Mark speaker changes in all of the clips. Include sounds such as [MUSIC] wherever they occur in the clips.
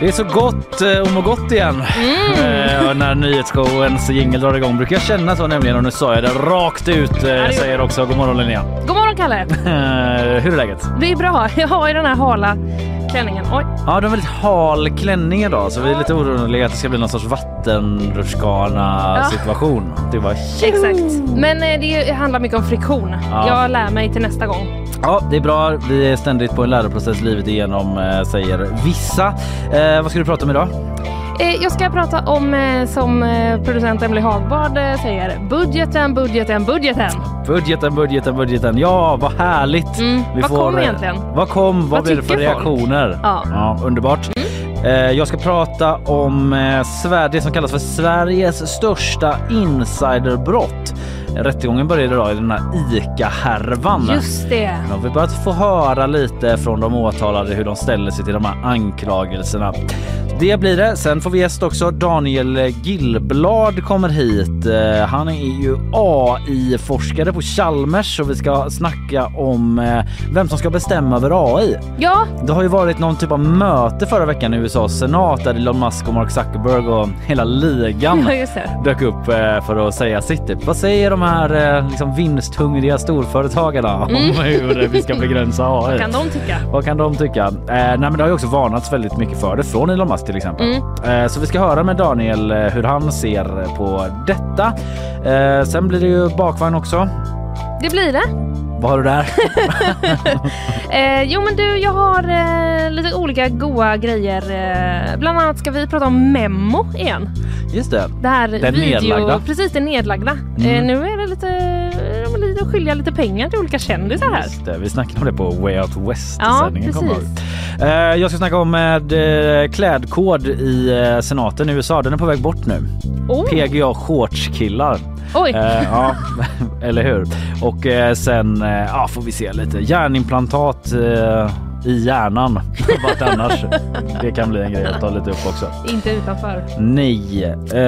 Speaker 1: Det är så gott eh, att må gott igen. Eh, när nyhetsshowens jingel drar igång brukar jag känna så nämligen och nu sa jag det rakt ut. Eh,
Speaker 2: det-
Speaker 1: säger också god morgon Linnea.
Speaker 2: God morgon Kalle! [LAUGHS]
Speaker 1: Eh, hur är läget?
Speaker 2: Det är bra. Jag har ju den här hala klänningen. Oj.
Speaker 1: Ja, du har väldigt hal klänning idag så vi är lite oroliga att det ska bli någon sorts vattenrutschkana
Speaker 2: Ja.
Speaker 1: situation. Det var
Speaker 2: Exakt. Men eh, det handlar mycket om friktion.
Speaker 1: Ja.
Speaker 2: Jag lär mig till nästa gång.
Speaker 1: Ja, det är bra. Vi är ständigt på en läroprocess livet igenom eh, säger vissa. Eh, vad ska du prata om idag?
Speaker 2: Eh, jag ska prata om, eh, som producent Emily Hagbard säger, budgeten, budgeten, budgeten.
Speaker 1: Budgeten, budgeten, budgeten. Ja, vad härligt.
Speaker 2: Mm. Vad kom
Speaker 1: eh,
Speaker 2: egentligen?
Speaker 1: Vad kom? Vad,
Speaker 2: Vad
Speaker 1: blev det för
Speaker 2: folk?
Speaker 1: reaktioner?
Speaker 2: Ja. Mm.
Speaker 1: underbart. Eh, jag ska prata om det som kallas för Sveriges största insiderbrott. Rättegången började idag i den här ICA-härvan.
Speaker 2: Just det.
Speaker 1: Nu har vi börjat få höra lite från de åtalade hur de ställer sig till de här anklagelserna. Det blir det. Sen får vi gäst också. Daniel Gillblad kommer hit. Eh, Han är ju AI-forskare på Chalmers och vi ska snacka om eh, vem som ska bestämma över AI.
Speaker 2: Ja,
Speaker 1: Det har ju varit någon typ av möte förra veckan i USAs senat där Elon Musk och Mark Zuckerberg och hela ligan [LAUGHS]
Speaker 2: ja,
Speaker 1: dök upp eh, för att säga sitt. Typ. Vad säger de här liksom vinsthungriga storföretagarna om [LAUGHS] hur vi ska begränsa AI?
Speaker 2: Vad kan de tycka?
Speaker 1: Vad kan de tycka? Eh, nej, men det har ju också varnats väldigt mycket för det från Elon Musk till exempel. Eh, så vi ska höra med Daniel eh, hur han ser på detta. Eh, sen blir det ju bakvagn också.
Speaker 2: Det blir det.
Speaker 1: Vad har du där? [LAUGHS]
Speaker 2: Eh, jo men du, jag har eh, lite olika goa grejer. Eh, bland annat ska vi prata om Memo igen.
Speaker 1: Just det.
Speaker 2: Det här
Speaker 1: Den
Speaker 2: video,
Speaker 1: nedlagda.
Speaker 2: Precis, det nedlagda.
Speaker 1: Mm.
Speaker 2: Nu är det lite att skilja lite pengar till olika kändisar här.
Speaker 1: Just det. Vi snackade om det på Way Out West
Speaker 2: Ja, precis.
Speaker 1: Eh, jag ska snacka om med eh, klädkod i eh, senaten i USA. Den är på väg bort nu.
Speaker 2: Oh,
Speaker 1: PGA shortskillar.
Speaker 2: oj,
Speaker 1: Eh, ja, [LAUGHS] eller hur? Och eh, sen eh, ja, får vi se lite hjärnimplantat eh, i hjärnan. [LAUGHS] Vart annars? Det kan bli en grej att ta lite upp också.
Speaker 2: inte utanför.
Speaker 1: Nej. Eh,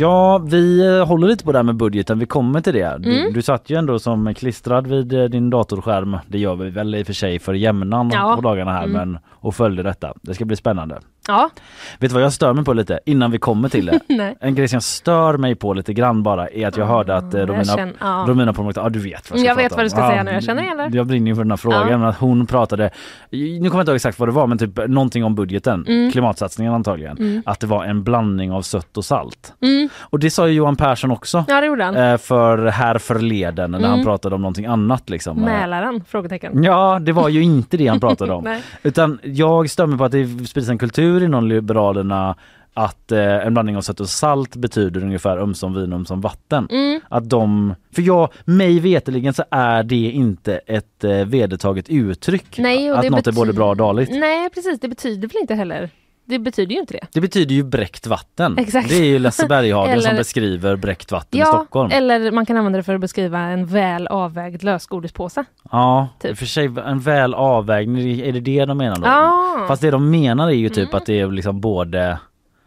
Speaker 1: ja, vi håller lite på det här med budgeten. Vi kommer till det. Du,
Speaker 2: Mm.
Speaker 1: du satt ju ändå som klistrad vid eh, din datorskärm. Det gör vi väl i och för sig för jämnan
Speaker 2: Ja.
Speaker 1: på dagarna här,
Speaker 2: Mm.
Speaker 1: men och följde detta. Det ska bli spännande.
Speaker 2: Ja,
Speaker 1: Vet du vad jag stör mig på lite innan vi kommer till det? [LAUGHS] En grej som jag stör mig på lite grann bara är att jag hörde att eh, Romina,
Speaker 2: känner- ja.
Speaker 1: Romina Pourmokhtari, ja du vet vad jag ska
Speaker 2: Jag vet vad
Speaker 1: om.
Speaker 2: du ska säga nu. Jag känner igen det.
Speaker 1: Jag brinner ju för den här frågan. Att hon pratade, nu kommer jag inte ihåg exakt vad det var men typ någonting om budgeten,
Speaker 2: Mm.
Speaker 1: klimatsatsningen antagligen. Att det var en blandning av sött och salt.
Speaker 2: Mm.
Speaker 1: Och det sa ju Johan Persson också.
Speaker 2: Ja, det gjorde han.
Speaker 1: eh, För här förleden när
Speaker 2: Mm.
Speaker 1: han pratade om någonting annat liksom. Eh,
Speaker 2: Mälaren? Frågetecken.
Speaker 1: Ja, det var ju inte det han pratade om. [LAUGHS] Utan jag stämmer på att det sprids en kultur inom Liberalerna att eh, en blandning av sött och salt betyder ungefär ömsom vin ömsom vatten.
Speaker 2: Mm.
Speaker 1: Att de, för jag, mig veteligen så är det inte ett eh, vedertaget uttryck.
Speaker 2: Nej,
Speaker 1: att något är både bra och dåligt.
Speaker 2: Nej, precis. Det betyder väl inte heller. Det betyder ju inte det.
Speaker 1: Det betyder ju bräckt vatten.
Speaker 2: Exakt.
Speaker 1: Det är ju Lasse Berghagen som [LAUGHS]
Speaker 2: Eller-
Speaker 1: beskriver bräckt vatten i
Speaker 2: Ja,
Speaker 1: Stockholm.
Speaker 2: eller man kan använda det för att beskriva en väl avvägd lösgodispåse.
Speaker 1: Ja,
Speaker 2: typ.
Speaker 1: i för sig en väl avvägning, är det det de menar då?
Speaker 2: Ja,
Speaker 1: Fast det de menar är ju typ
Speaker 2: Mm.
Speaker 1: att det är liksom både,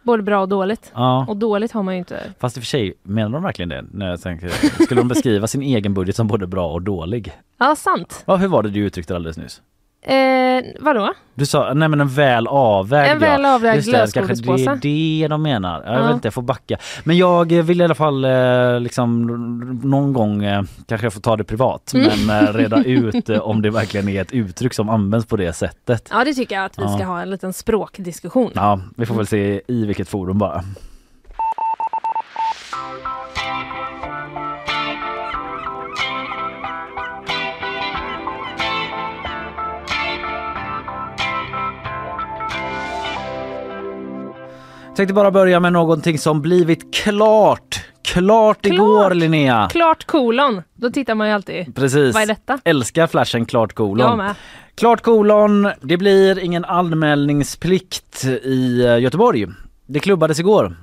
Speaker 2: både bra och dåligt.
Speaker 1: ja.
Speaker 2: Och dåligt har man ju inte.
Speaker 1: Fast i och för sig, menar de verkligen det? När jag tänker, skulle de beskriva sin egen budget som både bra och dålig?
Speaker 2: Ja, sant.
Speaker 1: Ja, hur var det du uttryckte alldeles nyss?
Speaker 2: Eh, vadå?
Speaker 1: Du sa, nej men en väl avvägd
Speaker 2: En väl avvägd
Speaker 1: Just det, kanske det är det de menar. Jag
Speaker 2: Ja.
Speaker 1: vet inte, jag får backa. Men jag vill i alla fall eh, liksom någon gång, eh, kanske jag får ta det privat,
Speaker 2: Mm.
Speaker 1: men eh, reda [LAUGHS] ut eh, om det verkligen är ett uttryck som används på det sättet.
Speaker 2: Ja, det tycker jag att vi
Speaker 1: Ja.
Speaker 2: ska ha en liten språkdiskussion.
Speaker 1: Ja, vi får väl se i vilket forum bara. Tänkte bara börja med någonting som blivit klart. Klart igår Linnea.
Speaker 2: Klart kolon. Då tittar man ju alltid.
Speaker 1: Precis.
Speaker 2: Vad är detta?
Speaker 1: Älskar flashen klart kolon.
Speaker 2: Jag med.
Speaker 1: Klart kolon, det blir ingen anmälningsplikt i eh, Göteborg Det klubbades igår.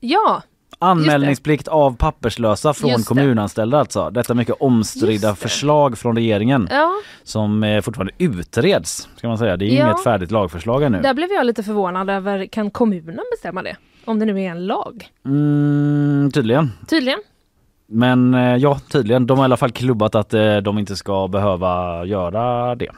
Speaker 2: Ja,
Speaker 1: Anmälningsplikt av papperslösa från
Speaker 2: Just det.
Speaker 1: kommunanställda alltså. Detta mycket omstridda
Speaker 2: Just det.
Speaker 1: förslag från regeringen
Speaker 2: ja.
Speaker 1: som eh, fortfarande utreds. Ska man säga. Det är
Speaker 2: Ja.
Speaker 1: inget färdigt lagförslag ännu.
Speaker 2: Där blev jag lite förvånad över, kan kommunen bestämma det? Om det nu är en lag.
Speaker 1: Mm, tydligen.
Speaker 2: Tydligen.
Speaker 1: Men eh, ja, tydligen. De har i alla fall klubbat att eh, de inte ska behöva göra det.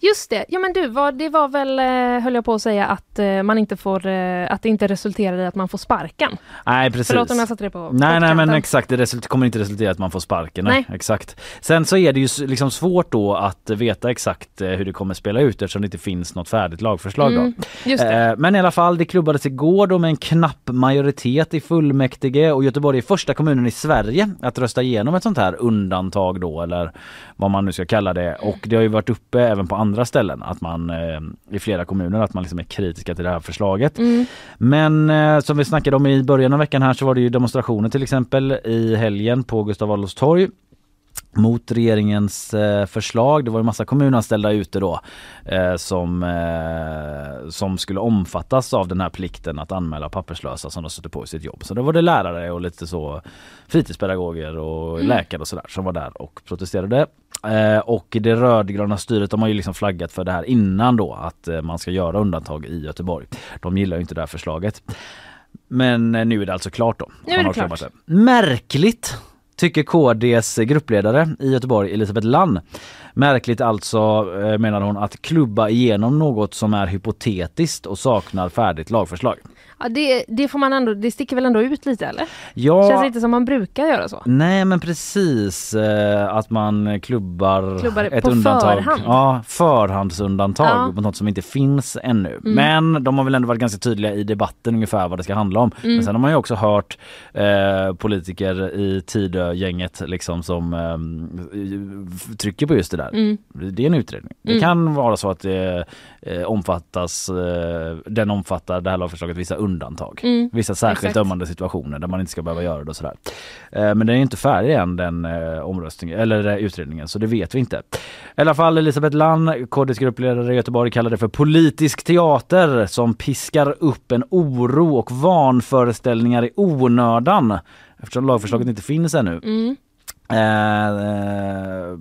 Speaker 2: Just det. Ja men du, vad, det var väl, eh, höll jag på att säga, att eh, man inte får, eh, att det inte resulterar i att man får sparken.
Speaker 1: Nej precis.
Speaker 2: Förlåt om jag satte det på
Speaker 1: Nej nej men exakt, det result- kommer inte resultera i att man får sparken. Nej.
Speaker 2: Nej.
Speaker 1: Exakt. Sen så är det ju liksom svårt då att veta exakt hur det kommer spela ut eftersom det inte finns något färdigt lagförslag
Speaker 2: Mm,
Speaker 1: då.
Speaker 2: just det.
Speaker 1: Men i alla fall, det klubbades igår då med en knapp majoritet i fullmäktige och Göteborg är första kommunen i Sverige att rösta igenom ett sånt här undantag då eller vad man nu ska kalla det. Och det har ju varit uppe även på andra ställen att man eh, i flera kommuner att man liksom är kritiska till det här förslaget.
Speaker 2: Mm.
Speaker 1: Men eh, som vi snackade om i början av veckan här så var det ju demonstrationer till exempel i helgen på Gustav Adolfs torg mot regeringens eh, förslag. Det var en massa kommunanställda ute då eh, som, eh, som skulle omfattas av den här plikten att anmäla papperslösa som de stötte på i sitt jobb. Så då var det lärare och lite så fritidspedagoger och läkare och sådär som var där och protesterade. Eh, och det rödgröna styret de har ju liksom flaggat för det här innan då att eh, man ska göra undantag i Göteborg. De gillar ju inte det här förslaget. Men eh, nu är det alltså klart då.
Speaker 2: Nu är det klart.
Speaker 1: det. Märkligt tycker KDs gruppledare i Göteborg, Elisabeth Lann. Märkligt alltså, eh, menar hon, att klubba igenom något som är hypotetiskt och saknar färdigt lagförslag.
Speaker 2: Ja, det, det får man ändå, det sticker väl ändå ut lite eller?
Speaker 1: Ja,
Speaker 2: Känns inte som man brukar göra så.
Speaker 1: Nej men precis eh, att man klubbar,
Speaker 2: Klubbar
Speaker 1: ett
Speaker 2: på
Speaker 1: undantag.
Speaker 2: förhand.
Speaker 1: Ja, förhandsundantag
Speaker 2: Ja. Mm.
Speaker 1: på något som inte finns ännu. Men de har väl ändå varit ganska tydliga i debatten ungefär vad det ska handla om.
Speaker 2: Mm.
Speaker 1: Men sen har man ju också hört eh, politiker i Tidö-gänget liksom som eh, trycker på just det där.
Speaker 2: Mm.
Speaker 1: Det är en utredning. Det kan vara så att det eh, omfattas, eh, den omfattar det här lagförslaget vissa undantag.
Speaker 2: Mm.
Speaker 1: Vissa särskilt
Speaker 2: Exakt.
Speaker 1: ömmande situationer där man inte ska behöva göra det och sådär. Eh, men den är inte färdig än den eh, omröstningen eller eh, utredningen så det vet vi inte. I alla fall Elisabeth Lann, KDs gruppledare i Göteborg kallar det för politisk teater som piskar upp en oro och vanföreställningar i onödan eftersom lagförslaget inte finns ännu.
Speaker 2: Mm.
Speaker 1: Eh, eh,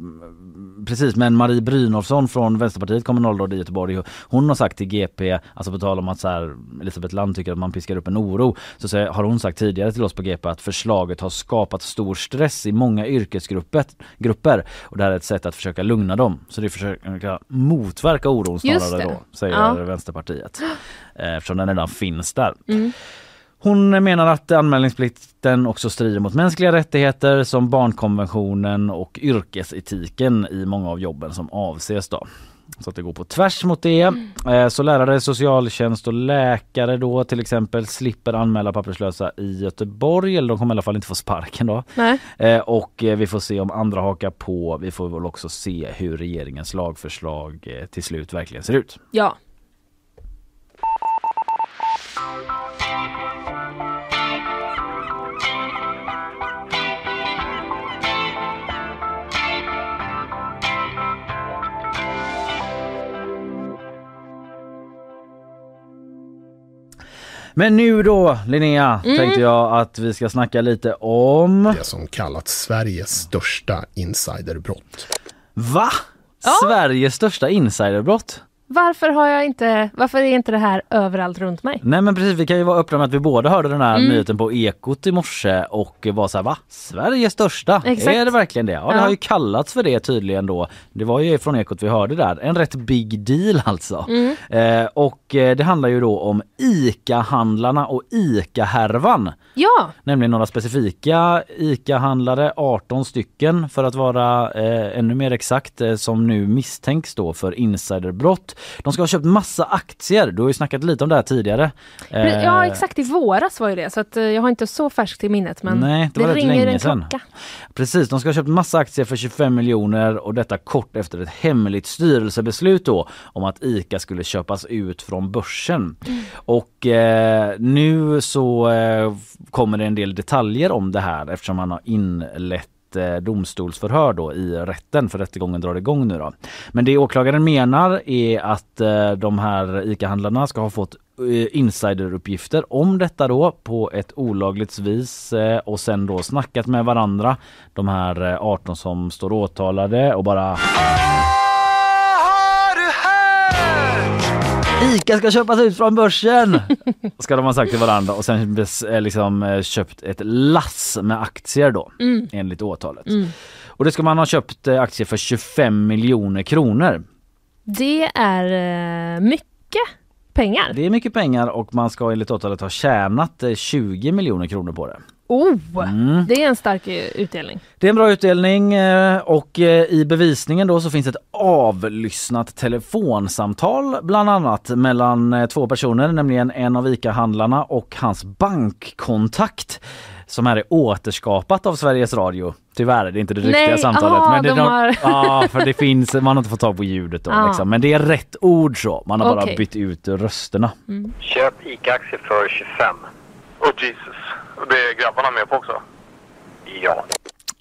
Speaker 1: precis men Marie Brynolfsson från Vänsterpartiet kommunalråd i Göteborg hon har sagt till GP, alltså på tal om att så här, Elisabeth Land tycker att man piskar upp en oro så säger, har hon sagt tidigare till oss på GP att förslaget har skapat stor stress i många yrkesgrupper grupper, och det här är ett sätt att försöka lugna dem. Så det är försöka motverka oron snarare då säger
Speaker 2: Ja.
Speaker 1: Vänsterpartiet. Eh, eftersom den redan finns där.
Speaker 2: Mm.
Speaker 1: Hon menar att anmälningsplikten också strider mot mänskliga rättigheter som barnkonventionen och yrkesetiken i många av jobben som avses då. Så att det går på tvärs mot det. Eh, Så lärare, socialtjänst och läkare då till exempel slipper anmäla papperslösa i Göteborg. Eller de kommer i alla fall inte få sparken då.
Speaker 2: Nej.
Speaker 1: Eh, Och eh, vi får se om andra hakar på. Vi får väl också se hur regeringens lagförslag till slut verkligen ser ut.
Speaker 2: Ja.
Speaker 1: Men nu då Linnea
Speaker 2: Mm.
Speaker 1: tänkte jag att vi ska snacka lite om...
Speaker 3: Det som kallats Sveriges största insiderbrott.
Speaker 1: Va?
Speaker 2: Ja.
Speaker 1: Sveriges största insiderbrott?
Speaker 2: Varför har jag inte, varför är inte det här överallt runt mig?
Speaker 1: Nej men precis, vi kan ju vara öppna med att vi båda hörde den här
Speaker 2: Mm.
Speaker 1: nyheten på Ekot i morse och var så här, va? Sveriges största?
Speaker 2: Exakt.
Speaker 1: Är det verkligen det? Ja, det
Speaker 2: Ja.
Speaker 1: har ju kallats för det tydligen då. Det var ju från Ekot vi hörde där. En rätt big deal alltså.
Speaker 2: Mm.
Speaker 1: Eh, och eh, det handlar ju då om ICA-handlarna och ICA-härvan.
Speaker 2: Ja,
Speaker 1: Nämligen några specifika ICA-handlare, 18 stycken för att vara eh, ännu mer exakt, eh, som nu misstänks då för insiderbrott. De ska ha köpt massa aktier, du har ju snackat lite om det här tidigare. Eh,
Speaker 2: ja exakt i våras var ju det så att eh, jag har inte så färskt i minnet men
Speaker 1: Nej, det rätt
Speaker 2: ringer en klocka.
Speaker 1: Precis, de ska ha köpt massa aktier för 25 miljoner och detta kort efter ett hemligt styrelsebeslut då om att ICA skulle köpas ut från börsen. Och eh, nu så eh, kommer det en del detaljer om det här eftersom man har inlett ett eh, domstolsförhör då i rätten för rättegången drar igång nu då. Men det åklagaren menar är att eh, de här ICA-handlarna ska ha fått eh, insideruppgifter om detta då på ett olagligt vis och sen då snackat med varandra de här 18 som står åtalade och bara ICA ska köpas ut från börsen! [LAUGHS] Ska de ha sagt till varandra och sen bes- eh, liksom eh, köpt ett lass med aktier då enligt åtalet. Och det ska man ha köpt eh, aktier för 25 miljoner kronor.
Speaker 2: Det är eh, mycket pengar.
Speaker 1: Det är mycket pengar och man ska enligt åtalet ha tjänat eh, 20 miljoner kronor på det.
Speaker 2: Oh,
Speaker 1: Mm.
Speaker 2: det är en stark eh, utdelning.
Speaker 1: Det är en bra utdelning eh, och eh, i bevisningen då så finns ett avlyssnat telefonsamtal bland annat mellan två personer, nämligen en av ICA-handlarna och hans bankkontakt som här är återskapat av Sveriges Radio. Tyvärr, det är inte det riktiga
Speaker 2: Nej,
Speaker 1: samtalet.
Speaker 2: aha,
Speaker 1: men det,
Speaker 2: de har-
Speaker 1: Ja, för det finns, man har inte fått tag på ljudet då
Speaker 2: Ah.
Speaker 1: liksom. Men det är rätt ord så, man har bara
Speaker 2: Okej.
Speaker 1: bytt ut rösterna.
Speaker 4: Köp ICA-aktier för 25.
Speaker 5: Oh Jesus. Det är grabbarna med på också?
Speaker 4: Ja.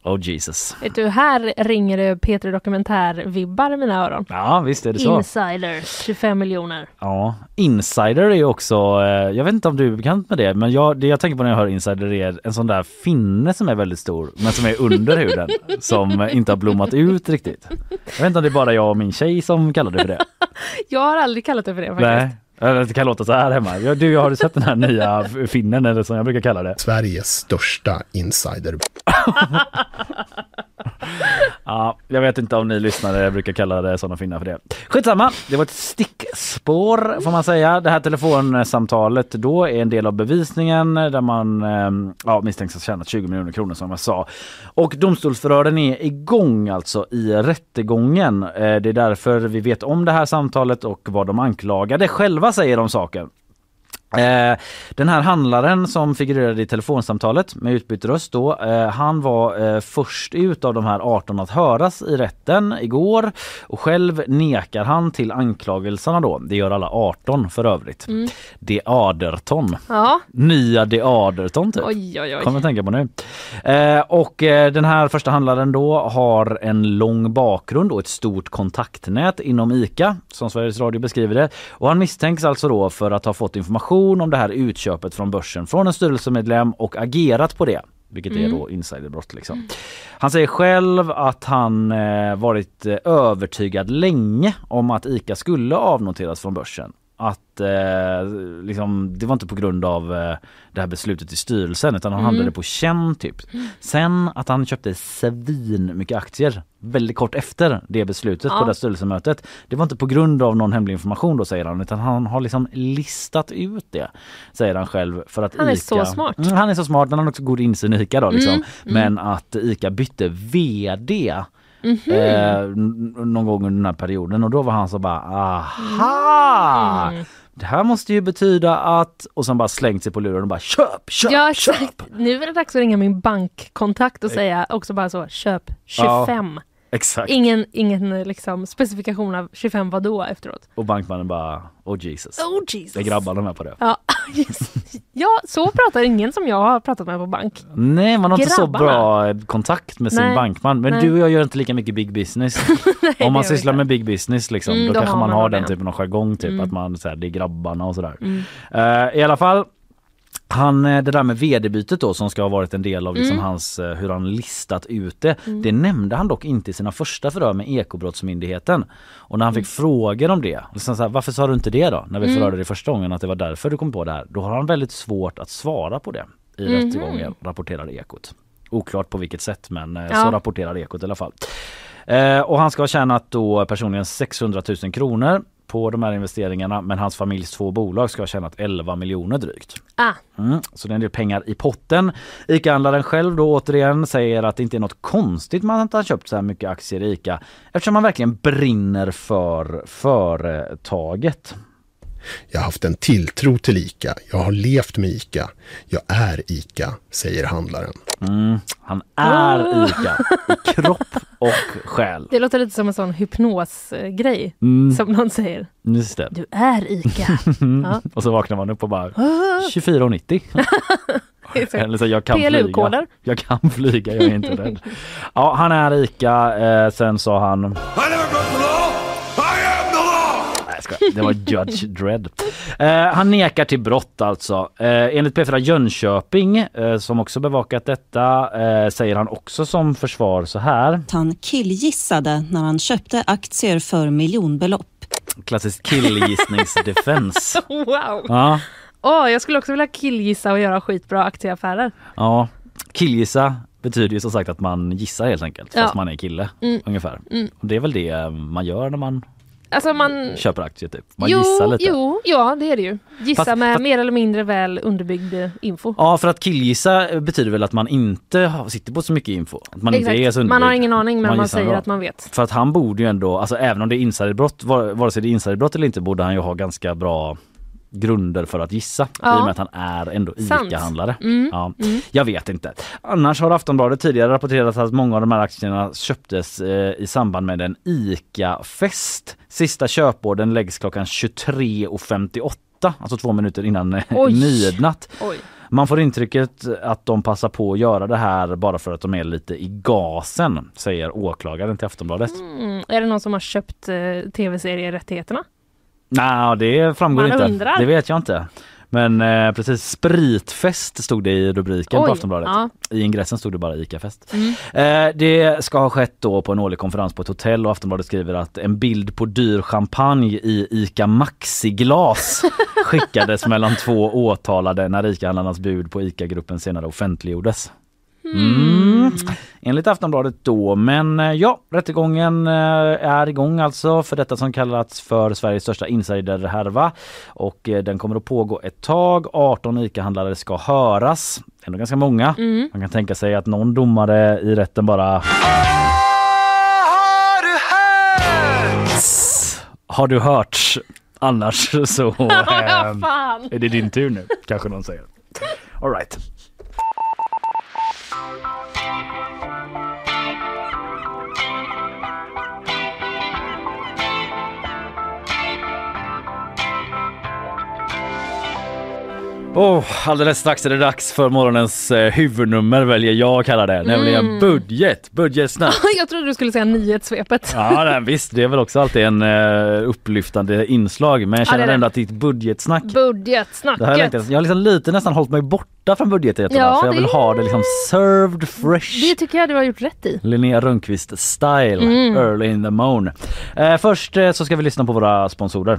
Speaker 1: Oh Jesus.
Speaker 2: Vet du, här ringer det Peter Dokumentär-vibbar i mina öron.
Speaker 1: Ja visst är det så.
Speaker 2: Insider, 25 miljoner.
Speaker 1: Ja, Insider är ju också, eh, jag vet inte om du är bekant med det, men jag, det jag tänker på när jag hör Insider är en sån där finne som är väldigt stor, men som är under huden, [LAUGHS] som inte har blommat ut riktigt. Jag vet inte om det är bara jag och min tjej som kallar det för det. [LAUGHS]
Speaker 2: Jag har aldrig kallat det för det faktiskt.
Speaker 1: Nej, det kan låta så här hemma. Du, har du sett den här nya finnen, eller som jag brukar kalla det?
Speaker 3: Sveriges största insider. [LAUGHS]
Speaker 1: Ja, jag vet inte om ni lyssnare brukar kalla det sådana finnar för det. Skitsamma, det var ett stickspår får man säga. Det här telefonsamtalet då är en del av bevisningen där man ehm, ja, misstänks ha tjänat 20 miljoner kronor som jag sa. Och domstolsförhören är igång alltså i rättegången. Eh, det är därför vi vet om det här samtalet och vad de anklagade själva säger om saken. Eh, den här handlaren som figurerade i telefonsamtalet med utbytt röst då, eh, han var eh, först ut av de här 18 att höras i rätten igår och själv nekar han till anklagelserna då. Det gör alla 18 för övrigt. De Aderton.
Speaker 2: Ja,
Speaker 1: Nya De Aderton typ.
Speaker 2: oj oj oj.
Speaker 1: Kommer jag tänka på nu. Och den här första handlaren då har en lång bakgrund och ett stort kontaktnät inom ICA som Sveriges Radio beskriver det. Och han misstänks alltså då för att ha fått information om det här utköpet från börsen från en styrelsemedlem och agerat på det. Vilket är då insiderbrott liksom. Han säger själv att han eh, varit eh, övertygad länge om att ICA skulle avnoteras från börsen. Att eh, liksom, det var inte på grund av eh, det här beslutet i styrelsen utan han handlade på känn typ. Sen att han köpte svin mycket aktier väldigt kort efter det beslutet på
Speaker 2: Ja.
Speaker 1: det här styrelsemötet. Det var inte på grund av någon hemlig information då säger han utan han har liksom listat ut det. Säger han själv för att
Speaker 2: Han är
Speaker 1: ICA...
Speaker 2: så smart.
Speaker 1: Mm, han är så smart, han har också god insyn i ICA då liksom. Men att ICA bytte VD eh, n- någon gång under den här perioden och då var han så bara aha! Det här måste ju betyda att och sen bara slängt sig på luren och bara köp, köp,
Speaker 2: Ja
Speaker 1: köp!
Speaker 2: Nu är det dags att ringa min bankkontakt och säga också bara så, köp 25.
Speaker 1: Exakt.
Speaker 2: Ingen, ingen eh, liksom, specifikation av 25 vad då efteråt.
Speaker 1: Och bankmannen bara oh Jesus.
Speaker 2: Oh Jesus.
Speaker 1: Det är grabbarna med på det.
Speaker 2: Ja, [LAUGHS] ja, så pratar ingen som jag har pratat med på bank.
Speaker 1: Nej man har inte så
Speaker 2: Grabbarna.
Speaker 1: bra kontakt med sin
Speaker 2: Nej.
Speaker 1: bankman. Men
Speaker 2: Nej.
Speaker 1: du och jag gör inte lika mycket big business. [LAUGHS]
Speaker 2: det
Speaker 1: Om man sysslar med big business liksom,
Speaker 2: Mm,
Speaker 1: då,
Speaker 2: då
Speaker 1: kanske man har den typen av jargong typ
Speaker 2: Mm.
Speaker 1: att man säger det är grabbarna och sådär. Eh, I alla fall han, eh, det där med vd-bytet då som ska ha varit en del av liksom
Speaker 2: Mm.
Speaker 1: hans, eh, hur han listat ut det. Det nämnde han dock inte i sina första förhör med Ekobrottsmyndigheten. Och när han fick frågor om det, liksom så här, varför sa du inte det då? När vi förhörde dig första gången att det var därför du kom på det här. Då har han väldigt svårt att svara på det i rättegången, rapporterar Ekot. Oklart på vilket sätt men eh, så
Speaker 2: Ja.
Speaker 1: rapporterar Ekot i alla fall. Eh, och han ska ha tjänat då personligen 600 000 kronor på de här investeringarna men hans familjs två bolag ska ha tjänat 11 miljoner drygt.
Speaker 2: Ah,
Speaker 1: Mm, så det är en del pengar i potten. ICA-handlaren själv då återigen säger att det inte är något konstigt med att han köpt så här mycket aktier i ICA eftersom han verkligen brinner för företaget.
Speaker 3: Jag har haft en tilltro till ICA. Jag har levt med ICA. Jag är ICA, säger handlaren.
Speaker 1: Mm, han är ICA i kropp och själ.
Speaker 2: det låter lite som en sån hypnosgrej
Speaker 1: Mm,
Speaker 2: som någon säger.
Speaker 1: just det.
Speaker 2: Du är ICA. [LAUGHS] ja.
Speaker 1: Och så vaknar man upp och bara 24,90. [LAUGHS] [LAUGHS] Eller så, jag kan flyga. Jag kan flyga, jag är inte rädd. Ja, han är Ica. Eh, sen sa han... Det var Judge Dredd. Eh, han nekar till brott alltså. Eh, enligt P4 Jönköping, eh, som också bevakat detta, eh, säger han också som försvar så här.
Speaker 6: han killgissade när han köpte aktier för miljonbelopp.
Speaker 1: Klassisk killgissningsdefense. [LAUGHS]
Speaker 2: Wow!
Speaker 1: Ja,
Speaker 2: Åh, jag skulle också vilja killgissa och göra skitbra aktieaffärer.
Speaker 1: ja. Killgissa betyder ju som sagt att man gissar helt enkelt
Speaker 2: Ja.
Speaker 1: fast man är kille
Speaker 2: Mm.
Speaker 1: ungefär.
Speaker 2: Mm.
Speaker 1: Och det är väl det man gör när man
Speaker 2: Alltså man...
Speaker 1: köper aktier typ. Man
Speaker 2: jo,
Speaker 1: gissar lite.
Speaker 2: jo, ja det är det ju. Gissa
Speaker 1: Fast-
Speaker 2: med
Speaker 1: fast-
Speaker 2: mer eller mindre väl underbyggd eh, info.
Speaker 1: Ja för att killgissa betyder väl att man inte sitter på så mycket info. Att man inte är så
Speaker 2: Exakt. Man har ingen aning men man,
Speaker 1: gissar
Speaker 2: säger att man vet.
Speaker 1: För att han borde ju ändå, alltså även om det är insiderbrott, var- vare sig det är insiderbrott eller inte, borde han ju ha ganska bra grunder för att gissa.
Speaker 2: Ja.
Speaker 1: I och med att han är ändå. ICA-handlare.
Speaker 2: Mm.
Speaker 1: Ja,
Speaker 2: Mm.
Speaker 1: Jag vet inte. Annars har Aftonbladet tidigare rapporterat att många av de här aktierna köptes eh, i samband med en ICA-fest. Sista köporden läggs klockan 23.58, alltså två minuter innan eh,
Speaker 2: Oj.
Speaker 1: midnatt.
Speaker 2: Oj.
Speaker 1: Man får intrycket att de passar på att göra det här bara för att de är lite i gasen, säger åklagaren till Aftonbladet.
Speaker 2: Mm. Är det någon som har köpt eh, tv-serierättigheterna?
Speaker 1: Nej, det framgår
Speaker 2: Man
Speaker 1: inte.
Speaker 2: undrar.
Speaker 1: Det vet jag inte. Men eh, precis, spritfest stod det i rubriken på
Speaker 2: Oj,
Speaker 1: Aftonbladet.
Speaker 2: ja.
Speaker 1: I ingressen stod det bara ICA-fest.
Speaker 2: Mm.
Speaker 1: Eh, det ska ha skett då på en årlig konferens på ett hotell och Aftonbladet skriver att en bild på dyr champagne i ICA Maxi-glas [LAUGHS] skickades mellan två åtalade när ICA-handlarnas bud på ICA-gruppen senare offentliggjordes. Mm. Enligt Aftonbladet då, men eh, ja, rättegången eh, är igång alltså för detta som kallats för Sveriges största insiderhärva och eh, den kommer att pågå ett tag. 18 ICA-handlare ska höras, ändå ganska många.
Speaker 2: Mm.
Speaker 1: Man kan tänka sig att någon domare i rätten bara Har du hört? Annars så [LAUGHS]
Speaker 2: fan!
Speaker 1: är det din tur nu, kanske någon säger. All right. Oh, alldeles strax är det dags för morgonens eh, huvudnummer väljer jag att kalla det, nämligen
Speaker 2: Mm.
Speaker 1: budget. Budgetsnack. [LAUGHS]
Speaker 2: Jag trodde du skulle säga nyhetssvepet.
Speaker 1: Ja nej, visst, det är väl också alltid en uh, upplyftande inslag men jag
Speaker 2: Ja, det
Speaker 1: känner
Speaker 2: det.
Speaker 1: ändå att ditt budgetsnack det har jag,
Speaker 2: Budgetsnacket.
Speaker 1: längtat- jag har liksom lite nästan hållit mig borta från budgeträtterna
Speaker 2: Ja,
Speaker 1: för jag vill
Speaker 2: det-
Speaker 1: ha det liksom served fresh.
Speaker 2: Det tycker jag du har gjort rätt i.
Speaker 1: Linnea Rönnqvist style,
Speaker 2: Mm.
Speaker 1: early in the moon. Eh, först eh, så ska vi lyssna på våra sponsorer.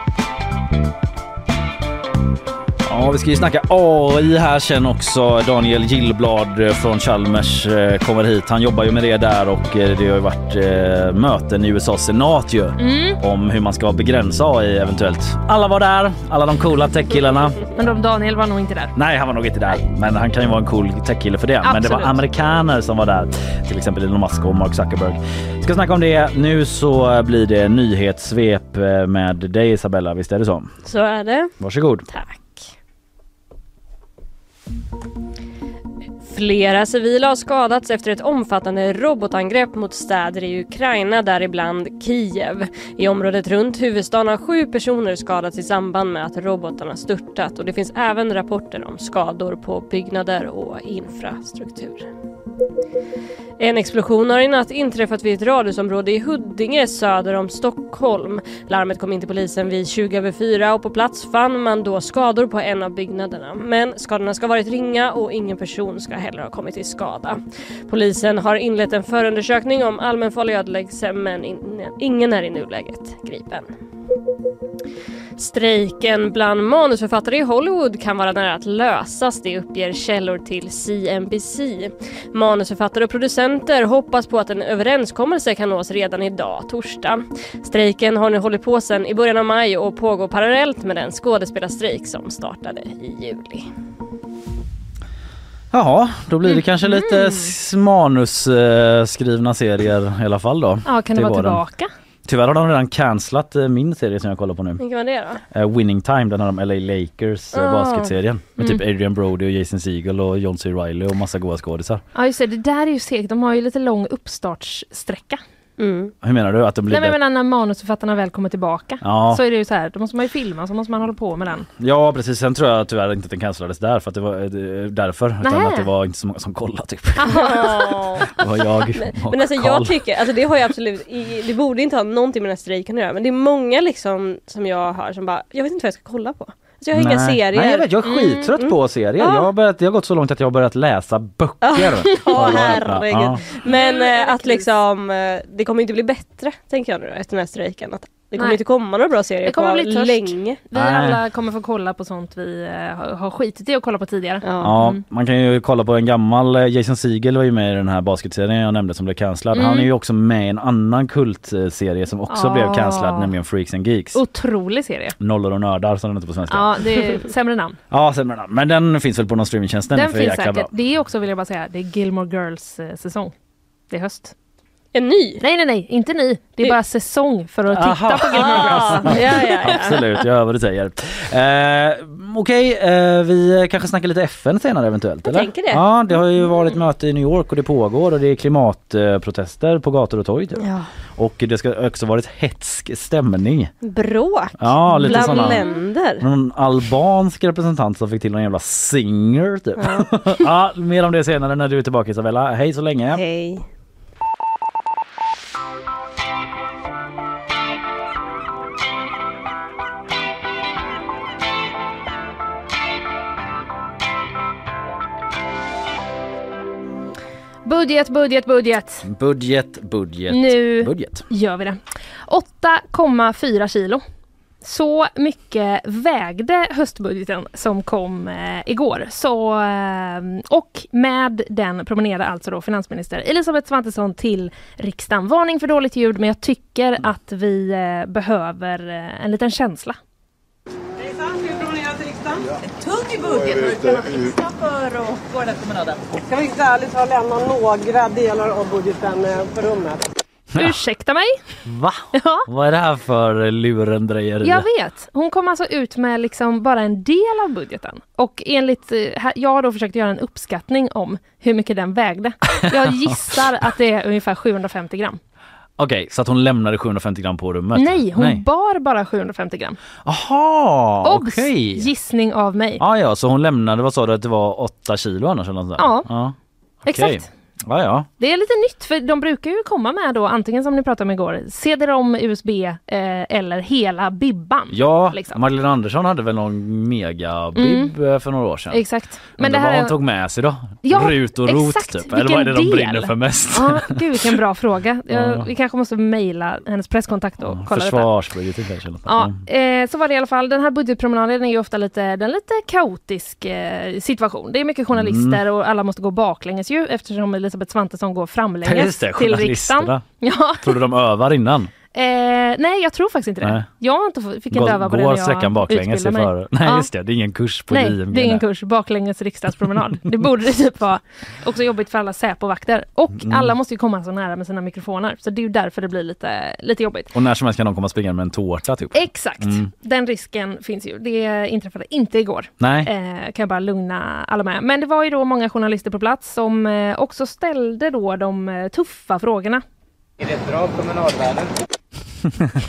Speaker 1: Ja, vi ska ju snacka AI här sen också. Daniel Gillblad från Chalmers eh, kommer hit. Han jobbar ju med det där och eh, det har ju varit eh, möten i USAs senat ju
Speaker 2: Mm.
Speaker 1: om hur man ska begränsa AI eventuellt. Alla var där, alla de coola techkillarna.
Speaker 2: Men de Daniel var nog inte där.
Speaker 1: Nej, han var nog inte där, men han kan ju vara en cool techkille för det. Men det var
Speaker 2: Absolut.
Speaker 1: amerikaner som var där, till exempel Elon Musk och Mark Zuckerberg. Vi ska snacka om det. Nu så blir det nyhetssvep med dig Isabella, visst är det så?
Speaker 7: Så är det.
Speaker 1: Varsågod.
Speaker 7: Tack. Flera civila har skadats efter ett omfattande robotangrepp mot städer i Ukraina, däribland Kiev. I området runt huvudstaden har sju personer skadats i samband med att robotarna störtat och det finns även rapporter om skador på byggnader och infrastruktur. En explosion har i natt inträffat vid ett radhusområde i Huddinge söder om Stockholm. Larmet kom in till polisen vid 20 över 4 och på plats fann man då skador på en av byggnaderna. Men skadorna ska ha varit ringa och ingen person ska heller ha kommit till skada. Polisen har inlett en förundersökning om allmänfarlig ödeläggelse men ingen är i nuläget gripen. Strejken bland manusförfattare i Hollywood kan vara nära att lösas, det uppger källor till CNBC. Manusförfattare och producenter hoppas på att en överenskommelse kan nås redan idag, torsdag. Strejken har nu hållit på sedan i början av maj och pågår parallellt med den skådespelarstrejk som startade i juli.
Speaker 1: Jaha, då blir det kanske lite
Speaker 2: Mm.
Speaker 1: manusskrivna serier i alla fall då.
Speaker 2: Ja, kan det vara
Speaker 1: våren.
Speaker 2: tillbaka?
Speaker 1: Tyvärr har de redan cancellat eh, min serie som jag kollar på nu.
Speaker 7: Vilken var det då?
Speaker 1: Eh, Winning Time, den här om LA Lakers
Speaker 7: Ah.
Speaker 1: basketserien. Med
Speaker 2: Mm.
Speaker 1: typ Adrian Brody och Jason Segel och John C. Reilly och massa goa skådisar.
Speaker 2: Ja just det, det där är ju segt. De har ju lite lång uppstartssträcka.
Speaker 7: Mm.
Speaker 1: Hur menar du? Att de blir
Speaker 2: Nej men jag menar när manusförfattarna väl kommer tillbaka.
Speaker 1: Ja.
Speaker 2: Så är det ju så här, då måste man ju filma, så måste man hålla på med den.
Speaker 1: ja precis, sen tror jag tyvärr inte att den cancellades där för att det var eh, därför. Utan
Speaker 2: Nähä.
Speaker 1: att det var inte så många som kollade typ. [LAUGHS] [LAUGHS] Det var jag
Speaker 7: Men alltså
Speaker 1: Carl.
Speaker 7: jag tycker, alltså det har ju absolut, i- det borde inte ha någonting med den här strejken att göra men det är många liksom som jag hör som bara, jag vet inte vad jag ska kolla på. Alltså jag har inga
Speaker 1: Nej.
Speaker 7: serier.
Speaker 1: Nej jag vet, jag är skittrött
Speaker 7: Mm,
Speaker 1: på serier.
Speaker 7: Ja.
Speaker 1: Jag har, börjat, jag har gått så långt att jag har börjat läsa böcker.
Speaker 7: Ja, herregud.
Speaker 1: ja.
Speaker 7: Men eh, att liksom, eh, det kommer inte bli bättre tänker jag nu då, efter den här strejken. Att det kommer
Speaker 2: Nej.
Speaker 7: inte komma några bra serier
Speaker 2: Det kommer
Speaker 7: på
Speaker 2: bli törst.
Speaker 7: länge.
Speaker 2: Vi
Speaker 1: Nej.
Speaker 2: alla kommer få kolla på sånt vi eh, har, skitit i att kolla på tidigare.
Speaker 7: Ja.
Speaker 1: Ja,
Speaker 2: Mm.
Speaker 1: man kan ju kolla på en gammal, eh, Jason Segel var ju med i den här basketserien jag nämnde som blev cancellad.
Speaker 2: Mm.
Speaker 1: Han är ju också med i en annan kultserie som också
Speaker 2: Ah.
Speaker 1: blev cancellad, nämligen Freaks and Geeks.
Speaker 2: Otrolig serie.
Speaker 1: Nollor och nördar som den heter på svenska.
Speaker 2: Ja, det är sämre namn. [LAUGHS]
Speaker 1: Ja, sämre namn. men den finns väl på någon streamingtjänst? Den,
Speaker 2: Den,
Speaker 1: är för
Speaker 2: finns säkert.
Speaker 1: bra.
Speaker 2: Det är också, vill jag bara säga, det är Gilmore Girls eh, säsong. Det är höst.
Speaker 7: En ny?
Speaker 2: Nej, nej, nej, inte ny. Det är
Speaker 7: Det-
Speaker 2: bara säsong för att titta
Speaker 1: Aha.
Speaker 2: på Gilmore
Speaker 7: Ah,
Speaker 2: Girls.
Speaker 7: ja, ja, ja.
Speaker 1: Absolut, jag hör vad du säger. Eh, Okej, eh, vi kanske snackar lite FN senare eventuellt?
Speaker 7: Jag
Speaker 1: eller?
Speaker 7: tänker det.
Speaker 1: Ja, det har ju varit möte i New York och det pågår och det är klimatprotester på gator och torg. Typ.
Speaker 7: Ja.
Speaker 1: Och det ska också varit hetsk stämning.
Speaker 7: Bråk
Speaker 1: Ja, lite
Speaker 7: bland
Speaker 1: såna.
Speaker 7: länder.
Speaker 1: Någon albansk representant som fick till någon jävla singer typ.
Speaker 7: Ja. [LAUGHS]
Speaker 1: ja, mer om det senare när du är tillbaka Isabella. Hej så länge.
Speaker 7: Hej.
Speaker 2: Budget, budget, budget.
Speaker 1: Budget, budget,
Speaker 2: Nu
Speaker 1: budget.
Speaker 2: gör vi det. 8,4 kilo. Så mycket vägde höstbudgeten som kom eh, igår. Så, eh, och med den promenerade alltså då finansminister Elisabeth Svantesson till riksdagen. Varning för dåligt ljud men jag tycker att vi eh, behöver eh, en liten känsla.
Speaker 8: tung budget nu. Kan man fixa för och gå den här promenaden?
Speaker 9: Ska vi inte ärligt ha lämna några delar av budgeten eh, på rummet?
Speaker 2: Ursäkta mig?
Speaker 1: Va? [LAUGHS]
Speaker 2: Ja.
Speaker 1: Vad är det här för lurendrejeri?
Speaker 2: Jag vet. Hon kom alltså ut med liksom bara en del av budgeten. Och enligt, eh, jag har då försökt göra en uppskattning om hur mycket den vägde. Jag [LAUGHS] gissar att det är ungefär 750 gram.
Speaker 1: Okej, så att hon lämnade 750 gram på rummet?
Speaker 2: Nej, hon bar bara 750 gram.
Speaker 1: Aha,
Speaker 2: Obs!
Speaker 1: okej.
Speaker 2: Gissning av mig.
Speaker 1: Ah, ja, så hon lämnade, vad sa du att det var 8 kilo annars eller något sånt där?
Speaker 2: Ja.
Speaker 1: ja. Okej.
Speaker 2: Exakt.
Speaker 1: Ja, ja.
Speaker 2: Det är lite nytt för de brukar ju komma med då antingen som ni pratade om igår, CD-ROM, USB eh, eller hela bibban.
Speaker 1: Ja,
Speaker 2: Liksom.
Speaker 1: Magdalena Andersson hade väl någon megabib eh, för några år sedan.
Speaker 2: Exakt.
Speaker 1: Men det vad hon tog med sig då?
Speaker 2: Ja,
Speaker 1: Rut och rot
Speaker 2: exakt.
Speaker 1: typ? Eller vad är det
Speaker 2: Vilken
Speaker 1: de
Speaker 2: del?
Speaker 1: brinner för mest?
Speaker 2: Ja, gud vilken bra fråga. [LAUGHS] Jag,
Speaker 1: Ja.
Speaker 2: Vi kanske måste mejla hennes presskontakt och kolla detta.
Speaker 1: Försvarsbudgeten kanske?
Speaker 2: Ja, eh, så var det i alla fall. Den här budgetpromenaden är ju ofta lite, den lite kaotisk eh, situation. Det är mycket journalister
Speaker 1: Mm.
Speaker 2: och alla måste gå baklänges ju eftersom Elisabeth Svantesson går framlänges till riksdagen. Ja,
Speaker 1: Tror du de övar innan?
Speaker 2: Eh, nej jag tror faktiskt inte det.
Speaker 1: Nej.
Speaker 2: Jag har inte, fick inte öva på det när jag
Speaker 1: sträckan baklänges
Speaker 2: mig.
Speaker 1: inför? Nej
Speaker 2: Ja.
Speaker 1: just det, det är ingen kurs på
Speaker 2: Nej,
Speaker 1: JMG.
Speaker 2: det är ingen kurs. Baklänges riksdagspromenad. Det borde det typ vara. Också jobbigt för alla Säpovakter. Och
Speaker 1: Mm.
Speaker 2: alla måste ju komma så nära med sina mikrofoner. Så det är ju därför det blir lite, lite jobbigt.
Speaker 1: Och när som helst kan de komma springande med en tårta typ.
Speaker 2: Exakt,
Speaker 1: Mm.
Speaker 2: den risken finns ju. Det inträffade inte igår.
Speaker 1: Nej.
Speaker 2: Eh, kan jag bara lugna alla med. Men det var ju då många journalister på plats som eh, också ställde då de eh, tuffa frågorna.
Speaker 10: Är det ett bra promenadväder? [LAUGHS]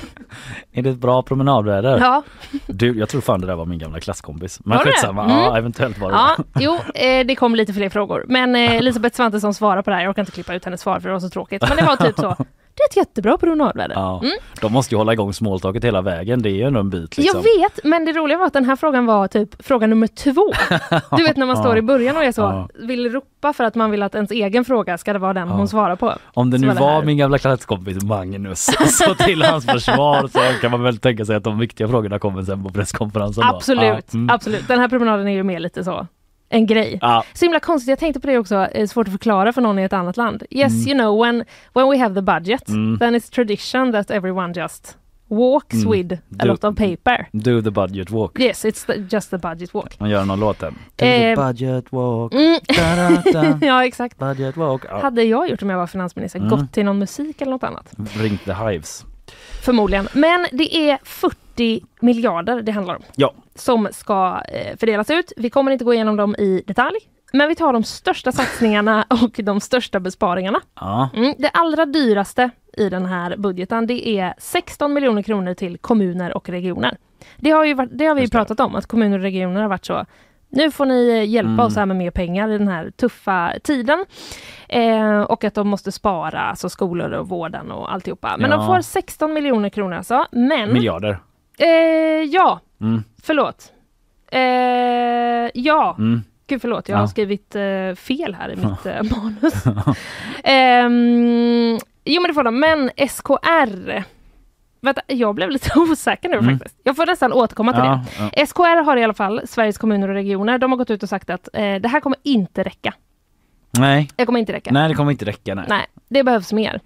Speaker 1: Är det ett bra promenadväder?
Speaker 2: Ja.
Speaker 1: Du, jag tror fan det där var min gamla klasskompis. Men
Speaker 2: Var det?
Speaker 1: skitsamma,
Speaker 2: Mm.
Speaker 1: ja eventuellt var det
Speaker 2: Ja, jo, [LAUGHS] eh, det kom lite fler frågor. Men eh, Elisabeth Svantesson svarar på det här. Jag orkar inte klippa ut hennes svar för det var så tråkigt. Men det var typ så. Ett jättebra promenadväder.
Speaker 1: Ja.
Speaker 2: Mm.
Speaker 1: De måste ju hålla igång smalltalket hela vägen, det är ju ändå en bit liksom.
Speaker 2: Jag vet, men det roliga var att den här frågan var typ fråga nummer två. [LAUGHS] Du vet när man står i början och är så,
Speaker 1: Ja.
Speaker 2: vill ropa för att man vill att ens egen fråga ska det vara den
Speaker 1: Ja.
Speaker 2: hon svarar på.
Speaker 1: Om det nu
Speaker 2: var det
Speaker 1: var min gamla klasskompis Magnus, [LAUGHS] så till hans försvar så kan man väl tänka sig att de viktiga frågorna kommer sen på presskonferensen.
Speaker 2: Absolut,
Speaker 1: mm.
Speaker 2: absolut. Den här promenaden är ju mer lite så en grej.
Speaker 1: Ja.
Speaker 2: Så himla konstigt, jag tänkte på det också, eh, svårt att förklara för någon i ett annat land. Yes,
Speaker 1: Mm.
Speaker 2: you know, when, when we have the budget,
Speaker 1: Mm.
Speaker 2: then it's tradition that everyone just walks
Speaker 1: Mm.
Speaker 2: with a lot of paper.
Speaker 1: Do the budget walk.
Speaker 2: Yes, it's the, just the budget walk.
Speaker 1: Man gör någon låt. Do
Speaker 2: Eh,
Speaker 1: the budget walk.
Speaker 2: Mm.
Speaker 1: Da-da-da. [LAUGHS]
Speaker 2: ja, exakt.
Speaker 1: Budget walk. Ja.
Speaker 2: Hade jag gjort om jag var finansminister,
Speaker 1: Mm.
Speaker 2: gått till någon musik eller något annat?
Speaker 1: Ringt the hives.
Speaker 2: Förmodligen. Men det är 40 miljarder det handlar om.
Speaker 1: Ja.
Speaker 2: Som ska eh, fördelas ut. Vi kommer inte gå igenom dem i detalj. Men vi tar de största satsningarna [LAUGHS] och de största besparingarna.
Speaker 1: Ja.
Speaker 2: Mm, det allra dyraste i den här budgeten det är 16 miljoner kronor till kommuner och regioner. Det har, ju varit, det har vi pratat om, att kommuner och regioner har varit så nu får ni eh, hjälpa
Speaker 1: Mm.
Speaker 2: oss här med mer pengar i den här tuffa tiden. Eh, och att de måste spara, alltså skolor och vården och alltihopa. Men
Speaker 1: Ja.
Speaker 2: de får 16 miljoner kronor alltså. Men...
Speaker 1: Miljarder.
Speaker 2: Eh, ja,
Speaker 1: Mm.
Speaker 2: förlåt. Eh, ja,
Speaker 1: Mm.
Speaker 2: gud förlåt, jag har
Speaker 1: Ja.
Speaker 2: skrivit eh, fel här i mitt eh, [LAUGHS] manus. Ehm, jo men det får de, men SKR. Vänta, jag blev lite [LAUGHS] osäker nu
Speaker 1: Mm.
Speaker 2: faktiskt. Jag får nästan återkomma till
Speaker 1: Ja,
Speaker 2: det. SKR har i alla fall, Sveriges kommuner och regioner, de har gått ut och sagt att eh, det här kommer inte räcka.
Speaker 1: Nej.
Speaker 2: Det kommer inte räcka.
Speaker 1: Nej, det kommer inte räcka. Nej.
Speaker 2: Nej, det behövs mer.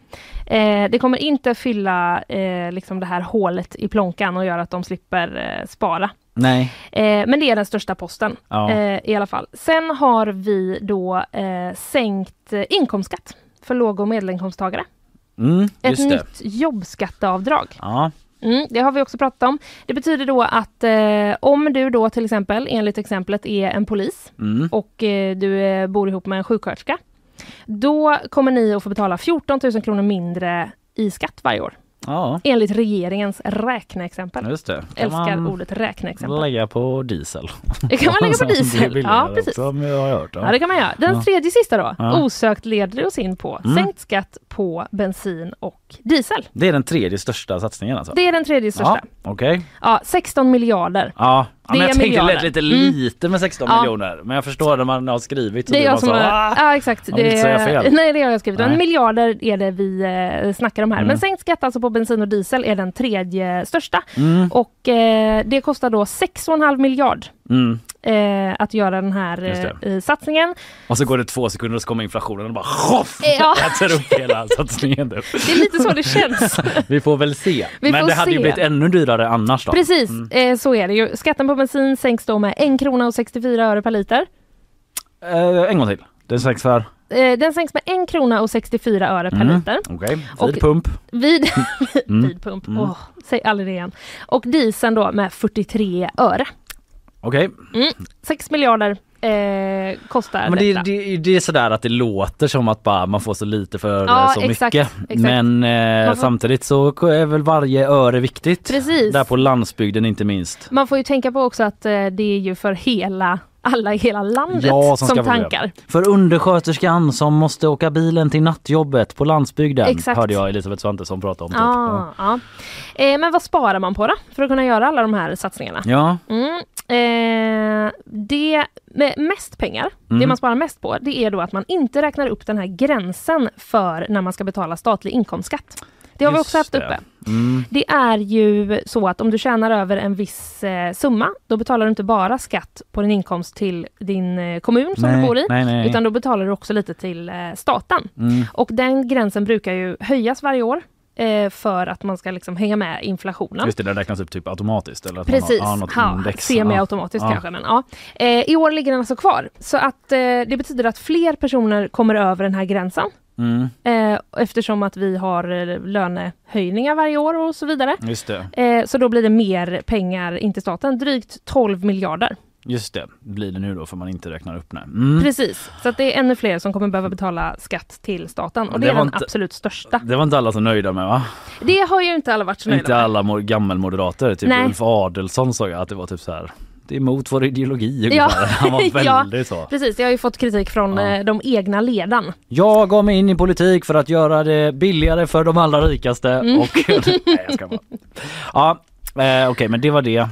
Speaker 2: Eh, det kommer inte fylla eh, liksom det här hålet i plånkan och göra att de slipper eh, spara.
Speaker 1: Nej.
Speaker 2: Eh, men det är den största posten
Speaker 1: Ja.
Speaker 2: eh, i alla fall. Sen har vi då eh, sänkt inkomstskatt för låg och medelinkomsttagare.
Speaker 1: Mm,
Speaker 2: Ett
Speaker 1: det.
Speaker 2: nytt jobbskatteavdrag.
Speaker 1: Ja.
Speaker 2: Mm, det har vi också pratat om. Det betyder då att eh, om du då till exempel, enligt exemplet, är en polis
Speaker 1: Mm.
Speaker 2: och eh, du eh, bor ihop med en sjuksköterska. Då kommer ni att få betala 14 000 kronor mindre i skatt varje år.
Speaker 1: Ja,
Speaker 2: Enligt regeringens räkneexempel.
Speaker 1: just det. Kan
Speaker 2: Älskar
Speaker 1: man
Speaker 2: ordet räkneexempel.
Speaker 1: lägga på diesel.
Speaker 2: Det kan man lägga på [LAUGHS] diesel. Ja, precis.
Speaker 1: Också, hört.
Speaker 2: Ja, det kan man göra. Den
Speaker 1: Ja.
Speaker 2: tredje sista då,
Speaker 1: Ja.
Speaker 2: osökt leder det oss in på
Speaker 1: Mm.
Speaker 2: sänkt skatt på bensin och diesel.
Speaker 1: Det är den tredje största satsningen alltså?
Speaker 2: Det är den tredje största.
Speaker 1: Ja, Okej.
Speaker 2: Ja, 16 miljarder.
Speaker 1: Ja, ja men jag tänkte det lät
Speaker 2: miljarder.
Speaker 1: lite
Speaker 2: Mm.
Speaker 1: lite med 16
Speaker 2: Ja.
Speaker 1: miljoner. Men jag förstår när man har skrivit så
Speaker 2: Det är jag som har,
Speaker 1: "Ah!"
Speaker 2: ja exakt.
Speaker 1: Man vill inte säga fel.
Speaker 2: Nej det har jag skrivit. Men
Speaker 1: Nej.
Speaker 2: miljarder är det vi eh, snackar om här.
Speaker 1: Mm.
Speaker 2: Men sänkt skatt alltså på bensin och diesel är den tredje största.
Speaker 1: Mm.
Speaker 2: Och eh, det kostar då 6,5 miljard
Speaker 1: Mm.
Speaker 2: Eh, att göra den här eh, eh, satsningen.
Speaker 1: Och så går det två sekunder och så kommer inflationen och bara hoff,
Speaker 2: Ja.
Speaker 1: äter upp hela satsningen.
Speaker 2: Det är lite så det känns. [LAUGHS]
Speaker 1: Vi får väl se.
Speaker 2: Vi
Speaker 1: Men det hade ju blivit ännu dyrare annars då.
Speaker 2: Precis,
Speaker 1: Mm.
Speaker 2: eh, så är det ju. Skatten på bensin sänks då med 1 krona och 64 öre per liter.
Speaker 1: Eh, en gång till. Den sänks för?
Speaker 2: Eh, den sänks med 1 krona och 64 öre per
Speaker 1: Mm.
Speaker 2: liter.
Speaker 1: Okej,
Speaker 2: Och-
Speaker 1: vid pump.
Speaker 2: Vid,
Speaker 1: Mm. [LAUGHS]
Speaker 2: vid pump.
Speaker 1: Mm.
Speaker 2: Åh, säg aldrig det igen. Och dieseln då med 43 öre.
Speaker 1: Okej.
Speaker 2: Mm. 6 miljarder eh, kostar
Speaker 1: Men det,
Speaker 2: detta.
Speaker 1: det, det är sådär att det låter som att bara man får så lite för
Speaker 2: Ja,
Speaker 1: eh, så
Speaker 2: exakt,
Speaker 1: mycket.
Speaker 2: exakt.
Speaker 1: Men eh,
Speaker 2: Man får-
Speaker 1: samtidigt så är väl varje öre viktigt.
Speaker 2: Precis.
Speaker 1: Där på landsbygden inte minst.
Speaker 2: Man får ju tänka på också att eh, det är ju för hela, alla i hela landet
Speaker 1: Ja,
Speaker 2: som,
Speaker 1: som
Speaker 2: tankar.
Speaker 1: det. För undersköterskan som måste åka bilen till nattjobbet på landsbygden
Speaker 2: Exakt.
Speaker 1: hörde jag Elisabeth Svantesson prata om. Typ.
Speaker 2: Ah, ja. Eh, men vad sparar man på då för att kunna göra alla de här satsningarna?
Speaker 1: Ja.
Speaker 2: Mm, eh, det med mest pengar, det
Speaker 1: Mm.
Speaker 2: man sparar mest på, det är då att man inte räknar upp den här gränsen för när man ska betala statlig inkomstskatt. Det har vi
Speaker 1: Just
Speaker 2: också haft
Speaker 1: det.
Speaker 2: uppe.
Speaker 1: Mm.
Speaker 2: Det är ju så att om du tjänar över en viss eh, summa, då betalar du inte bara skatt på din inkomst till din eh, kommun som
Speaker 1: Nej,
Speaker 2: du bor i,
Speaker 1: nej, nej.
Speaker 2: utan då betalar du också lite till eh, staten.
Speaker 1: Mm.
Speaker 2: Och den gränsen brukar ju höjas varje år eh, för att man ska liksom hänga med inflationen.
Speaker 1: Just det, den räknas upp typ automatiskt. Eller att
Speaker 2: Precis,
Speaker 1: man har, något
Speaker 2: ja,
Speaker 1: index.
Speaker 2: semi-automatiskt
Speaker 1: Ja.
Speaker 2: kanske. Men, ja. eh, I år ligger den alltså kvar. Så att eh, det betyder att fler personer kommer över den här gränsen.
Speaker 1: Mm.
Speaker 2: Eh, eftersom att vi har eh, lönehöjningar varje år och så vidare.
Speaker 1: Just det.
Speaker 2: Eh, så då blir det mer pengar in till staten, drygt 12 miljarder.
Speaker 1: Just det, blir det nu då för man inte räknar upp det. Mm.
Speaker 2: Precis, så att det är ännu fler som kommer behöva betala skatt till staten och det,
Speaker 1: Det
Speaker 2: är den
Speaker 1: inte-
Speaker 2: absolut största.
Speaker 1: Det var inte alla så nöjda med va?
Speaker 2: Det har ju inte alla varit så nöjda
Speaker 1: Inte
Speaker 2: med.
Speaker 1: alla mo- gammelmoderater. Typ
Speaker 2: Nej.
Speaker 1: Ulf Adelsson jag att det var typ så här. Emot vår ideologi
Speaker 2: Ja. [LAUGHS]
Speaker 1: Han var [LAUGHS]
Speaker 2: Ja.
Speaker 1: väldigt så.
Speaker 2: Precis, jag har ju fått kritik från
Speaker 1: Ja.
Speaker 2: eh, de egna ledan.
Speaker 1: Jag gav mig in i politik för att göra det billigare för de allra rikaste
Speaker 2: Mm.
Speaker 1: och... [LAUGHS] Nej jag ska bara. Ja, eh, okej men det var det.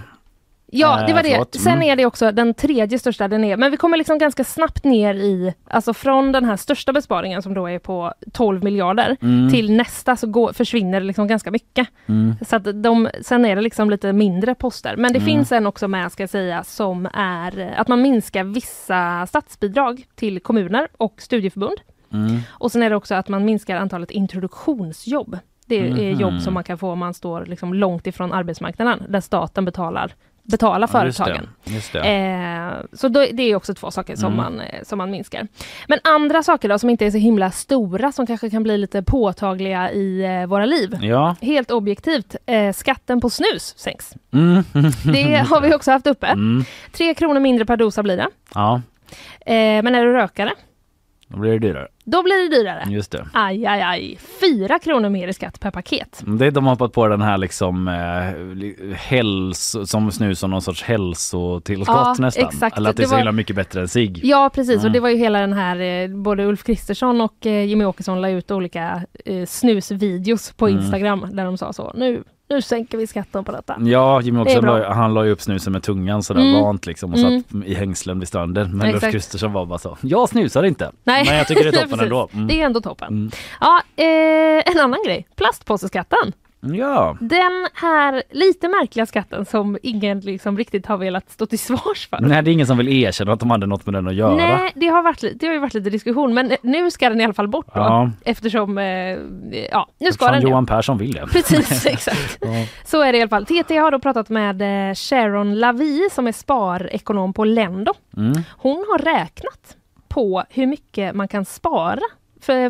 Speaker 2: Ja, det
Speaker 1: Eh,
Speaker 2: var det.
Speaker 1: förlåt.
Speaker 2: Sen
Speaker 1: Mm.
Speaker 2: är det också den tredje största, den är, men vi kommer liksom ganska snabbt ner i, alltså från den här största besparingen som då är på 12 miljarder
Speaker 1: Mm.
Speaker 2: till nästa så går, försvinner det liksom ganska mycket.
Speaker 1: Mm.
Speaker 2: Så att de, sen är det liksom lite mindre poster. Men det
Speaker 1: Mm.
Speaker 2: finns en också med ska jag säga som är att man minskar vissa statsbidrag till kommuner och studieförbund.
Speaker 1: Mm.
Speaker 2: Och sen är det också att man minskar antalet introduktionsjobb Det är
Speaker 1: Mhm.
Speaker 2: jobb som man kan få om man står liksom långt ifrån arbetsmarknaden, där staten betalar, betalar
Speaker 1: Ja, just det.
Speaker 2: företagen.
Speaker 1: Just det.
Speaker 2: Eh, så då, det är också två saker som,
Speaker 1: Mm.
Speaker 2: man, eh, som man minskar. Men andra saker då som inte är så himla stora som kanske kan bli lite påtagliga i eh, våra liv.
Speaker 1: Ja.
Speaker 2: Helt objektivt, eh, skatten på snus sänks.
Speaker 1: Mm.
Speaker 2: Det har vi också haft uppe.
Speaker 1: Mm.
Speaker 2: Tre kronor mindre per dosa blir det.
Speaker 1: Ja,
Speaker 2: Eh, men är du rökare,
Speaker 1: då blir det dyrare.
Speaker 2: Då blir det dyrare.
Speaker 1: Just det.
Speaker 2: Aj, aj, aj. Fyra kronor mer i skatt per paket.
Speaker 1: Det, de har hoppat på den här liksom eh, hälso, som snus som någon sorts hälsotillskott
Speaker 2: Ja,
Speaker 1: nästan.
Speaker 2: exakt.
Speaker 1: Eller att det är
Speaker 2: Det
Speaker 1: så
Speaker 2: var-
Speaker 1: himla mycket bättre än sig.
Speaker 2: Ja precis
Speaker 1: Mm.
Speaker 2: och det var ju hela den här, eh, både Ulf Kristersson och eh, Jimmy Åkesson la ut olika eh, snusvideos på
Speaker 1: Mm.
Speaker 2: Instagram där de sa så, nu, nu sänker vi skatten på detta.
Speaker 1: Ja, också
Speaker 2: bra.
Speaker 1: la, han la ju upp snusen med tungan sådär
Speaker 2: Mm.
Speaker 1: vant liksom och
Speaker 2: Mm.
Speaker 1: satt i hängslen vid stranden. Men Ulf. Kristersson var bara så, jag snusar inte.
Speaker 2: Nej.
Speaker 1: Men jag tycker det är [LAUGHS] toppen ändå. Mm.
Speaker 2: Det är ändå toppen.
Speaker 1: Mm.
Speaker 2: Ja, eh, en annan grej, plastpåseskatten.
Speaker 1: Ja,
Speaker 2: Den här lite märkliga skatten som ingen liksom riktigt har velat stå till svars för.
Speaker 1: nej det är ingen som vill erkänna att de hade något med den att göra.
Speaker 2: Nej, det har, varit, det har ju varit lite diskussion men nu ska den i alla fall bort då.
Speaker 1: Ja.
Speaker 2: Eftersom, eh, ja nu ska den.
Speaker 1: Johan Persson vill det.
Speaker 2: Precis, [LAUGHS] exakt.
Speaker 1: Ja.
Speaker 2: Så är det i alla fall. TT har då pratat med eh, Sharon Lavie som är sparekonom på Lendo.
Speaker 1: Mm.
Speaker 2: Hon har räknat på hur mycket man kan spara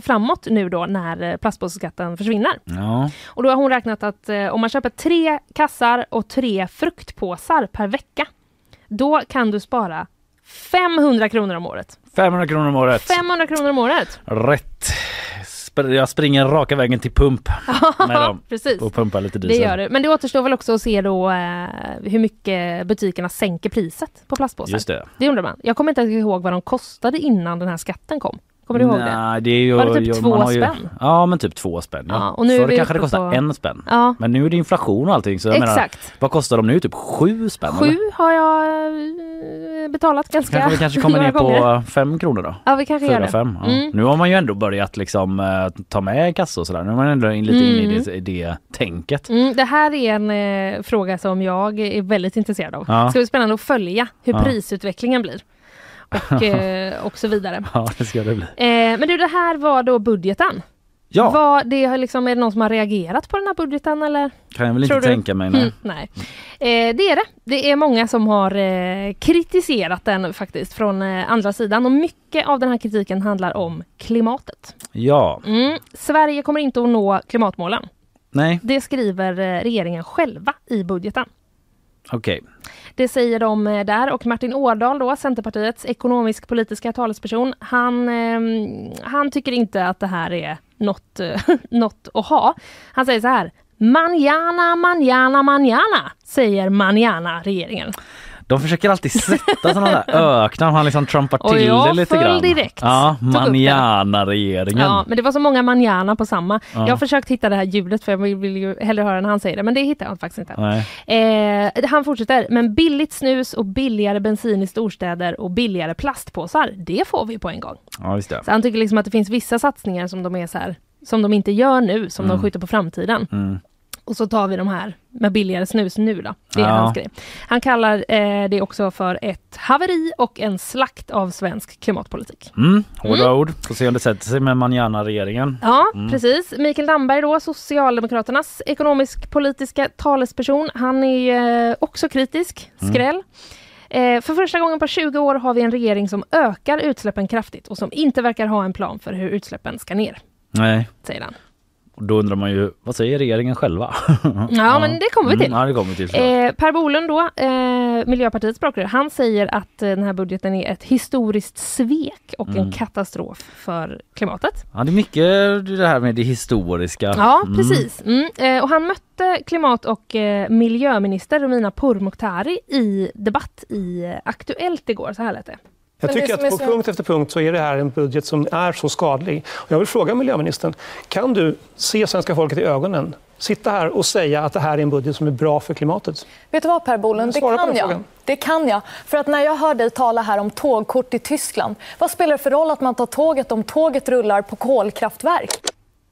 Speaker 2: framåt nu då när eh, plastpåseskatten försvinner.
Speaker 1: Ja.
Speaker 2: Och då har hon räknat att eh, om man köper tre kassar och tre fruktpåsar per vecka, då kan du spara 500 kronor om året.
Speaker 1: 500 kronor om året.
Speaker 2: 500 kronor om året!
Speaker 1: Rätt. Jag springer raka vägen till pump [LAUGHS] med dem
Speaker 2: Precis.
Speaker 1: och pumpar lite
Speaker 2: Det
Speaker 1: diesel.
Speaker 2: gör du. Men det återstår väl också att se då eh, hur mycket butikerna sänker priset på plastpåsar.
Speaker 1: Just det.
Speaker 2: Det undrar man. Jag kommer inte ihåg vad de kostade innan den här skatten kom. Kommer du ihåg det?
Speaker 1: Nej, det är ju,
Speaker 2: Var det typ
Speaker 1: ju-
Speaker 2: två
Speaker 1: ju,
Speaker 2: spänn?
Speaker 1: Ja men typ två spänn. Ja.
Speaker 2: Ja, och nu
Speaker 1: Förr kanske det kostade
Speaker 2: på-
Speaker 1: en spänn.
Speaker 2: Ja.
Speaker 1: Men nu är det inflation och allting så jag menar,
Speaker 2: Exakt.
Speaker 1: vad kostar de nu? Typ sju spänn?
Speaker 2: Sju
Speaker 1: eller?
Speaker 2: har jag eh, betalat ganska
Speaker 1: Kanske vi kanske kommer [LAUGHS] ner på fem kronor då?
Speaker 2: Ja, vi kanske gör
Speaker 1: Fyra,
Speaker 2: det.
Speaker 1: fem. Ja.
Speaker 2: Mm.
Speaker 1: Nu har man ju ändå börjat liksom eh, ta med kassor och sådär. Nu är man ändå in, lite inne i
Speaker 2: Mm.
Speaker 1: det, i det tänket.
Speaker 2: Mm, det här är en eh, fråga som jag är väldigt intresserad av.
Speaker 1: Ja.
Speaker 2: Det ska bli spännande att följa hur prisutvecklingen blir. Och, [LAUGHS] eh, och så vidare.
Speaker 1: Ja det ska det bli.
Speaker 2: Eh, men du, det här var då budgeten.
Speaker 1: Ja,
Speaker 2: Vad, det liksom, är det någon som har reagerat på den här budgeten eller?
Speaker 1: kan jag väl
Speaker 2: Tror
Speaker 1: inte
Speaker 2: du?
Speaker 1: tänka mig. Nej.
Speaker 2: Mm, nej. Eh, det är det. Det är många som har eh, kritiserat den faktiskt från eh, andra sidan och mycket av den här kritiken handlar om klimatet.
Speaker 1: Ja,
Speaker 2: Mm. Sverige kommer inte att nå klimatmålen.
Speaker 1: nej,
Speaker 2: Det skriver eh, regeringen själva i budgeten.
Speaker 1: okej.
Speaker 2: Det säger de eh, där och Martin Ådahl då, Centerpartiets ekonomisk-politiska talesperson, han, ehm, han tycker inte att det här är något, eh, [LAUGHS] något att ha. Han säger så här, manjana, manjana, manjana, säger manjana-regeringen.
Speaker 1: De försöker alltid sätta sådana där öknar, han liksom trumpar
Speaker 2: Och
Speaker 1: till
Speaker 2: jag
Speaker 1: det lite grann.
Speaker 2: direkt.
Speaker 1: Ja, manjana-regeringen.
Speaker 2: Ja, men det var så många manjana på samma.
Speaker 1: Ja.
Speaker 2: Jag har försökt hitta det här ljudet för jag vill, ju hellre höra när han säger det, men det hittar jag faktiskt inte. Eh, han fortsätter, men billigt snus och billigare bensin i storstäder och billigare plastpåsar, det får vi på en gång.
Speaker 1: Ja, just det.
Speaker 2: Så han tycker liksom att det finns vissa satsningar som de är så här, som de inte gör nu, som
Speaker 1: Mm.
Speaker 2: de skjuter på framtiden.
Speaker 1: Mm.
Speaker 2: Och så tar vi de här med billigare snus nu då. Det är
Speaker 1: Ja.
Speaker 2: hans grej. Han kallar eh, det också för ett haveri och en slakt av svensk klimatpolitik.
Speaker 1: Mm, hårda
Speaker 2: Mm.
Speaker 1: ord. Får se om det sätter sig med manjana-regeringen.
Speaker 2: Ja,
Speaker 1: Mm.
Speaker 2: precis. Mikael Damberg då, Socialdemokraternas ekonomisk-politiska talesperson. Han är eh, också kritisk.
Speaker 1: Mm.
Speaker 2: Skräll. Eh, för första gången på 20 år har vi en regering som ökar utsläppen kraftigt och som inte verkar ha en plan för hur utsläppen ska ner,
Speaker 1: Nej.
Speaker 2: säger han.
Speaker 1: Då undrar man ju, vad säger regeringen själva? [LAUGHS]
Speaker 2: Ja, men det kommer vi till.
Speaker 1: Mm, ja, det kommer till.
Speaker 2: Eh, per Bolund då, eh, Miljöpartiets språkrör, han säger att eh, den här budgeten är ett historiskt svek och
Speaker 1: Mm.
Speaker 2: en katastrof för klimatet.
Speaker 1: Ja, det är mycket det här med det historiska.
Speaker 2: Ja,
Speaker 1: Mm.
Speaker 2: precis. Mm. Eh, och han mötte klimat och eh, miljöminister Romina Pourmokhtari i debatt i Aktuellt igår. Så här lät det.
Speaker 11: Jag
Speaker 2: Men
Speaker 11: tycker att på
Speaker 2: så-
Speaker 11: punkt efter punkt så är det här en budget som är så skadlig. Och jag vill fråga miljöministern, kan du se svenska folket i ögonen, sitta här och säga att det här är en budget som är bra för klimatet?
Speaker 12: Vet du vad Per Bolund, det kan jag. Det kan jag. För att när jag hör dig tala här om tågkort i Tyskland, vad spelar det för roll att man tar tåget om tåget rullar på kolkraftverk?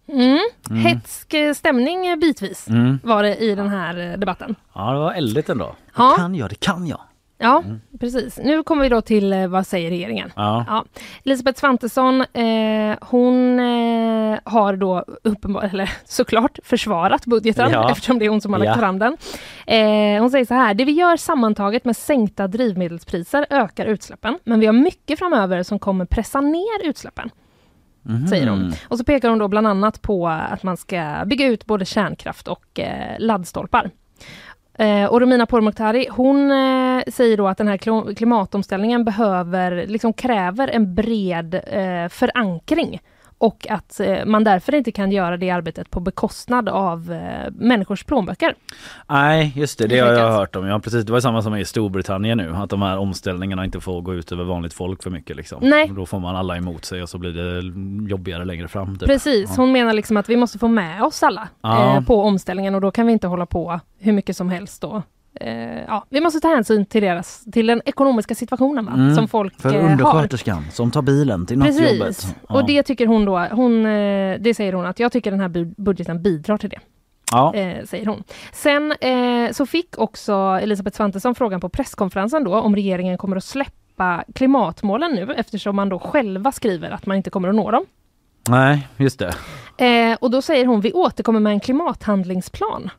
Speaker 2: Mm.
Speaker 1: Mm.
Speaker 2: Hetsk eh, stämning bitvis
Speaker 1: Mm.
Speaker 2: var det i den här eh, debatten.
Speaker 1: Ja, det var eldigt ändå.
Speaker 2: Ja.
Speaker 1: Det kan jag, det kan jag.
Speaker 2: Ja, precis. Nu kommer vi då till eh, vad säger regeringen?
Speaker 1: Ja.
Speaker 2: Elisabeth Svantesson, eh, hon eh, har då uppenbar, eller [LAUGHS] såklart försvarat budgeten
Speaker 13: Ja.
Speaker 2: eftersom det är hon som har lagt
Speaker 13: Ja.
Speaker 2: fram den. Eh, hon säger så här, det vi gör sammantaget med sänkta drivmedelspriser ökar utsläppen, men vi har mycket framöver som kommer pressa ner utsläppen.
Speaker 1: Mhm.
Speaker 2: Säger hon. Och så pekar hon då bland annat på att man ska bygga ut både kärnkraft och eh, laddstolpar. Eh, och Romina Pourmokhtari, hon eh, säger då att den här klimatomställningen behöver, liksom kräver en bred eh, förankring och att eh, man därför inte kan göra det arbetet på bekostnad av eh, människors plånböcker.
Speaker 1: Nej, just det. Det har jag hört om. Ja, precis. Det var samma som i Storbritannien nu. Att de här omställningarna inte får gå ut över vanligt folk för mycket. Liksom.
Speaker 2: Nej.
Speaker 1: Då får man alla emot sig och så blir det jobbigare längre fram. Typ.
Speaker 2: Precis,
Speaker 1: Ja.
Speaker 2: hon menar liksom att vi måste få med oss alla
Speaker 1: Ja.
Speaker 2: eh, på omställningen och då kan vi inte hålla på hur mycket som helst då. Eh, ja, vi måste ta hänsyn till, deras, till den ekonomiska situationen va?
Speaker 1: Mm.
Speaker 2: som folk
Speaker 1: För
Speaker 2: eh, har.
Speaker 1: undersköterskan som tar bilen till.
Speaker 2: Precis,
Speaker 1: Ja.
Speaker 2: och det tycker hon då, hon, eh, det säger hon att jag tycker den här bu- budgeten bidrar till det.
Speaker 1: Ja.
Speaker 2: Eh, säger hon. Sen eh, så fick också Elisabeth Svantesson frågan på presskonferensen då om regeringen kommer att släppa klimatmålen nu eftersom man då själva skriver att man inte kommer att nå dem.
Speaker 1: Nej, just det.
Speaker 2: Eh, och då säger hon, vi återkommer med en klimathandlingsplan.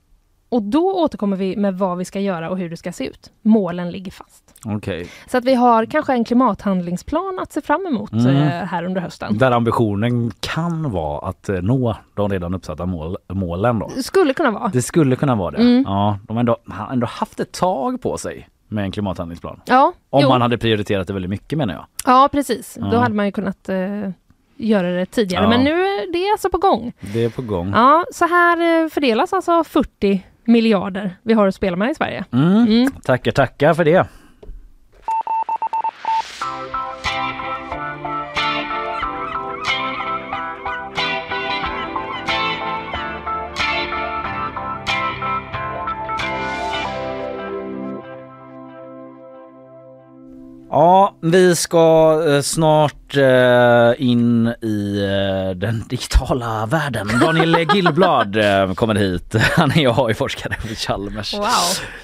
Speaker 2: Och då återkommer vi med vad vi ska göra och hur det ska se ut. Målen ligger fast.
Speaker 1: Okej.
Speaker 2: Så att vi har kanske en klimathandlingsplan att se fram emot
Speaker 1: Mm.
Speaker 2: eh, här under hösten.
Speaker 1: Där ambitionen kan vara att eh, nå de redan uppsatta mål, målen då.
Speaker 2: Skulle kunna vara.
Speaker 1: Det skulle kunna vara det.
Speaker 2: Mm.
Speaker 1: Ja, de har ändå, ändå haft ett tag på sig med en klimathandlingsplan.
Speaker 2: Ja,
Speaker 1: Om
Speaker 2: jo.
Speaker 1: man hade prioriterat det väldigt mycket menar jag.
Speaker 2: ja precis.
Speaker 1: Ja.
Speaker 2: Då hade man ju kunnat eh, göra det tidigare.
Speaker 1: Ja.
Speaker 2: Men nu är det alltså på gång.
Speaker 1: Det är på gång.
Speaker 2: Ja, så här eh, fördelas alltså 40 miljarder vi har att spela med i Sverige.
Speaker 1: Mm. Tackar, tackar för det. Ja, vi ska eh, snart eh, in i eh, den [LAUGHS] digitala världen. Daniel Gillblad eh, kommer hit. [LAUGHS] Han är AI-forskare på Chalmers.
Speaker 2: Wow.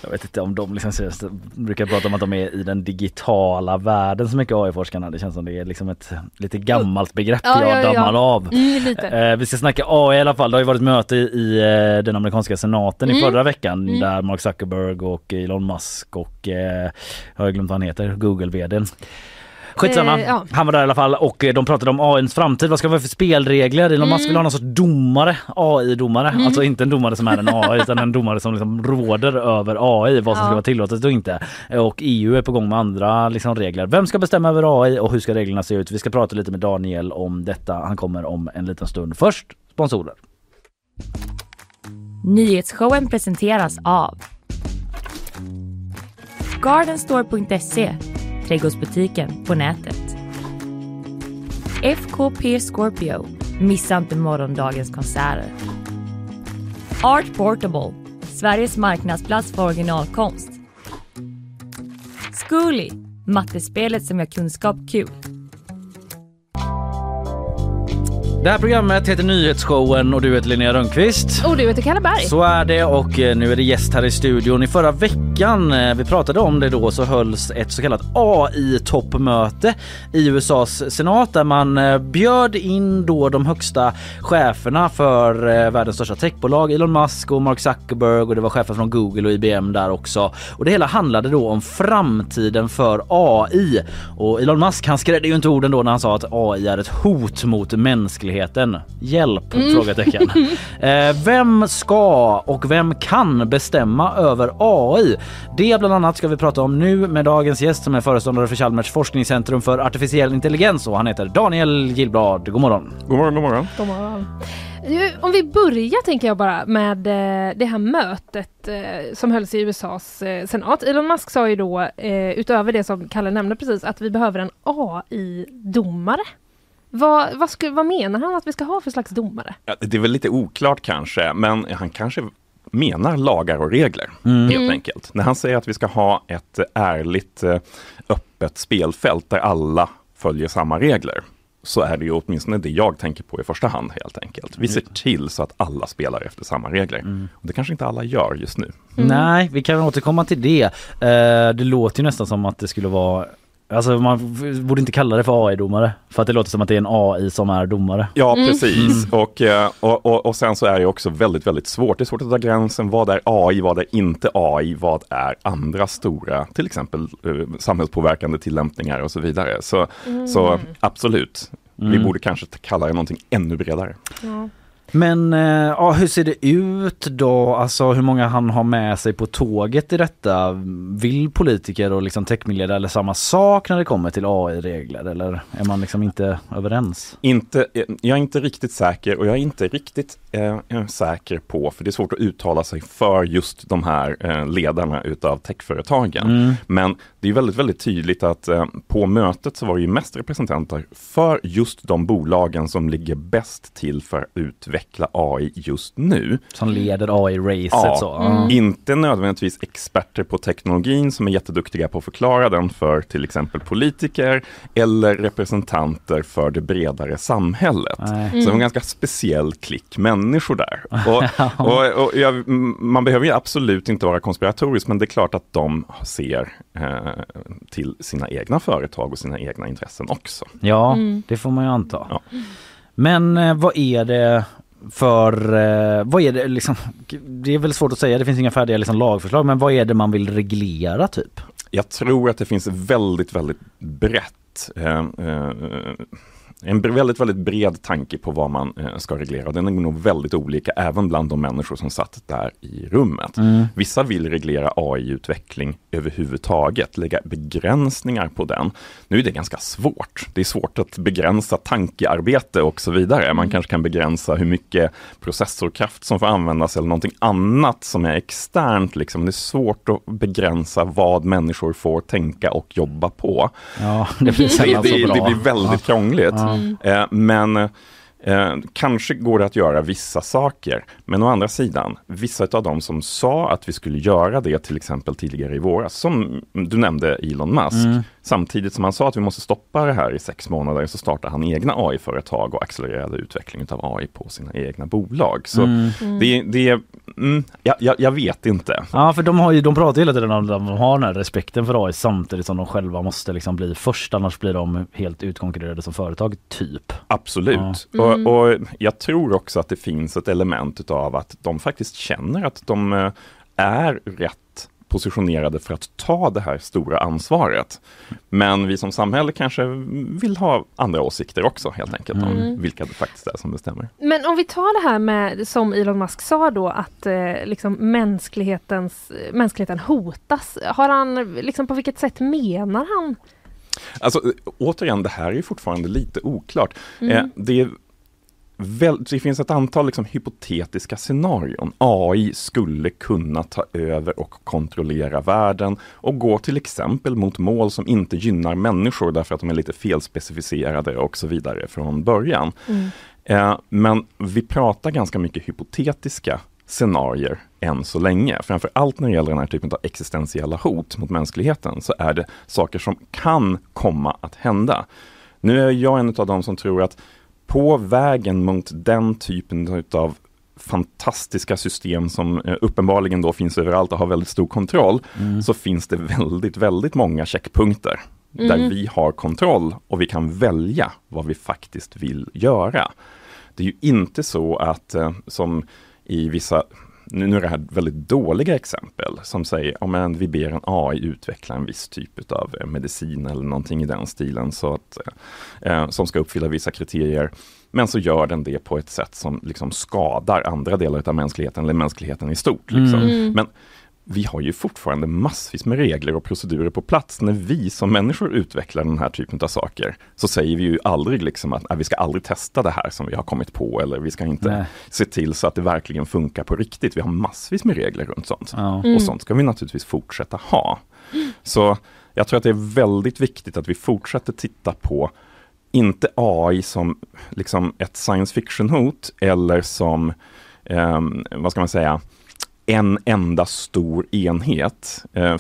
Speaker 1: Jag vet inte om de liksom seriöst brukar prata om att de är i den digitala världen så mycket AI-forskarna. Det känns som det är liksom ett lite gammalt begrepp
Speaker 2: Ja,
Speaker 1: jag
Speaker 2: ja, ja.
Speaker 1: dammar av.
Speaker 2: Mm,
Speaker 1: vi ska snacka AI i alla fall. Det har ju varit möte i den amerikanska senaten i
Speaker 2: Mm.
Speaker 1: förra veckan
Speaker 2: Mm.
Speaker 1: där Mark Zuckerberg och Elon Musk och jag har glömt vad han heter, Google-vdn. Skitsamma,
Speaker 2: Eh, ja.
Speaker 1: han var där i alla fall och eh, de pratade om AIns framtid. Vad ska vi ha för spelregler?
Speaker 2: Mm.
Speaker 1: vill ha någon sorts domare, AI-domare.
Speaker 2: Mm.
Speaker 1: Alltså inte en domare som är en AI [LAUGHS] utan en domare som liksom råder över AI, vad som
Speaker 2: Ja.
Speaker 1: ska vara tillåtet och inte. Och EU är på gång med andra liksom, regler. Vem ska bestämma över AI och hur ska reglerna se ut? Vi ska prata lite med Daniel om detta. Han kommer om en liten stund. Först sponsorer.
Speaker 14: Nyhetsshowen presenteras av Gardenstore.se Trädgårdsbutiken på nätet. FKP Scorpio. Missa inte morgondagens konserter. Art Portable. Sveriges marknadsplats för originalkonst. Zcooly. Mattespelet som gör kunskap kul.
Speaker 1: Det här programmet heter Nyhetsshowen och du heter Linnea Rönnqvist.
Speaker 2: Och du heter Kalle Berg.
Speaker 1: Så är det och eh, nu är det gäst här i studion. I förra veckan, eh, vi pratade om det då, så hölls ett så kallat AI-toppmöte i USAs senat där man eh, bjöd in då de högsta cheferna för världens största techbolag, Elon Musk och Mark Zuckerberg och det var chefer från Google och IBM där också. Och det hela handlade då om framtiden för AI. Och Elon Musk han skrädde ju inte orden då när han sa att AI är ett hot mot mänskligheten. Hjälp?
Speaker 15: Mm.
Speaker 1: Frågetecken. [LAUGHS] Eh, vem ska och vem kan bestämma över AI? Det bland annat ska vi prata om nu med dagens gäst som är föreståndare för Chalmers forskningscentrum för artificiell intelligens och han heter Daniel Gillblad. God morgon!
Speaker 15: God morgon, god morgon.
Speaker 2: God morgon. Om vi börjar tänker jag bara med eh, det här mötet eh, som hölls i USAs senat. Elon Musk sa ju då, utöver det som Kalle nämnde precis, att vi behöver en AI-domare. Vad, vad, sku, vad menar han att vi ska ha för slags domare?
Speaker 15: Ja, det är väl lite oklart kanske, men han kanske menar lagar och regler
Speaker 1: Mm.
Speaker 15: helt
Speaker 2: Mm.
Speaker 15: enkelt. När han säger att vi ska ha ett ärligt, eh, öppet spelfält där alla följer samma regler. så är det ju åtminstone det jag tänker på i första hand helt enkelt. Vi ser till så att alla spelar efter samma regler. Och det kanske inte alla gör just nu.
Speaker 1: Nej, vi kan återkomma till det. Eh, det låter ju nästan som att det skulle vara Alltså man borde inte kalla det för AI-domare för att det låter som att det är en AI som är domare.
Speaker 15: Ja, precis. Och, eh, och, och, och sen så är det också väldigt, väldigt svårt. Det är svårt att dra gränsen. Vad är AI? Vad är inte AI? Vad är andra stora, till exempel eh, samhällspåverkande tillämpningar och så vidare. Så,
Speaker 2: Mm.
Speaker 15: så absolut, vi
Speaker 1: Mm.
Speaker 15: borde kanske kalla det någonting ännu bredare.
Speaker 2: Ja.
Speaker 1: Men eh, ja, hur ser det ut då? Alltså hur många han har med sig på tåget i detta? Vill politiker och liksom techmiljöer samma sak när det kommer till AI-regler eller är man liksom inte överens?
Speaker 15: Inte, jag är inte riktigt säker och jag är inte riktigt eh, eh, säker på, för det är svårt att uttala sig för just de här eh, ledarna utav techföretagen.
Speaker 1: Mm.
Speaker 15: Men det är väldigt, väldigt tydligt att eh, på mötet så var det ju mest representanter för just de bolagen som ligger bäst till för att utveckla AI just nu.
Speaker 1: Som leder AI-racet
Speaker 15: Ja,
Speaker 1: så? Ja.
Speaker 15: inte nödvändigtvis experter på teknologin som är jätteduktiga på att förklara den för till exempel politiker eller representanter för det bredare samhället.
Speaker 1: Nej.
Speaker 15: Så en
Speaker 1: Mm.
Speaker 15: ganska speciell klick människor där. [LAUGHS] Och, och, och jag, man behöver ju absolut inte vara konspiratorisk, men det är klart att de ser eh, till sina egna företag och sina egna intressen också.
Speaker 1: Ja,
Speaker 15: Mm.
Speaker 1: det får man ju anta. Men eh, vad är det för, eh, vad är det liksom, det är väl svårt att säga, det finns inga färdiga liksom, lagförslag, men vad är det man vill reglera typ?
Speaker 15: Jag tror att det finns väldigt, väldigt brett eh, eh, en väldigt, väldigt bred tanke på vad man eh, ska reglera. Den är nog väldigt olika även bland de människor som satt där i rummet.
Speaker 1: Mm.
Speaker 15: Vissa vill reglera AI-utveckling överhuvudtaget, lägga begränsningar på den. Nu är det ganska svårt. Det är svårt att begränsa tankearbete och så vidare. Man kanske kan begränsa hur mycket processorkraft som får användas eller någonting annat som är externt. Liksom. Det är svårt att begränsa vad människor får tänka och jobba på.
Speaker 1: Ja, det blir
Speaker 15: det, det, det blir väldigt
Speaker 1: Ja.
Speaker 15: krångligt.
Speaker 1: Ja.
Speaker 15: Eh, men eh, kanske går det att göra vissa saker. Men å andra sidan, vissa av dem som sa att vi skulle göra det till exempel tidigare i våras, som du nämnde Elon Musk,
Speaker 1: Mm
Speaker 15: samtidigt som han sa att vi måste stoppa det här i sex månader så startade han egna AI-företag och accelererade utvecklingen av AI på sina egna bolag. Så
Speaker 1: Mm.
Speaker 15: det, det är, mm, jag, jag, jag vet inte.
Speaker 1: Ja för de har ju, de pratar hela tiden om att de har den här respekten för AI samtidigt som de själva måste liksom bli först annars blir de helt utkonkurrerade som företag typ.
Speaker 15: Absolut.
Speaker 1: Ja. Mm.
Speaker 15: Och, och jag tror också att det finns ett element utav att de faktiskt känner att de eh, är rätt positionerade för att ta det här stora ansvaret. Men vi som samhälle kanske vill ha andra åsikter också helt enkelt om
Speaker 2: Mm.
Speaker 15: vilka det faktiskt är som bestämmer.
Speaker 2: Men om vi tar det här med, som Elon Musk sa då, att eh, liksom mänsklighetens, mänskligheten hotas. Har han, liksom på vilket sätt menar han?
Speaker 15: Alltså eh, återigen, det här är fortfarande lite oklart.
Speaker 2: Mm.
Speaker 15: Eh, det, är väl, det finns ett antal liksom, hypotetiska scenarion. AI skulle kunna ta över och kontrollera världen och gå till exempel mot mål som inte gynnar människor därför att de är lite felspecificerade och så vidare från början.
Speaker 2: Mm.
Speaker 15: Eh, men vi pratar ganska mycket hypotetiska scenarier än så länge. Framför allt när det gäller den här typen av existentiella hot mot mänskligheten så är det saker som kan komma att hända. Nu är jag en av de som tror att på vägen mot den typen av fantastiska system som eh, uppenbarligen då finns överallt och har väldigt stor kontroll,
Speaker 1: Mm.
Speaker 15: så finns det väldigt, väldigt många checkpunkter där
Speaker 1: Mm.
Speaker 15: vi har kontroll och vi kan välja vad vi faktiskt vill göra. Det är ju inte så att eh, som i vissa nu nu är det här väldigt dåliga exempel som säger om vi ber en AI utveckla en viss typ av eh, medicin eller någonting i den stilen så att, eh, som ska uppfylla vissa kriterier. Men så gör den det på ett sätt som liksom skadar andra delar av mänskligheten eller mänskligheten i stort. Liksom.
Speaker 1: Mm.
Speaker 15: Men vi har ju fortfarande massvis med regler och procedurer på plats. När vi som människor utvecklar den här typen av saker så säger vi ju aldrig liksom att "Nej, vi ska aldrig testa det här som vi har kommit på eller vi ska inte
Speaker 1: Nej.
Speaker 15: se till så att det verkligen funkar på riktigt. Vi har massvis med regler runt sånt.
Speaker 1: Ja.
Speaker 2: Mm.
Speaker 15: Och sånt ska vi naturligtvis fortsätta ha. Så jag tror att det är väldigt viktigt att vi fortsätter titta på inte AI som liksom ett science fiction-hot eller som, ehm, vad ska man säga, en enda stor enhet eh,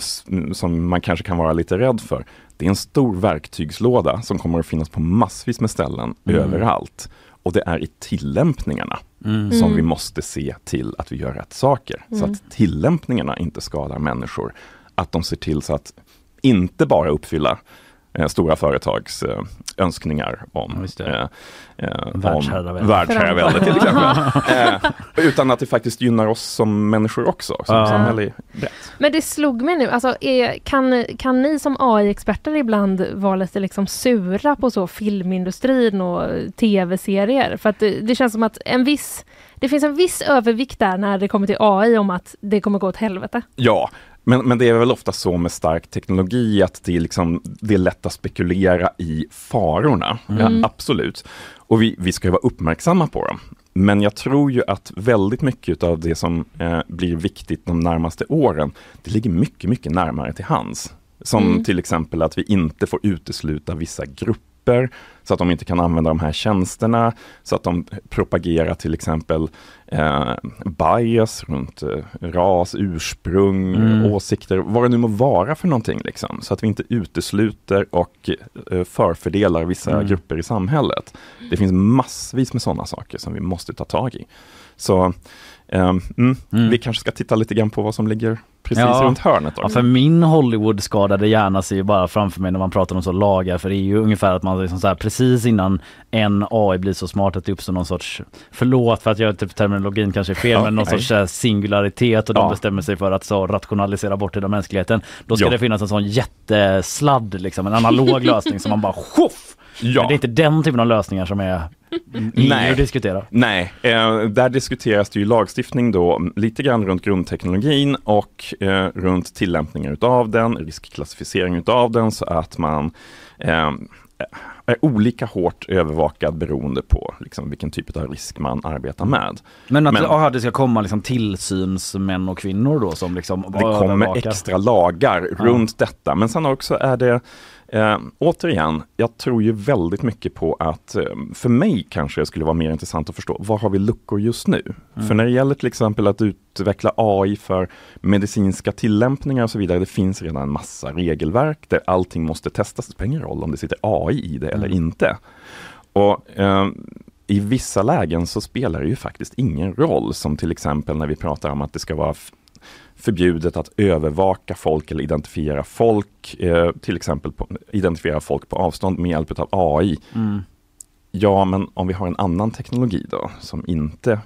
Speaker 15: som man kanske kan vara lite rädd för. Det är en stor verktygslåda som kommer att finnas på massvis med ställen
Speaker 1: Mm.
Speaker 15: överallt. Och det är i tillämpningarna
Speaker 1: Mm.
Speaker 15: som
Speaker 1: Mm.
Speaker 15: vi måste se till att vi gör rätt saker. Så
Speaker 1: Mm.
Speaker 15: att tillämpningarna inte skadar människor. Att de ser till så att inte bara uppfylla eh, stora företags eh, önskningar om, eh, eh,
Speaker 1: Världsherravälde.
Speaker 15: till exempel. [LAUGHS] eh, utan att det faktiskt gynnar oss som människor också, som
Speaker 1: Ja.
Speaker 15: samhälle.
Speaker 2: Men det slog mig nu, alltså, är, kan, kan ni som AI-experter ibland vara lite liksom sura på så filmindustrin och tv-serier? För att det, det känns som att en viss, det finns en viss övervikt där när det kommer till AI om att det kommer gå åt helvete.
Speaker 15: Ja, men, men det är väl ofta så med stark teknologi att det är, liksom, det är lätt att spekulera i farorna.
Speaker 1: Mm.
Speaker 15: Ja, absolut. Och vi, vi ska ju vara uppmärksamma på dem. Men jag tror ju att väldigt mycket av det som eh, blir viktigt de närmaste åren, det ligger mycket, mycket närmare till hands. Som
Speaker 1: Mm.
Speaker 15: till exempel att vi inte får utesluta vissa grupper så att de inte kan använda de här tjänsterna, så att de propagerar till exempel eh, bias runt eh, ras, ursprung,
Speaker 1: Mm.
Speaker 15: åsikter, vad det nu må vara för någonting. Liksom, så att vi inte utesluter och eh, förfördelar vissa
Speaker 1: Mm.
Speaker 15: grupper i samhället. Det finns massvis med sådana saker som vi måste ta tag i. Så ehm, mm, vi kanske ska titta lite grann på vad som ligger precis runt hörnet.
Speaker 1: Ja,
Speaker 15: Också.
Speaker 1: för min Hollywood-skadade hjärna ser ju bara framför mig när man pratar om så lagar för det är ju ungefär att man liksom så här, precis innan en AI blir så smart att det uppstår någon sorts, förlåt för att jag typ terminologin kanske är fel,
Speaker 15: Ja,
Speaker 1: men någon
Speaker 15: nej.
Speaker 1: sorts här, singularitet och de
Speaker 15: Ja.
Speaker 1: bestämmer sig för att så rationalisera bort hela mänskligheten. Då ska
Speaker 15: Ja.
Speaker 1: det finnas en sån jättesladd liksom, en analog [LAUGHS] lösning som man bara tjoff!
Speaker 15: Ja.
Speaker 1: Men det är inte den typen av lösningar som är
Speaker 15: Nej.
Speaker 1: diskutera.
Speaker 15: Nej, eh, där diskuteras det ju lagstiftning då mm, lite grann runt grundteknologin och eh, runt tillämpningar utav den, riskklassificering utav den så att man eh, är olika hårt övervakad beroende på liksom, vilken typ av risk man arbetar med.
Speaker 1: Men att aha, det ska komma liksom tillsynsmän och kvinnor då som liksom
Speaker 15: det kommer
Speaker 1: övervakar.
Speaker 15: extra lagar
Speaker 1: Ja.
Speaker 15: runt detta. Men sen också är det Eh, återigen, jag tror ju väldigt mycket på att, eh, för mig kanske det skulle vara mer intressant att förstå, var har vi luckor just nu?
Speaker 1: Mm.
Speaker 15: För när det gäller till exempel att utveckla AI för medicinska tillämpningar och så vidare, det finns redan en massa regelverk där allting måste testas. Det spelar ingen roll om det sitter AI i det eller
Speaker 1: Mm.
Speaker 15: inte. Och eh, i vissa lägen så spelar det ju faktiskt ingen roll, som till exempel när vi pratar om att det ska vara förbjudet att övervaka folk eller identifiera folk, eh, till exempel på, identifiera folk på avstånd med hjälp av AI.
Speaker 1: Mm.
Speaker 15: Ja, men om vi har en annan teknologi då, som inte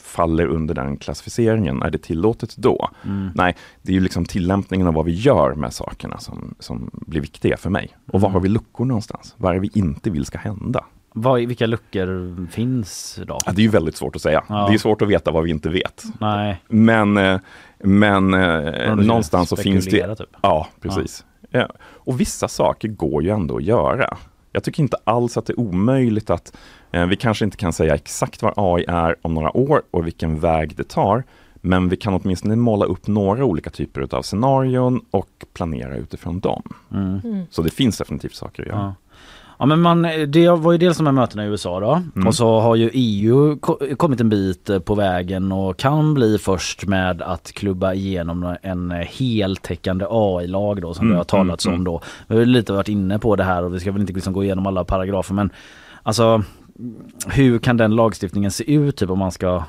Speaker 15: faller under den klassificeringen, är det tillåtet då?
Speaker 1: Mm.
Speaker 15: Nej, det är ju liksom tillämpningen av vad vi gör med sakerna som, som blir viktiga för mig. Och var
Speaker 1: Mm.
Speaker 15: har vi luckor någonstans? Vad är det vi inte vill ska hända?
Speaker 1: Vad, vilka luckor finns då?
Speaker 15: Ja, det är ju väldigt svårt att säga.
Speaker 1: Ja.
Speaker 15: Det är svårt att veta vad vi inte vet.
Speaker 1: Nej.
Speaker 15: Men, eh, men eh, någonstans så finns det...
Speaker 1: typ.
Speaker 15: Ja, precis. Ja. Och vissa saker går ju ändå att göra. Jag tycker inte alls att det är omöjligt att eh, vi kanske inte kan säga exakt vad AI är om några år och vilken väg det tar. Men vi kan åtminstone måla upp några olika typer av scenarion och planera utifrån dem.
Speaker 1: Mm.
Speaker 2: Mm.
Speaker 15: Så det finns definitivt saker att göra.
Speaker 1: Ja. Ja men man, det var ju dels de här mötena i USA då
Speaker 15: Mm.
Speaker 1: och så har ju EU ko- kommit en bit eh, på vägen och kan bli först med att klubba igenom en heltäckande AI-lag då som
Speaker 15: Mm,
Speaker 1: det har talats
Speaker 15: mm,
Speaker 1: om då. Vi har lite varit inne på det här och vi ska väl inte liksom gå igenom alla paragrafer men alltså hur kan den lagstiftningen se ut typ om man ska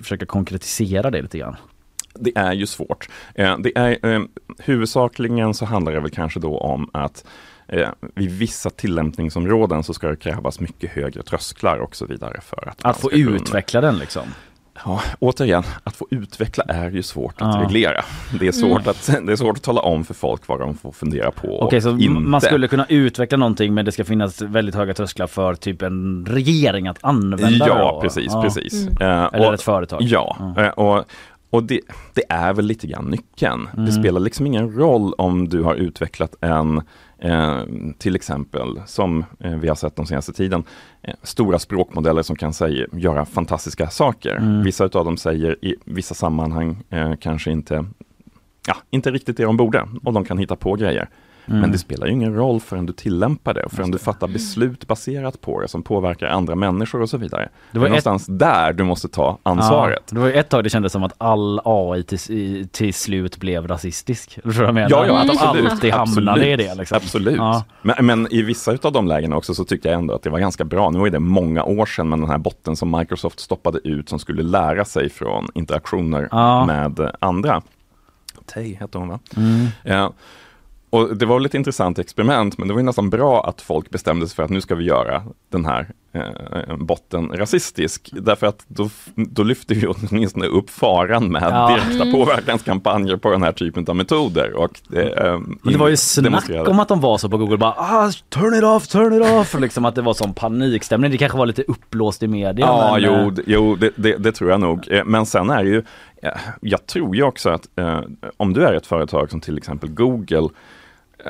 Speaker 1: försöka konkretisera det lite grann?
Speaker 15: Det är ju svårt. Eh, Det är, eh, huvudsakligen så handlar det väl kanske då om att eh, vid vissa tillämpningsområden så ska det krävas mycket högre trösklar och så vidare för att
Speaker 1: Att få
Speaker 15: kunna-
Speaker 1: utveckla den liksom?
Speaker 15: Ja, återigen, att få utveckla är ju svårt att
Speaker 1: Ja.
Speaker 15: reglera. Det är, svårt
Speaker 1: Mm.
Speaker 15: att, det är svårt att tala om för folk vad de får fundera på
Speaker 1: Okej, så m-
Speaker 15: inte.
Speaker 1: man skulle kunna utveckla någonting men det ska finnas väldigt höga trösklar för typ en regering att använda det
Speaker 15: Ja,
Speaker 1: då?
Speaker 15: precis,
Speaker 1: Ja.
Speaker 15: precis.
Speaker 1: Mm.
Speaker 15: Eh,
Speaker 1: Eller
Speaker 15: och-
Speaker 1: ett företag?
Speaker 15: Ja, eh, och, och det, det är väl lite grann nyckeln.
Speaker 1: Mm.
Speaker 15: Det spelar liksom ingen roll om du har utvecklat en Eh, till exempel, som eh, vi har sett de senaste tiden, eh, stora språkmodeller som kan säga, göra fantastiska saker.
Speaker 1: Mm.
Speaker 15: Vissa av dem säger i vissa sammanhang eh, kanske inte, ja, inte riktigt det de borde och de kan hitta på grejer.
Speaker 1: Mm.
Speaker 15: Men det spelar ju ingen roll förrän du tillämpar det och förrän du fattar beslut baserat på det som påverkar andra människor och så vidare. Det,
Speaker 1: var
Speaker 15: är någonstans där du måste ta ansvaret.
Speaker 1: Ja, det var ett tag det kändes som att all AI till, till slut blev rasistisk. [LAUGHS] Vad jag menar?
Speaker 15: Ja, ja,
Speaker 1: att de alltid hamnade i det. Liksom.
Speaker 15: Absolut.
Speaker 1: Ja.
Speaker 15: Men, men i vissa av de lägena också så tyckte jag ändå att det var ganska bra. Nu var det många år sedan, men den här botten som Microsoft stoppade ut som skulle lära sig från interaktioner
Speaker 1: Ja.
Speaker 15: med andra. Tay hette hon va?
Speaker 1: Mm.
Speaker 15: Ja. Och det var väl ett intressant experiment, men det var ju nästan bra att folk bestämde sig för att nu ska vi göra den här eh, botten rasistisk. Därför att då, då lyfter vi åtminstone upp faran med
Speaker 1: Ja.
Speaker 15: direkta
Speaker 1: Mm.
Speaker 15: påverkanskampanjer på den här typen av metoder. Och eh,
Speaker 1: Men det var ju snack om att de var så på Google bara ah, turn it off, turn it off. Liksom att det var sån panikstämning. Det kanske var lite uppblåst i media.
Speaker 15: Ja,
Speaker 1: men,
Speaker 15: jo,
Speaker 1: eh,
Speaker 15: jo det, det, det tror jag nog. Eh, Men sen är det ju, eh, jag tror ju också att eh, om du är ett företag som till exempel Google,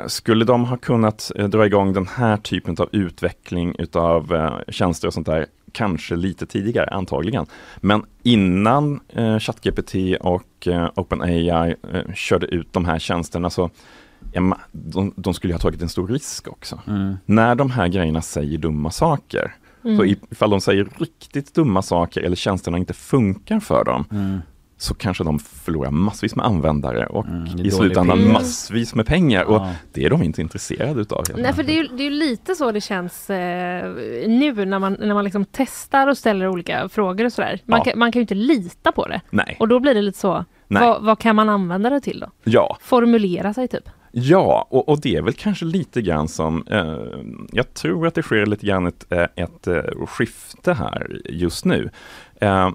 Speaker 15: skulle de ha kunnat eh, dra igång den här typen av utveckling utav eh, tjänster och sånt där, kanske lite tidigare, antagligen. Men innan eh, ChatGPT och eh, OpenAI eh, körde ut de här tjänsterna så ja, ma- de, de skulle ju ha tagit en stor risk också.
Speaker 1: Mm.
Speaker 15: När de här grejerna säger dumma saker,
Speaker 1: Mm.
Speaker 15: så ifall de säger riktigt dumma saker eller tjänsterna inte funkar för dem,
Speaker 1: Mm.
Speaker 15: Så kanske de förlorar massvis med användare och
Speaker 1: är
Speaker 15: i slutändan
Speaker 1: PR.
Speaker 15: massvis med pengar. Och
Speaker 1: Ja.
Speaker 15: det är de inte intresserade utav.
Speaker 2: Nej, för det är, ju, det är lite så det känns eh, nu när man, när man liksom testar och ställer olika frågor och sådär. Man,
Speaker 15: Ja.
Speaker 2: kan, man kan ju inte lita på det.
Speaker 15: Nej.
Speaker 2: Och då blir det lite så,
Speaker 15: Nej.
Speaker 2: vad, vad kan man använda det till då?
Speaker 15: Ja,
Speaker 2: Formulera sig typ.
Speaker 15: Ja, och, och det är väl kanske lite grann som, eh, jag tror att det sker lite grann ett, eh, ett eh, skifte här just nu. Eh,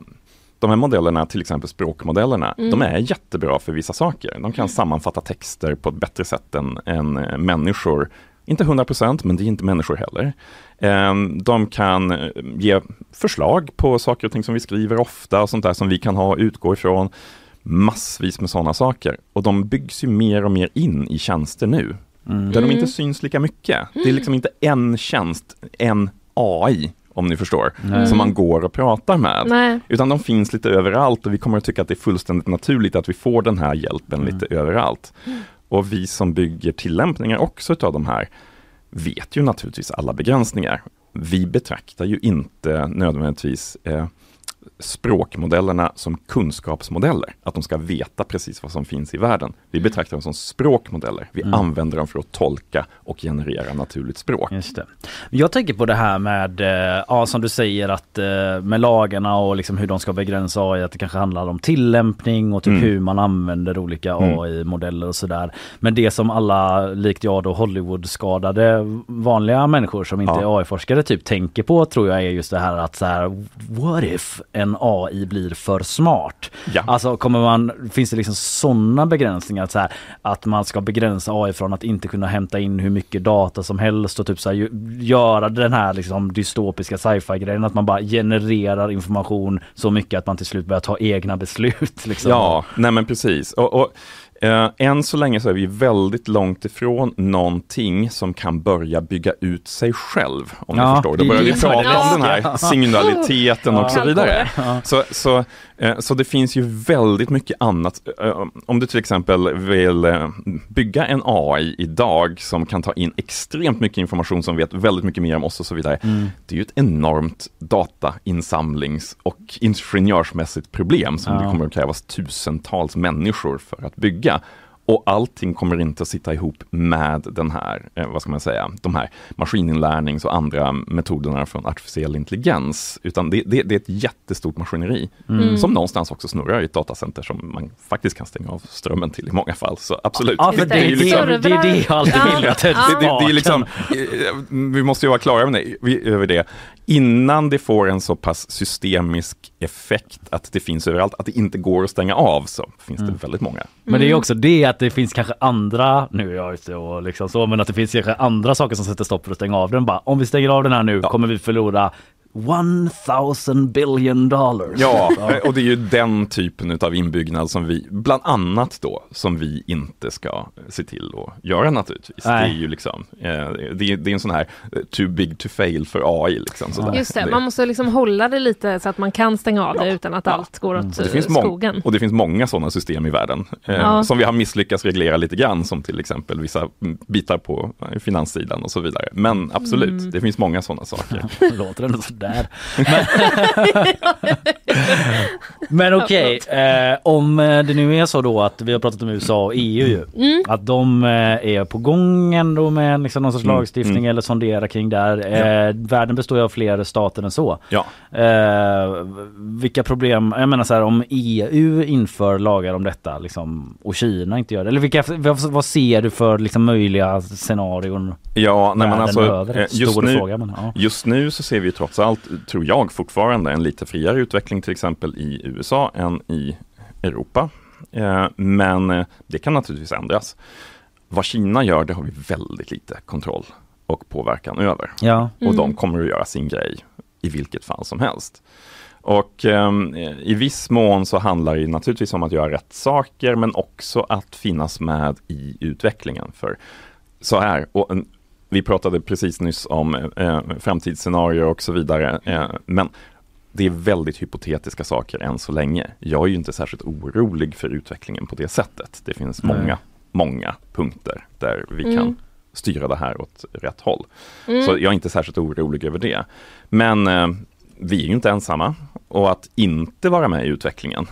Speaker 15: de här modellerna, till exempel språkmodellerna,
Speaker 13: Mm.
Speaker 15: de är jättebra för vissa saker. De kan sammanfatta texter på ett bättre sätt än, än eh, människor. Inte 100% men det är inte människor heller. Eh, De kan eh, ge förslag på saker och ting som vi skriver ofta och sånt där som vi kan ha och utgå ifrån massvis med sådana saker. Och de byggs ju mer och mer in i tjänster nu.
Speaker 1: Mm.
Speaker 15: Där de
Speaker 1: Mm.
Speaker 15: inte syns lika mycket. Det är liksom inte en tjänst, en AI, om ni förstår,
Speaker 1: Nej.
Speaker 15: som man går och pratar med.
Speaker 2: Nej.
Speaker 15: Utan de finns lite överallt och vi kommer att tycka att det är fullständigt naturligt att vi får den här hjälpen lite överallt. Och vi som bygger tillämpningar också utav de här vet ju naturligtvis alla begränsningar. Vi betraktar ju inte nödvändigtvis eh, språkmodellerna som kunskapsmodeller, att de ska veta precis vad som finns i världen. Vi betraktar dem som språkmodeller. Vi
Speaker 1: Mm.
Speaker 15: använder dem för att tolka och generera naturligt språk.
Speaker 1: Just det. Jag tänker på det här med, eh, ja som du säger att eh, med lagarna och liksom hur de ska begränsa AI, att det kanske handlar om tillämpning och typ
Speaker 15: Mm.
Speaker 1: hur man använder olika
Speaker 15: Mm.
Speaker 1: AI-modeller och sådär. Men det som alla, likt jag då, Hollywood-skadade vanliga människor som inte
Speaker 15: Ja.
Speaker 1: är AI-forskare typ tänker på tror jag är just det här att så här, what if en AI blir för smart?
Speaker 15: Ja.
Speaker 1: Alltså kommer man, finns det liksom sådana begränsningar att, så här, att man ska begränsa AI från att inte kunna hämta in hur mycket data som helst och typ så här, göra den här liksom dystopiska sci-fi grejen att man bara genererar information så mycket att man till slut börjar ta egna beslut. [LAUGHS] Liksom.
Speaker 15: Ja, nej men precis. Och, och, eh, än så länge så är vi väldigt långt ifrån någonting som kan börja bygga ut sig själv. Om
Speaker 1: Ja,
Speaker 15: förstår. Då börjar vi prata om den här signaliteten och så vidare. Så, så, eh, så det finns ju väldigt mycket annat. Eh, Om du till exempel vill bygga en AI idag som kan ta in extremt mycket information som vet väldigt mycket mer om oss och så vidare.
Speaker 1: Mm.
Speaker 15: Det är ju ett enormt datainsamlings och ingenjörsmässigt problem som
Speaker 1: Ja.
Speaker 15: det kommer att krävas tusentals människor för att bygga. Och allting kommer inte att sitta ihop med den här, eh, vad ska man säga, de här maskininlärnings och andra metoderna från artificiell intelligens. Utan det, det, det är ett jättestort maskineri
Speaker 1: Mm.
Speaker 15: som någonstans också snurrar i ett datacenter som man faktiskt kan stänga av strömmen till i många fall. Så absolut.
Speaker 1: Ja, för det,
Speaker 15: är
Speaker 1: det,
Speaker 15: liksom-
Speaker 1: det, är det jag alltid vill
Speaker 15: det, är liksom, vi måste ju vara klara med det, över det. Innan det får en så pass systemisk effekt att det finns överallt, att det inte går att stänga av, så finns
Speaker 1: Mm.
Speaker 15: det väldigt många.
Speaker 1: Men det är också det att det finns kanske andra, nu är jag ute och liksom så, men att det finns kanske andra saker som sätter stopp för att stänga av den. Bara, om vi stänger av den här nu kommer vi förlora 1000 billion dollars.
Speaker 15: Ja, och det är ju den typen av inbyggnad som vi, bland annat då, som vi inte ska se till att göra naturligtvis.
Speaker 1: Nej.
Speaker 15: Det är ju liksom, eh, det, är, det är en sån här eh, too big to fail för AI. Liksom, sådär.
Speaker 2: Just det, man måste liksom hålla det lite så att man kan stänga av det utan att allt går åt
Speaker 15: det finns
Speaker 2: eh,
Speaker 15: mång-
Speaker 2: skogen.
Speaker 15: och det finns många sådana system i världen eh,
Speaker 2: Ja.
Speaker 15: som vi har misslyckats reglera lite grann, som till exempel vissa mm, bitar på finanssidan och så vidare. Men absolut,
Speaker 1: Mm.
Speaker 15: det finns många sådana saker. [LAUGHS]
Speaker 1: Låter ändå sådär. [LAUGHS] Men, [LAUGHS] [LAUGHS] men okej, eh, om eh, det nu är så då att vi har pratat om USA och EU ju.
Speaker 2: Mm.
Speaker 1: Att de eh, är på gång ändå med liksom någon sorts
Speaker 15: Mm,
Speaker 1: lagstiftning
Speaker 15: mm.
Speaker 1: eller sondera kring där. Eh, världen består ju av fler stater än så.
Speaker 15: Ja.
Speaker 1: Eh, vilka problem, jag menar så här om EU inför lagar om detta liksom, och Kina inte gör det. Eller vilka, vad, ser du för liksom, möjliga scenarion?
Speaker 15: Ja, nej, men alltså,
Speaker 1: över?
Speaker 15: eh, just, nu,
Speaker 1: fråga, men, ja.
Speaker 15: just nu så ser vi trots allt, tror jag, fortfarande en lite friare utveckling till exempel i USA än i Europa. Eh, men eh, det kan naturligtvis ändras. Vad Kina gör, det har vi väldigt lite kontroll och påverkan över.
Speaker 1: Ja.
Speaker 15: Och de
Speaker 1: Mm.
Speaker 15: kommer att göra sin grej i vilket fall som helst. Och ehm, i viss mån så handlar det naturligtvis om att göra rätt saker men också att finnas med i utvecklingen. För så här, och en, vi pratade precis nyss om eh, framtidsscenarier och så vidare. Eh, men det är väldigt hypotetiska saker än så länge. Jag är ju inte särskilt orolig för utvecklingen på det sättet. Det finns
Speaker 1: Nej.
Speaker 15: många, många punkter där vi
Speaker 1: Mm.
Speaker 15: kan styra det här åt rätt håll.
Speaker 1: Mm.
Speaker 15: Så jag är inte särskilt orolig över det. Men eh, vi är ju inte ensamma och att inte vara med i utvecklingen,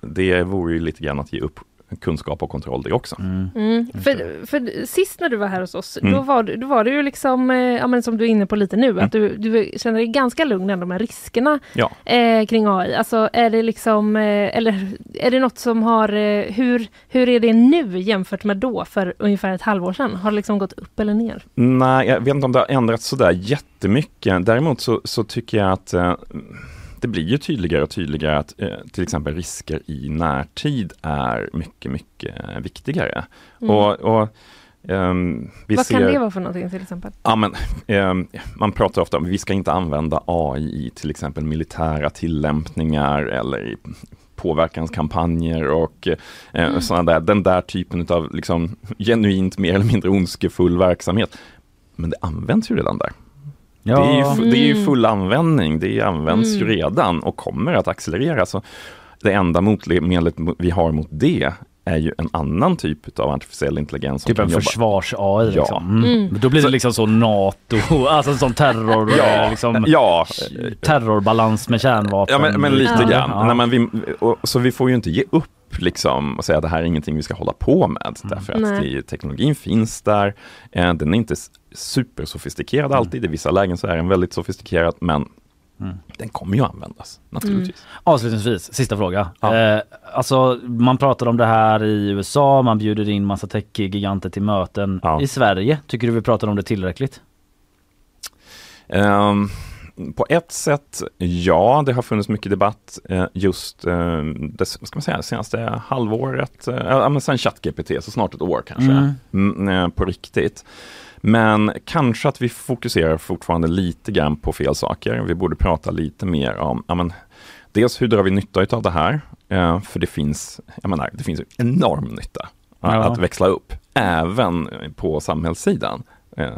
Speaker 15: det vore ju lite grann att ge upp kunskap och kontroll det också.
Speaker 2: Mm. För, för sist när du var här hos oss,
Speaker 15: Mm.
Speaker 2: då, var, du- då var det ju liksom, eh, ja, men som du är inne på lite nu, att du, du känner dig ganska lugn ändå med riskerna
Speaker 15: Ja.
Speaker 2: eh, kring AI. Alltså är det liksom, eh, eller är det något som har, eh, hur, hur är det nu jämfört med då för ungefär ett halvår sedan? Har det liksom gått upp eller ner?
Speaker 15: Nej, jag vet inte om det har ändrats sådär jättemycket. Däremot så, så tycker jag att eh, det blir ju tydligare och tydligare att eh, till exempel risker i närtid är mycket, mycket viktigare.
Speaker 2: Mm.
Speaker 15: Och, och vi
Speaker 2: Vad
Speaker 15: ser...
Speaker 2: kan det vara för någonting till exempel?
Speaker 15: Ja, men, ehm, man pratar ofta om att vi ska inte använda AI i till exempel militära tillämpningar eller i påverkanskampanjer och eh,
Speaker 2: Mm.
Speaker 15: sådana där, den där typen av liksom, genuint mer eller mindre ondskefull verksamhet. Men det används ju redan där.
Speaker 1: Ja.
Speaker 15: Det, är ju, det är ju
Speaker 1: Mm.
Speaker 15: full användning, det används ju
Speaker 1: Mm.
Speaker 15: redan och kommer att accelerera. Så det enda motmedlet vi har mot det är ju en annan typ av artificiell intelligens.
Speaker 1: Typ en försvars-AI
Speaker 15: Ja.
Speaker 1: liksom. Mm.
Speaker 15: Mm.
Speaker 1: Då blir det
Speaker 15: Så-
Speaker 1: liksom så NATO, [LAUGHS] alltså som terror,
Speaker 15: Ja,
Speaker 1: liksom,
Speaker 15: ja.
Speaker 1: terrorbalans med kärnvapen.
Speaker 15: Ja men, men lite
Speaker 1: Ja.
Speaker 15: grann.
Speaker 1: Ja.
Speaker 15: Nej, men vi, och, så vi får ju inte ge upp liksom och säga att det här är ingenting vi ska hålla på med. Därför att det, teknologin finns där. Eh, den är inte supersofistikerad alltid. I vissa lägen så är den väldigt sofistikerad men den kommer ju användas naturligtvis.
Speaker 1: Avslutningsvis, sista fråga. Eh, alltså man pratar om det här i USA, man bjuder in massa tech-giganter till möten. I Sverige, tycker du vi pratar om det tillräckligt?
Speaker 15: Ehm, på ett sätt, ja, det har funnits mycket debatt eh, just eh, det, ska man säga, senaste halvåret, eh, ja, men sen ChatGPT, så snart ett år kanske,
Speaker 1: Mm.
Speaker 15: mm, eh, på riktigt. Men kanske att vi fokuserar fortfarande lite grann på fel saker. Vi borde prata lite mer om, ja, men, dels hur drar vi nytta av det här? Eh, för det finns, jag menar, det finns enorm nytta
Speaker 1: Ja.
Speaker 15: att växla upp, även på samhällssidan. Eh,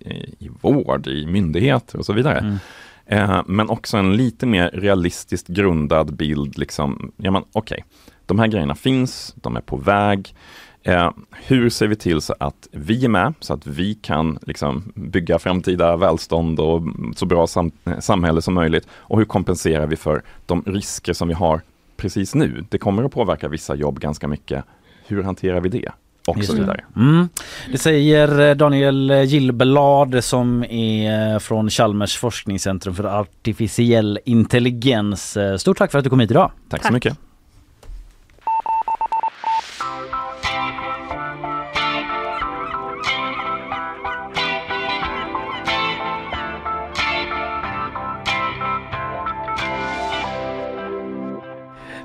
Speaker 15: i, I vård, i myndigheter och så vidare. Eh, men också en lite mer realistiskt grundad bild, liksom, ja men okej, de här grejerna finns, de är på väg. Eh, hur ser vi till så att vi är med, så att vi kan liksom, bygga framtida välstånd och så bra sam samhälle som möjligt? Och hur kompenserar vi för de risker som vi har precis nu? Det kommer att påverka vissa jobb ganska mycket. Hur hanterar vi det? Och så
Speaker 1: det.
Speaker 15: vidare.
Speaker 1: Mm. Det säger eh, Daniel Gillblad som är från Chalmers forskningscentrum för artificiell intelligens. Eh, Stort tack för att du kom hit idag.
Speaker 15: Tack så mycket.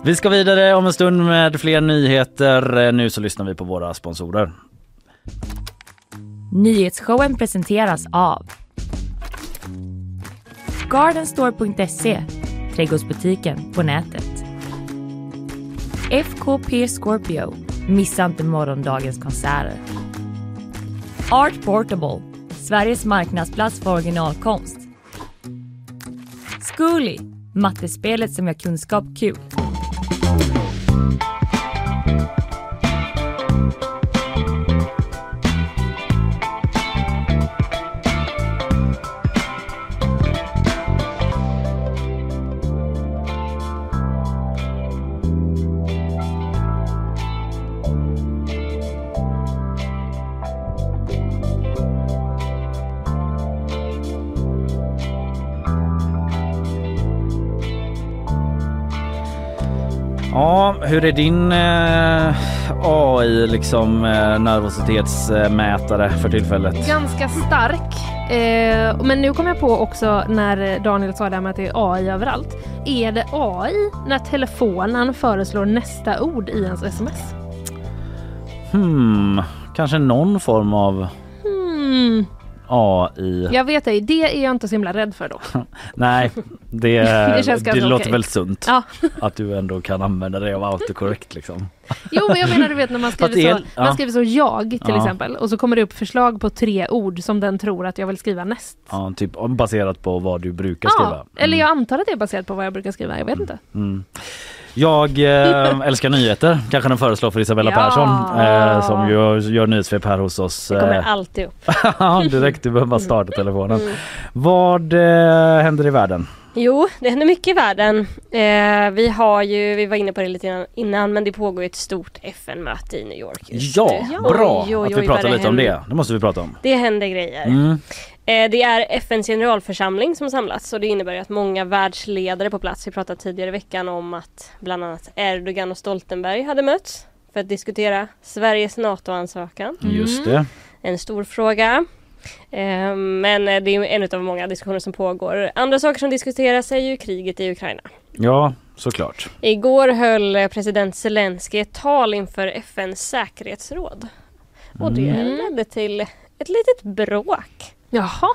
Speaker 1: Vi ska vidare om en stund med fler nyheter. Eh, nu så lyssnar vi på våra sponsorer.
Speaker 14: Nyhetsshowen presenteras av Gardenstore.se, trädgårdsbutiken på nätet. FKP Scorpio, missa inte morgondagens konserter. Art Portable, Sveriges marknadsplats för originalkonst. Zcooly, mattespelet som gör kunskap kul.
Speaker 1: Thank you. Hur är din eh, AI liksom eh, nervositetsmätare för tillfället?
Speaker 2: Ganska stark. Eh, men nu kom jag på också när Daniel sa det här med att det är AI överallt. Är det AI när telefonen föreslår nästa ord i ens sms?
Speaker 1: Hmm, kanske någon form av. AI.
Speaker 2: Jag vet ej, det är jag inte så himla rädd för då. [LAUGHS]
Speaker 1: Nej, det, [LAUGHS]
Speaker 2: Det
Speaker 1: det,
Speaker 2: ganska
Speaker 1: låter väl sunt
Speaker 2: Ja. [LAUGHS]
Speaker 1: att du ändå kan använda dig av autocorrect liksom.
Speaker 2: Jo men jag menar du vet när man skriver,
Speaker 1: är-
Speaker 2: så,
Speaker 1: ja.
Speaker 2: man skriver så jag till
Speaker 1: Ja.
Speaker 2: exempel och så kommer det upp förslag på tre ord som den tror att jag vill skriva näst.
Speaker 1: Ja, typ baserat på vad du brukar skriva.
Speaker 2: Ja, eller jag antar att det är baserat på vad jag brukar skriva, jag vet inte.
Speaker 1: Mm. Jag eh, älskar nyheter, kanske den föreslår för Isabella
Speaker 2: Ja.
Speaker 1: Persson eh, som ju gör nyhetssvep här hos oss.
Speaker 7: Det kommer
Speaker 1: eh,
Speaker 7: alltid upp. [LAUGHS]
Speaker 1: Direkt, du behöver bara starta telefonen.
Speaker 7: Mm.
Speaker 1: Vad eh, händer i världen?
Speaker 7: Jo, det händer mycket i världen. Eh, vi har ju, vi var inne på det lite innan, men det pågår ett stort FN-möte i New York just
Speaker 1: Ja, bra
Speaker 7: Oj, oj,
Speaker 1: att vi
Speaker 7: oj,
Speaker 1: pratar lite om
Speaker 7: händer.
Speaker 1: det. Det måste vi prata om.
Speaker 7: Det händer grejer.
Speaker 1: Mm.
Speaker 7: Eh, Det är FNs generalförsamling som samlats och det innebär att många världsledare på plats. Vi pratade tidigare i veckan om att bland annat Erdogan och Stoltenberg hade mötts för att diskutera Sveriges NATO-ansökan.
Speaker 1: Just det.
Speaker 7: En stor fråga. Eh, Men eh, det är en av många diskussioner som pågår. Andra saker som diskuteras är ju kriget i Ukraina.
Speaker 1: Ja, såklart.
Speaker 7: Igår höll president Zelensky ett tal inför FNs säkerhetsråd. Och det
Speaker 2: Mm.
Speaker 7: ledde till ett litet bråk.
Speaker 2: Jaha.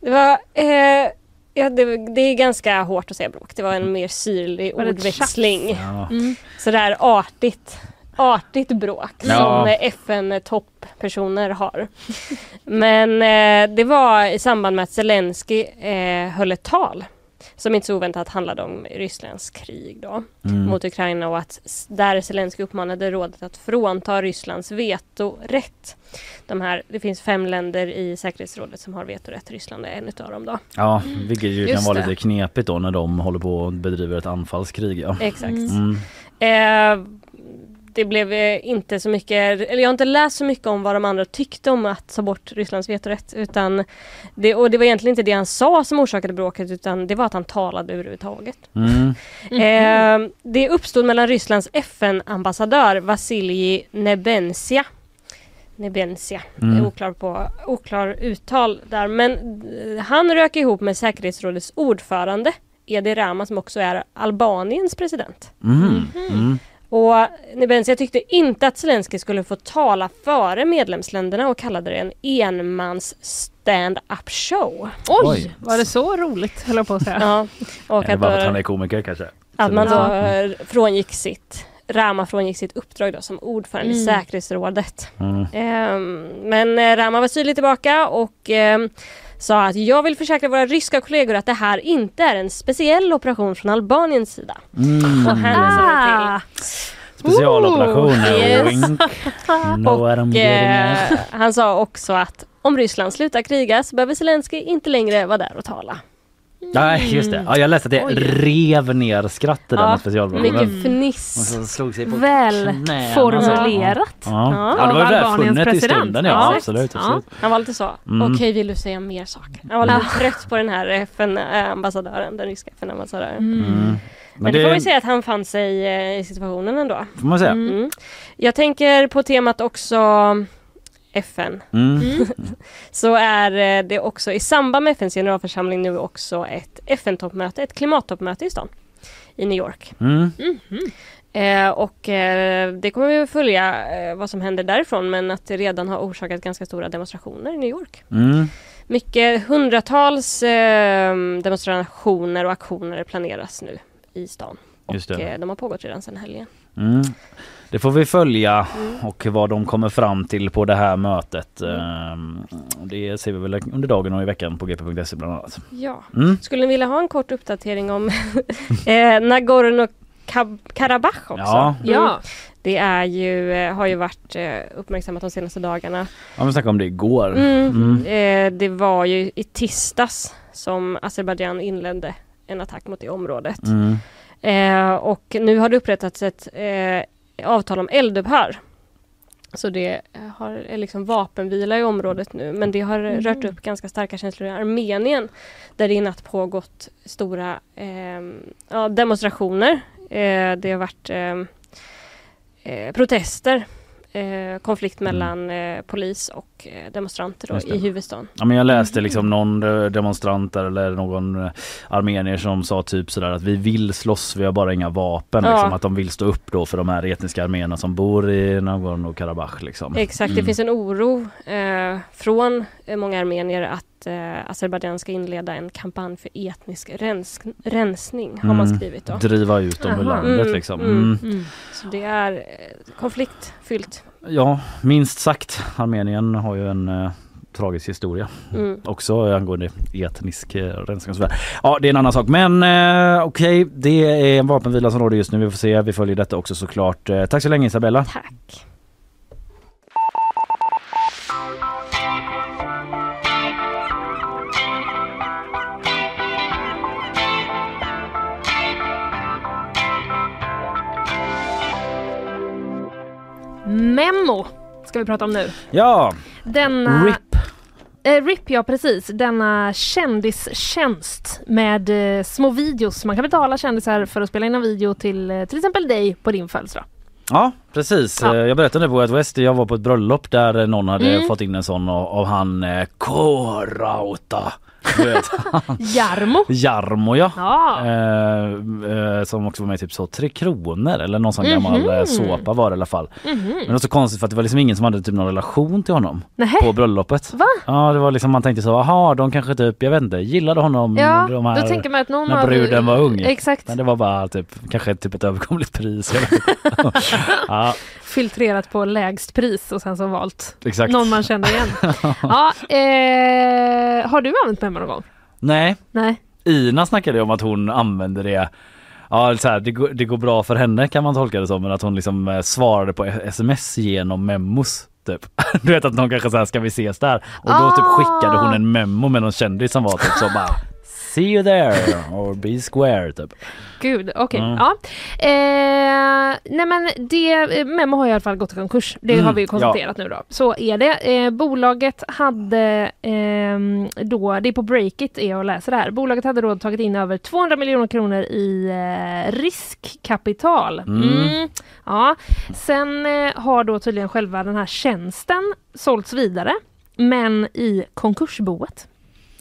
Speaker 7: Det var... Eh, ja, det, det är ganska hårt att säga bråk. Det var en mer syrlig ordväxling.
Speaker 1: Ja.
Speaker 2: Mm.
Speaker 7: Sådär artigt. Artigt bråk
Speaker 1: Ja.
Speaker 7: som FN-topppersoner har. Men eh, det var i samband med att Zelensky eh, höll ett tal som inte så oväntat handlade om Rysslands krig då
Speaker 1: Mm.
Speaker 7: mot Ukraina och att där Zelensky uppmanade rådet att frånta Rysslands vetorätt. De här, det finns fem länder i säkerhetsrådet som har vetorätt. Ryssland är en utav dem då.
Speaker 1: Ja, vilket ju kan vara
Speaker 2: det.
Speaker 1: lite knepigt då när de håller på och bedriver ett anfallskrig. Ja.
Speaker 7: Exakt.
Speaker 1: Mm.
Speaker 7: Eh, det blev eh, inte så mycket, eller jag har inte läst så mycket om vad de andra tyckte om att ta bort Rysslands vetorätt. Utan det, och det var egentligen inte det han sa som orsakade bråket utan det var att han talade överhuvudtaget.
Speaker 1: Mm.
Speaker 7: Eh, det uppstod mellan Rysslands FN-ambassadör Vasilij Nebensia Nebensia,
Speaker 1: Mm.
Speaker 7: oklar, på, oklar uttal där. Men eh, han rök ihop med säkerhetsrådets ordförande Edi Rama som också är Albaniens president.
Speaker 1: Mm. Mm.
Speaker 7: Och Nebensia tyckte inte att Zelensky skulle få tala före medlemsländerna och kallade det en enmans stand-up show.
Speaker 2: Oj,
Speaker 1: Oj.
Speaker 2: var det så roligt höll jag på att säga.
Speaker 7: Ja, och att,
Speaker 1: bara för att han är komiker kanske?
Speaker 7: att man då eh, frångick sitt Rama frångick sitt uppdrag då som ordförande i
Speaker 2: Mm.
Speaker 7: säkerhetsrådet.
Speaker 1: Mm.
Speaker 7: Ehm, men eh, Rama var tydlig tillbaka och ehm, sa att jag vill försäkra våra ryska kollegor att det här inte är en speciell operation från Albaniens sida.
Speaker 1: Mm.
Speaker 7: Och hänvisade
Speaker 2: Ah.
Speaker 7: till
Speaker 1: Specialoperationer,
Speaker 7: yes. [LAUGHS]
Speaker 1: wink.
Speaker 7: Och eh, han sa också att om Ryssland slutar kriga så behöver Zelensky inte längre vara där och tala.
Speaker 1: Nej just det, ja, jag läste att det
Speaker 2: Oj.
Speaker 1: rev ner skrattet där
Speaker 7: Ja,
Speaker 1: med specialoperationen.
Speaker 7: Mycket fniss.
Speaker 1: Och slog sig på
Speaker 2: Väl
Speaker 1: knäna.
Speaker 2: formulerat.
Speaker 1: Ja.
Speaker 7: Ja.
Speaker 1: Ja, det var ju välfunnet i
Speaker 2: president.
Speaker 1: stunden ja,
Speaker 2: Ja.
Speaker 1: absolut.
Speaker 2: Ja.
Speaker 1: absolut.
Speaker 7: Han var lite så,
Speaker 1: Mm.
Speaker 7: okej vill du säga mer saker? Han var lite trött på den här FN-ambassadören, den ryska FN-ambassadören.
Speaker 1: Mm.
Speaker 7: Men,
Speaker 1: Men
Speaker 7: det får
Speaker 1: det
Speaker 7: vi säga att han fann sig eh, i situationen ändå.
Speaker 1: får man säga.
Speaker 7: Mm. Jag tänker på temat också FN.
Speaker 1: Mm.
Speaker 7: Så är eh, det också i samband med FNs generalförsamling nu också ett FN-toppmöte, ett klimattoppmöte i stan. I New York.
Speaker 1: Mm.
Speaker 7: Eh, och eh, det kommer vi att följa eh, vad som händer därifrån men att det redan har orsakat ganska stora demonstrationer i New York.
Speaker 1: Mm.
Speaker 7: mycket hundratals eh, demonstrationer och aktioner planeras nu i stan.
Speaker 1: Just
Speaker 7: Och eh, de har pågått redan sedan helgen.
Speaker 1: Mm. Det får vi följa
Speaker 7: Mm.
Speaker 1: och vad de kommer fram till på det här mötet. Ehm, Det ser vi väl under dagen och i veckan på gp.se bland annat.
Speaker 7: Ja.
Speaker 1: Mm.
Speaker 7: Skulle ni vilja ha en kort uppdatering om [LAUGHS] eh, Nagorno-Karabach också?
Speaker 1: Ja.
Speaker 2: Ja.
Speaker 7: Det är ju, eh, har ju varit eh, uppmärksammat de senaste dagarna.
Speaker 1: Ja, vi snackade om det igår.
Speaker 7: Mm.
Speaker 1: Mm.
Speaker 7: Det var ju i tisdags som Azerbajdzjan inledde en attack mot det området.
Speaker 1: Mm.
Speaker 7: Och nu har det upprättats ett avtal om eldupphör. Så det eh, har, är liksom vapenvila i området nu men det har
Speaker 2: Mm.
Speaker 7: rört upp ganska starka känslor i Armenien där det i natt pågått stora eh, ja, demonstrationer. Eh, det har varit eh, eh, protester, eh, konflikt mellan eh, polis och demonstranter då,
Speaker 1: det.
Speaker 7: i huvudstaden.
Speaker 1: Ja, men jag läste liksom någon eh, demonstrant där eller någon eh, armenier som sa typ sådär att vi vill slåss, vi har bara inga vapen.
Speaker 7: Ja.
Speaker 1: Liksom, att de vill stå upp då för de här etniska arméerna som bor i Nagorno-Karabach. Liksom.
Speaker 7: Exakt, det
Speaker 1: Mm.
Speaker 7: finns en oro eh, från eh, många armenier att eh, Azerbajdzjan ska inleda en kampanj för etnisk rens rensning har man
Speaker 1: Mm.
Speaker 7: skrivit då.
Speaker 1: Driva ut dem ur
Speaker 2: Aha.
Speaker 1: landet
Speaker 7: Mm,
Speaker 1: liksom.
Speaker 7: mm.
Speaker 1: Mm.
Speaker 7: Så det är eh, konfliktfyllt.
Speaker 1: Ja, minst sagt. Armenien har ju en eh, tragisk historia.
Speaker 7: Mm.
Speaker 1: Också angående etnisk eh, rensning och sådär. Ja, det är en annan sak. Men eh, okej, det är en vapenvila som råder just nu. Vi får se. Vi följer detta också såklart. Eh, tack så länge Isabella.
Speaker 7: Tack.
Speaker 2: Memo ska vi prata om nu.
Speaker 1: Ja,
Speaker 2: Denna...
Speaker 1: RIP.
Speaker 2: Eh, RIP, ja precis. Denna kändistjänst med eh, små videos. Man kan betala kändisar för att spela in en video till eh, till exempel dig på din födelsedag.
Speaker 1: Ja precis.
Speaker 2: Ja.
Speaker 1: Eh, Jag berättade på ett West. Jag var på ett bröllop där någon hade
Speaker 2: Mm.
Speaker 1: fått in en sån av, av han eh, K-Rauta. [LAUGHS]
Speaker 2: Jarmo.
Speaker 1: Jarmo ja.
Speaker 2: Ja.
Speaker 1: Eh, eh, som också var med i typ så Tre Kronor eller någon sån
Speaker 2: Mhm.
Speaker 1: gammal eh, såpa var det i alla fall.
Speaker 2: Mhm.
Speaker 1: Men det var så konstigt för att det var liksom ingen som hade typ någon relation till honom
Speaker 2: Nähä.
Speaker 1: på bröllopet.
Speaker 2: Va?
Speaker 1: Ja det var liksom man tänkte så, aha de kanske typ, jag vet inte, gillade honom
Speaker 2: Ja,
Speaker 1: de här,
Speaker 2: då tänker man att någon
Speaker 1: när bruden var ung.
Speaker 2: Exakt.
Speaker 1: Men det var bara typ, kanske typ ett överkomligt pris. [LAUGHS] ja,
Speaker 2: Filtrerat på lägst pris och sen så valt
Speaker 1: Exakt.
Speaker 2: någon man känner igen. [LAUGHS] ja, eh, har du använt Memo någon gång?
Speaker 1: nej.
Speaker 2: Nej.
Speaker 1: Ina snackade om att hon använde det Ja, så här, det, går, det går bra för henne kan man tolka det som, men att hon liksom eh, svarade på sms genom memos. Typ. [LAUGHS] Du vet att någon kanske här, ska vi ses där? Och då typ
Speaker 2: Ah.
Speaker 1: skickade hon en memo med någon kändis som var typ så bara See you there or be square typ.
Speaker 2: Gud, okej.
Speaker 1: Mm.
Speaker 2: Ja. Eh, nej men det, Memo har i alla fall gått i konkurs. Det
Speaker 1: Mm,
Speaker 2: har vi ju konstaterat nu då. Så är det. Eh, bolaget hade ehm, då, det är på Breakit är jag och läser det här. Bolaget hade då tagit in över 200 miljoner kronor i eh, riskkapital.
Speaker 13: Mm.
Speaker 2: Mm. Ja. Sen eh, har då tydligen själva den här tjänsten sålts vidare. Men i konkursboet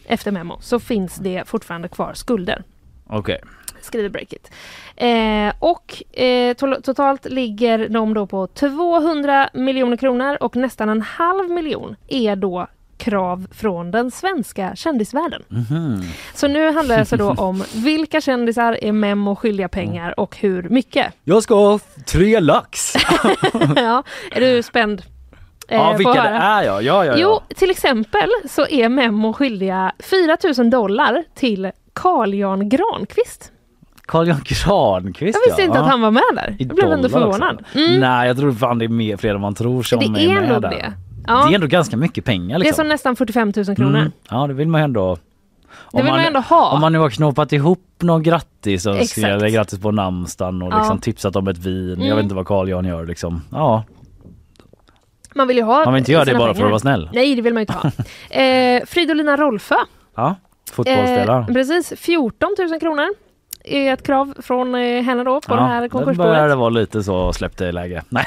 Speaker 2: efter Memo så finns det fortfarande kvar skulder
Speaker 1: Okej.
Speaker 2: skriver Breakit. Eh, och eh, to- totalt ligger de då på 200 miljoner kronor och nästan en halv miljon är då krav från den svenska kändisvärlden.
Speaker 1: Mhm.
Speaker 2: Så nu handlar det alltså då [LAUGHS] om vilka kändisar är Memo skyldiga pengar och hur mycket.
Speaker 1: Jag ska ha tre lax. [LAUGHS]
Speaker 2: ja, är du spänd? Eh,
Speaker 1: ja vilka det är ja. ja, ja, ja.
Speaker 2: Jo, till exempel så är Memo skyldiga 4 000 dollar till Carl Jan Granqvist.
Speaker 1: Carl Jan Granqvist
Speaker 2: Jag visste
Speaker 1: ja.
Speaker 2: inte att
Speaker 1: Ja.
Speaker 2: han var med där. Jag blev ändå förvånad. Mm.
Speaker 1: Nej jag tror fan det är mer, fler än man tror som
Speaker 2: Det
Speaker 1: är
Speaker 2: är
Speaker 1: med där.
Speaker 2: det. Ja.
Speaker 1: Det är ändå ganska mycket pengar
Speaker 2: Det är
Speaker 1: liksom.
Speaker 2: som nästan 45 000 kronor.
Speaker 1: Mm. Ja det vill man ju ändå.
Speaker 2: Det vill man ändå ha.
Speaker 1: Om man nu har knåpat ihop någon grattis och eller grattis på namnsdagen och
Speaker 2: Ja.
Speaker 1: liksom tipsat om ett vin.
Speaker 2: Mm.
Speaker 1: Jag vet inte vad Carl Jan gör liksom. Ja.
Speaker 2: Man vill ju ha
Speaker 1: Man vill inte göra det bara för
Speaker 2: pengar.
Speaker 1: att vara snäll.
Speaker 2: Nej, det vill man ju inte ha. [LAUGHS] eh, Fridolina Rolfö.
Speaker 1: Ja. Fotbollsspelare.
Speaker 2: Eh, precis, 14 000 kronor. Är ett krav från eh, henne då på det här
Speaker 1: det
Speaker 2: konkursboet.
Speaker 1: började vara lite så släppte läge. [LAUGHS] Nej,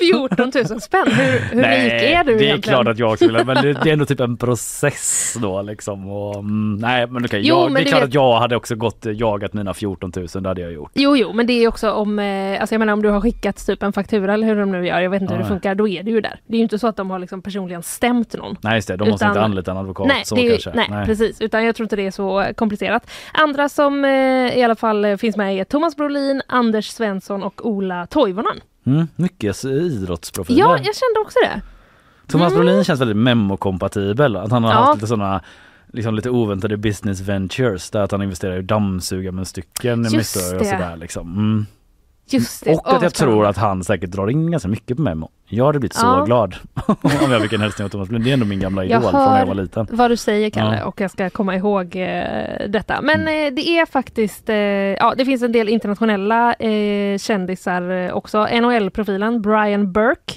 Speaker 2: 14 000 spänn. Hur, hur rik är du
Speaker 1: det är
Speaker 2: egentligen?
Speaker 1: klart att jag skulle, men det, det är ändå typ en process då liksom. Och, mm, nej men okej,
Speaker 2: Jo,
Speaker 1: jag,
Speaker 2: men
Speaker 1: det är klart
Speaker 2: vet-
Speaker 1: att jag hade också gått jagat mina 14 000, det hade jag gjort.
Speaker 2: Jo, jo, men det är också om, eh, alltså jag menar om du har skickat typ en faktura eller hur de nu gör, jag vet inte hur
Speaker 1: Ja.
Speaker 2: det funkar, då är det ju där. Det är ju inte så att de har liksom personligen stämt någon.
Speaker 1: Nej just det, de måste
Speaker 2: Utan-
Speaker 1: inte anlita en advokat
Speaker 2: Nej,
Speaker 1: så
Speaker 2: det är, ju-
Speaker 1: kanske.
Speaker 2: nej, precis. Utan jag tror inte det är så komplicerat. Andra som eh, i alla fall eh, finns med är Thomas Brolin, Anders Svensson och Ola Toivonen.
Speaker 1: Mm, mycket idrottsprofiler.
Speaker 2: Ja, jag kände också det.
Speaker 1: Thomas
Speaker 2: Mm.
Speaker 1: Brolin känns väldigt memokompatibel. Att han har
Speaker 2: Ja.
Speaker 1: haft lite sådana liksom lite oväntade business ventures där att han investerar i dammsugarmunstycken i mycket och sådär liksom. Mm.
Speaker 2: Just det.
Speaker 1: Och att jag
Speaker 2: spännande.
Speaker 1: tror att han säkert drar in ganska mycket på memo. Jag hade blivit så
Speaker 2: Ja.
Speaker 1: glad [LAUGHS] om jag fick en hälsning av Thomas Brolin. Det är ändå min gamla idol
Speaker 2: Jag
Speaker 1: från när jag var liten.
Speaker 2: vad du säger Kalle
Speaker 1: Ja.
Speaker 2: och jag ska komma ihåg eh, detta. Men
Speaker 1: Mm.
Speaker 2: eh, det är faktiskt, eh, ja det finns en del internationella eh, kändisar eh, också. NHL-profilen Brian Burke.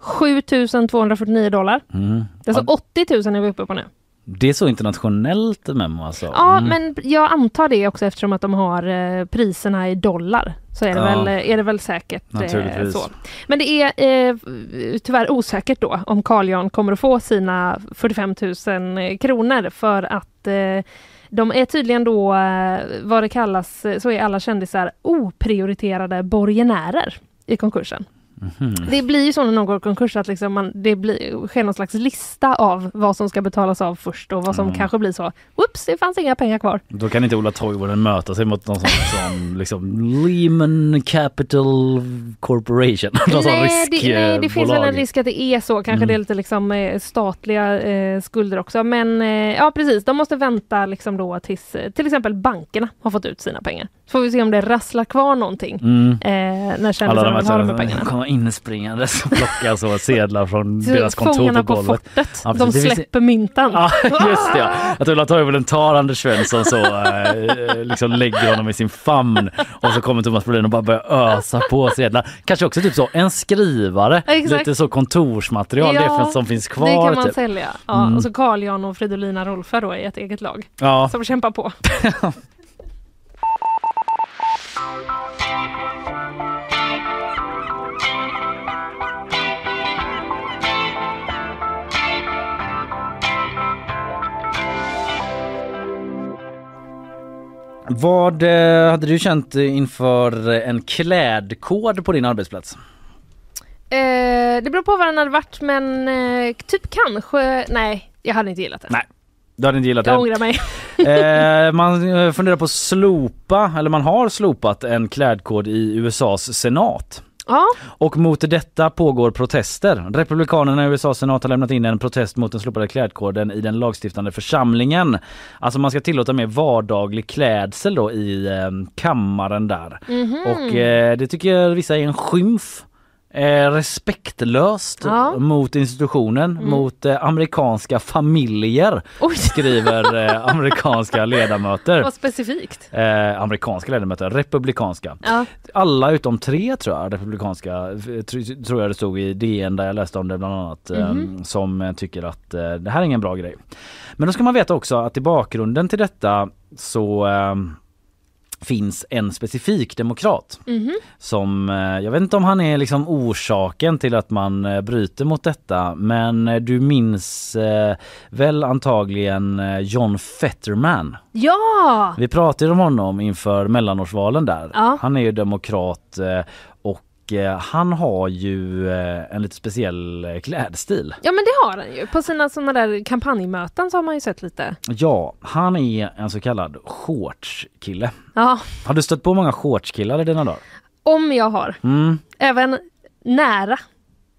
Speaker 2: 7249 dollar.
Speaker 1: Mm.
Speaker 2: Alltså
Speaker 1: Ja,
Speaker 2: 80 000 är vi uppe på nu.
Speaker 1: Det är så internationellt memo alltså.
Speaker 2: Ja,
Speaker 1: Mm.
Speaker 2: men jag antar det också eftersom att de har eh, priserna i dollar. Så är det,
Speaker 1: Ja.
Speaker 2: väl, är det väl säkert eh, så. Men det är eh, tyvärr osäkert då om Carl Jan kommer att få sina 45 000 kronor för att eh, de är tydligen då, eh, vad det kallas, eh, så är alla kändisar oprioriterade borgenärer i konkursen.
Speaker 1: Mhm.
Speaker 2: Det blir ju så när någon går i konkurs att liksom man, det blir, sker någon slags lista av vad som ska betalas av först och vad som
Speaker 1: Mm.
Speaker 2: kanske blir så, whoops, det fanns inga pengar kvar.
Speaker 1: Då kan inte Ola Toivonen möta sig mot någon sån som liksom Lehman Capital Corporation. [LAUGHS] Någon
Speaker 2: nej, det, nej, det finns väl en risk att det är så. Kanske
Speaker 1: Mm.
Speaker 2: det är lite liksom eh, statliga eh, skulder också. Men eh, ja, precis. De måste vänta liksom då tills eh, till exempel bankerna har fått ut sina pengar. Så får vi se om det rasslar kvar någonting
Speaker 1: Mm.
Speaker 2: eh, när kändisarna vill ha de här pengarna.
Speaker 1: kommer inspringande och plockar så sedlar från [LAUGHS] deras kontor
Speaker 2: Fångarna
Speaker 1: på
Speaker 2: på fortet,
Speaker 1: Ja,
Speaker 2: de släpper myntan.
Speaker 1: Ja [LAUGHS] just det ja. Att Ulla Toivonen tar Anders Svensson så eh, [LAUGHS] liksom lägger honom i sin famn och så kommer Thomas Brolin och bara börjar ösa på sedlar. Kanske också typ så en skrivare,
Speaker 2: Exakt.
Speaker 1: lite så kontorsmaterial
Speaker 2: Ja,
Speaker 1: det som finns kvar.
Speaker 2: Det kan man
Speaker 1: typ.
Speaker 2: sälja. Ja,
Speaker 1: Mm.
Speaker 2: Och så Carl Jan och Fridolina Rolfö då i ett eget lag.
Speaker 1: Ja.
Speaker 2: Som kämpar på.
Speaker 1: Vad eh, hade du känt inför en klädkod på din arbetsplats?
Speaker 2: Eh, det beror på vad den hade varit men eh, typ kanske, nej jag hade inte gillat det.
Speaker 1: Nej. Du hade inte gillat
Speaker 2: Jag
Speaker 1: det?
Speaker 2: ångrar mig. [LAUGHS]
Speaker 1: Eh, man eh, funderar på att slopa, eller man har slopat en klädkod i USAs senat.
Speaker 2: Ja.
Speaker 1: Och mot detta pågår protester. Republikanerna i USAs senat har lämnat in en protest mot den slopade klädkoden i den lagstiftande församlingen. Alltså man ska tillåta mer vardaglig klädsel då i eh, kammaren där.
Speaker 2: Mhm.
Speaker 1: Och eh, det tycker vissa är en skymf. Eh, respektlöst
Speaker 2: Ja.
Speaker 1: mot institutionen,
Speaker 2: Mm.
Speaker 1: mot eh, amerikanska familjer [LAUGHS] skriver eh, amerikanska ledamöter.
Speaker 2: Vad specifikt.
Speaker 1: Eh, amerikanska ledamöter, republikanska.
Speaker 2: Ja.
Speaker 1: Alla utom tre tror jag, republikanska, tr- tror jag det stod i DN där jag läste om det bland annat,
Speaker 2: Mhm.
Speaker 1: som tycker att eh, det här är ingen bra grej. Men då ska man veta också att i bakgrunden till detta så finns en specifik demokrat
Speaker 2: Mhm.
Speaker 1: som, eh, jag vet inte om han är liksom orsaken till att man eh, bryter mot detta men eh, du minns väl antagligen John Fetterman?
Speaker 2: Ja!
Speaker 1: Vi pratade om honom inför mellanårsvalen där.
Speaker 2: Ja.
Speaker 1: Han är ju demokrat och eh, han har ju eh, en lite speciell eh, klädstil.
Speaker 2: Ja men det har han ju. På sina sådana där kampanjmöten så har man ju sett lite.
Speaker 1: Ja, han är en så kallad shortskille.
Speaker 2: Ja,
Speaker 1: Har du stött på många shortskillar i dina dagar?
Speaker 2: om jag har.
Speaker 1: Mm.
Speaker 2: Även nära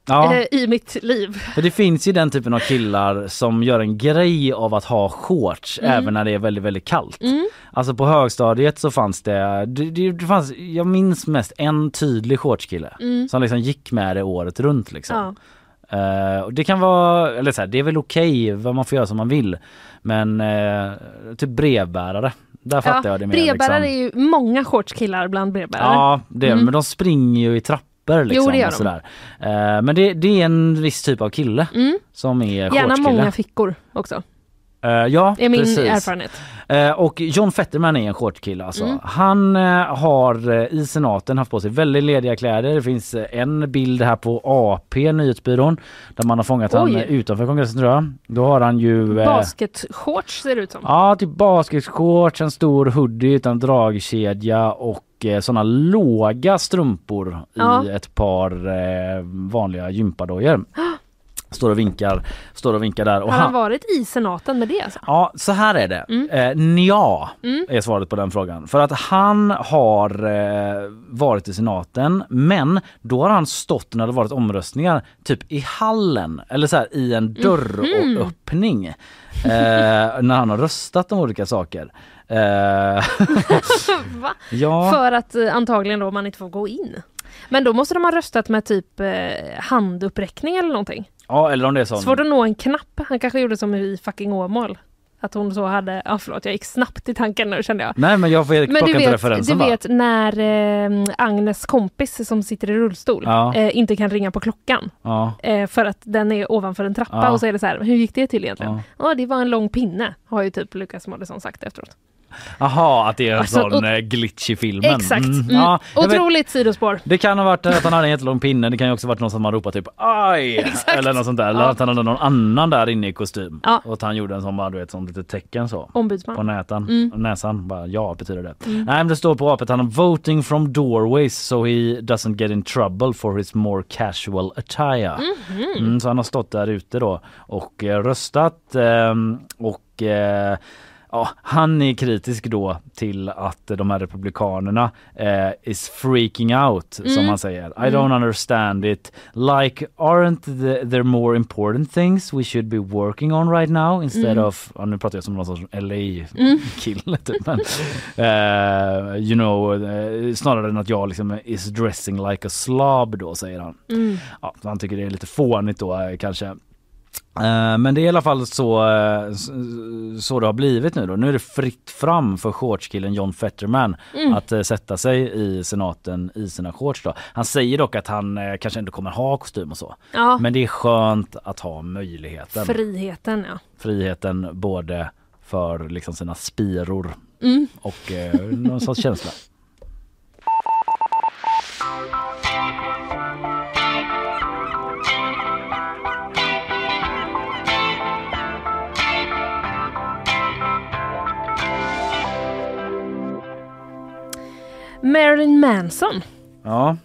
Speaker 1: Ja.
Speaker 2: eh, i mitt liv.
Speaker 1: För det finns ju den typen av killar som gör en grej av att ha shorts
Speaker 2: Mm.
Speaker 1: även när det är väldigt väldigt kallt.
Speaker 2: Mm.
Speaker 1: Alltså på högstadiet så fanns det, det, det, fanns, jag minns mest en tydlig shortskille
Speaker 2: Mm.
Speaker 1: som liksom gick med det året runt liksom.
Speaker 2: Ja.
Speaker 1: Och det kan vara, eller så här, det är väl okej vad man får göra som man vill. Men eh, typ brevbärare, där fattar jag det mer.
Speaker 2: brevbärare
Speaker 1: liksom.
Speaker 2: är ju många shortskillar bland brevbärare.
Speaker 1: Ja, det är,
Speaker 2: Mm.
Speaker 1: men de springer ju i trappor liksom.
Speaker 2: Jo, det gör
Speaker 1: och
Speaker 2: de.
Speaker 1: sådär. Eh, men det, det är en viss typ av kille
Speaker 2: Mm.
Speaker 1: som är
Speaker 2: Gärna
Speaker 1: shortskille.
Speaker 2: många fickor också.
Speaker 1: Eh, ja,
Speaker 2: är min
Speaker 1: precis.
Speaker 2: erfarenhet.
Speaker 1: Eh, och John Fetterman är en shortkille alltså.
Speaker 2: Mm.
Speaker 1: Han eh, har eh, i senaten haft på sig väldigt lediga kläder. Det finns en bild här på AP, nyhetsbyrån, där man har fångat
Speaker 2: Oj.
Speaker 1: eh, utanför kongressen tror jag. Då har han ju... eh,
Speaker 2: Basketshorts ser det ut som.
Speaker 1: Ja, typ basketshorts, en stor hoodie utan dragkedja och sådana låga strumpor
Speaker 2: Ja.
Speaker 1: i ett par eh, vanliga gympadojor. [GASPS] [GASPS] Står och vinkar, står och vinkar där. Och
Speaker 2: Har han varit i senaten med det alltså?
Speaker 1: Ja, så här är det.
Speaker 2: Mm.
Speaker 1: Eh, ja
Speaker 2: Mm.
Speaker 1: är svaret på den frågan. För att han har eh, varit i senaten men då har han stått när det varit omröstningar typ i hallen eller så här i en dörröppning. Eh, [LAUGHS] när han har röstat om olika saker. Eh, [LAUGHS] [LAUGHS] ja.
Speaker 2: För att eh, antagligen då man inte får gå in. Men då måste de ha röstat med typ eh, handuppräckning eller någonting.
Speaker 1: Ja, eller om det är sån...
Speaker 2: Svårt att nå en knapp. Han kanske gjorde som i fucking Åmål. Att hon så hade, ja förlåt jag gick snabbt i tanken nu kände jag.
Speaker 1: Nej men jag får
Speaker 2: Men du
Speaker 1: inte
Speaker 2: vet,
Speaker 1: referensen
Speaker 2: du
Speaker 1: va?
Speaker 2: vet när eh, Agnes kompis som sitter i rullstol
Speaker 1: Ja.
Speaker 2: eh, inte kan ringa på klockan.
Speaker 1: Ja.
Speaker 2: Eh, för att den är ovanför en trappa
Speaker 1: Ja.
Speaker 2: och så är det så här, hur gick det till egentligen?
Speaker 1: Ja.
Speaker 2: Ja, det var en lång pinne, har ju typ Lukas Moodysson sagt efteråt.
Speaker 1: Jaha, att det är en
Speaker 2: Alltså,
Speaker 1: sån
Speaker 2: och-
Speaker 1: eh, glitch i filmen.
Speaker 2: Exakt.
Speaker 1: Mm.
Speaker 2: Mm.
Speaker 1: Ja, jag vet-
Speaker 2: Otroligt sidospår.
Speaker 1: Det kan ha varit att han hade en jättelång pinne, det kan ju också varit någon som har ropat typ aj [LAUGHS] eller något sånt där. Eller
Speaker 2: Ja.
Speaker 1: att han hade någon annan där inne i kostym.
Speaker 2: Ja.
Speaker 1: Och att han gjorde en sån bara, du vet, sån litet tecken så.
Speaker 2: Ombudsman.
Speaker 1: På nätan.
Speaker 2: Mm.
Speaker 1: Näsan, bara ja betyder det.
Speaker 2: Mm.
Speaker 1: Nej men det står på apet han har voting from doorways so he doesn't get in trouble for his more casual attire.
Speaker 2: Mhm.
Speaker 1: Mm, så han har stått där ute då och eh, röstat ehm, och eh, Ja, han är kritisk då till att de här republikanerna eh, is freaking out som
Speaker 2: Mm.
Speaker 1: han säger. I
Speaker 2: Mm.
Speaker 1: don't understand it. Like aren't the, there more important things we should be working on right now instead
Speaker 2: Mm.
Speaker 1: of, ja, nu pratar jag som någon sorts
Speaker 2: Mm.
Speaker 1: LA-kille typ. Men, eh, you know, eh, snarare än att jag liksom is dressing like a slob då säger han.
Speaker 2: Mm.
Speaker 1: Ja, han tycker det är lite fånigt då eh, kanske. Eh, Men det är i alla fall så, eh, så det har blivit nu då. Nu är det fritt fram för shortskillen John Fetterman
Speaker 2: Mm.
Speaker 1: att eh, sätta sig i senaten i sina shorts då. Han säger dock att han kanske ändå kommer ha kostym och så.
Speaker 2: Ja.
Speaker 1: Men det är skönt att ha möjligheten.
Speaker 2: Friheten ja.
Speaker 1: Friheten både för liksom sina spiror
Speaker 2: Mm.
Speaker 1: och eh, någon sorts känsla. [LAUGHS]
Speaker 2: Marilyn Manson
Speaker 1: Ja.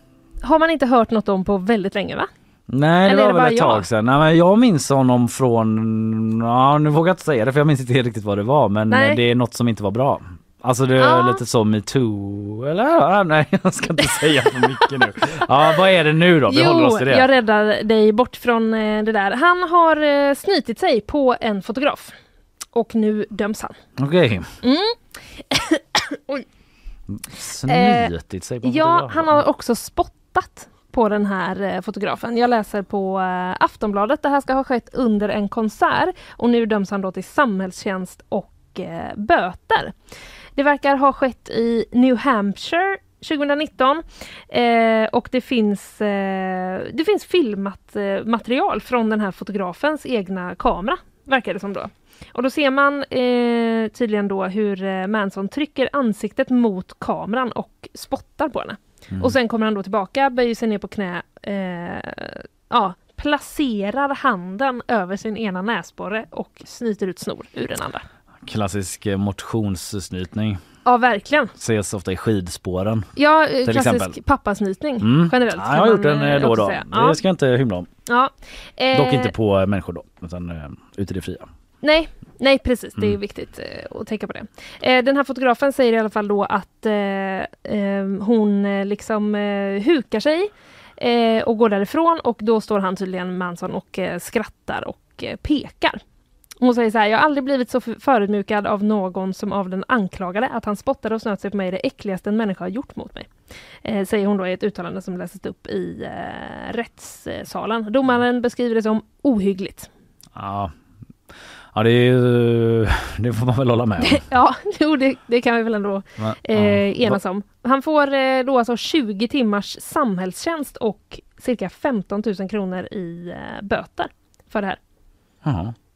Speaker 2: har man inte hört något om på väldigt länge va?
Speaker 1: Nej det
Speaker 2: Eller är
Speaker 1: var
Speaker 2: det
Speaker 1: väl ett tag
Speaker 2: jag?
Speaker 1: sedan. Nej, men jag minns honom från, ja nu vågar jag inte säga det för jag minns inte riktigt vad det var men
Speaker 2: Nej.
Speaker 1: eh, det är något som inte var bra. Alltså det är
Speaker 2: Ja.
Speaker 1: lite så metoo eller ja, nej [LAUGHS] jag ska inte säga för mycket nu. Ja vad är det nu då? Vi håller oss till det.
Speaker 2: jag räddar dig bort från eh, det där. Han har eh, snytit sig på en fotograf. Och nu döms han.
Speaker 1: Okej.
Speaker 2: Mm. [COUGHS]
Speaker 1: Snytit sig på
Speaker 2: Ja, han har också spottat på den här eh, fotografen. Jag läser på eh, Aftonbladet. Det här ska ha skett under en konsert och nu döms han då till samhällstjänst och eh, böter. Det verkar ha skett i New Hampshire 2019 eh, och det finns, eh, det finns filmat eh, material från den här fotografens egna kamera, verkar det som då. Och då ser man eh, tydligen då hur eh, Manson trycker ansiktet mot kameran och spottar på henne.
Speaker 13: Mm.
Speaker 2: Och sen kommer han då tillbaka, böjer sig ner på knä, eh, ja, placerar handen över sin ena näsborre och snyter ut snor ur den andra.
Speaker 1: Klassisk eh, motionssnytning.
Speaker 2: Ja, verkligen.
Speaker 1: Ses ofta i skidspåren.
Speaker 2: Ja, eh,
Speaker 1: till
Speaker 2: klassisk
Speaker 1: exempel.
Speaker 2: pappasnytning
Speaker 1: Mm.
Speaker 2: generellt.
Speaker 1: Ja, jag har gjort den då och då.
Speaker 2: säga. Ja.
Speaker 1: Det ska jag inte hymla om.
Speaker 2: Ja. Eh,
Speaker 1: Dock inte på människor då utan ute i det fria.
Speaker 2: Nej, nej precis. Det är
Speaker 1: Mm.
Speaker 2: viktigt eh, att tänka på det. Eh, den här fotografen säger i alla fall då att eh, eh, hon eh, liksom eh, hukar sig eh, och går därifrån och då står han tydligen Manson och skrattar och pekar. Hon säger så här, jag har aldrig blivit så förödmjukad av någon som av den anklagade. Att han spottade och snöt sig på mig är det äckligaste en människa har gjort mot mig. Eh, säger hon då i ett uttalande som läses upp i eh, rättssalen. Domaren beskriver det som ohyggligt.
Speaker 1: Ja, ja det, är, [LAUGHS] det får man väl hålla med om. [LAUGHS]
Speaker 2: Ja, jo, det, det kan vi väl ändå eh,
Speaker 1: ja.
Speaker 2: enas om. Han får eh, då alltså 20 timmars samhällstjänst och cirka 15 000 kronor i eh, böter för det här.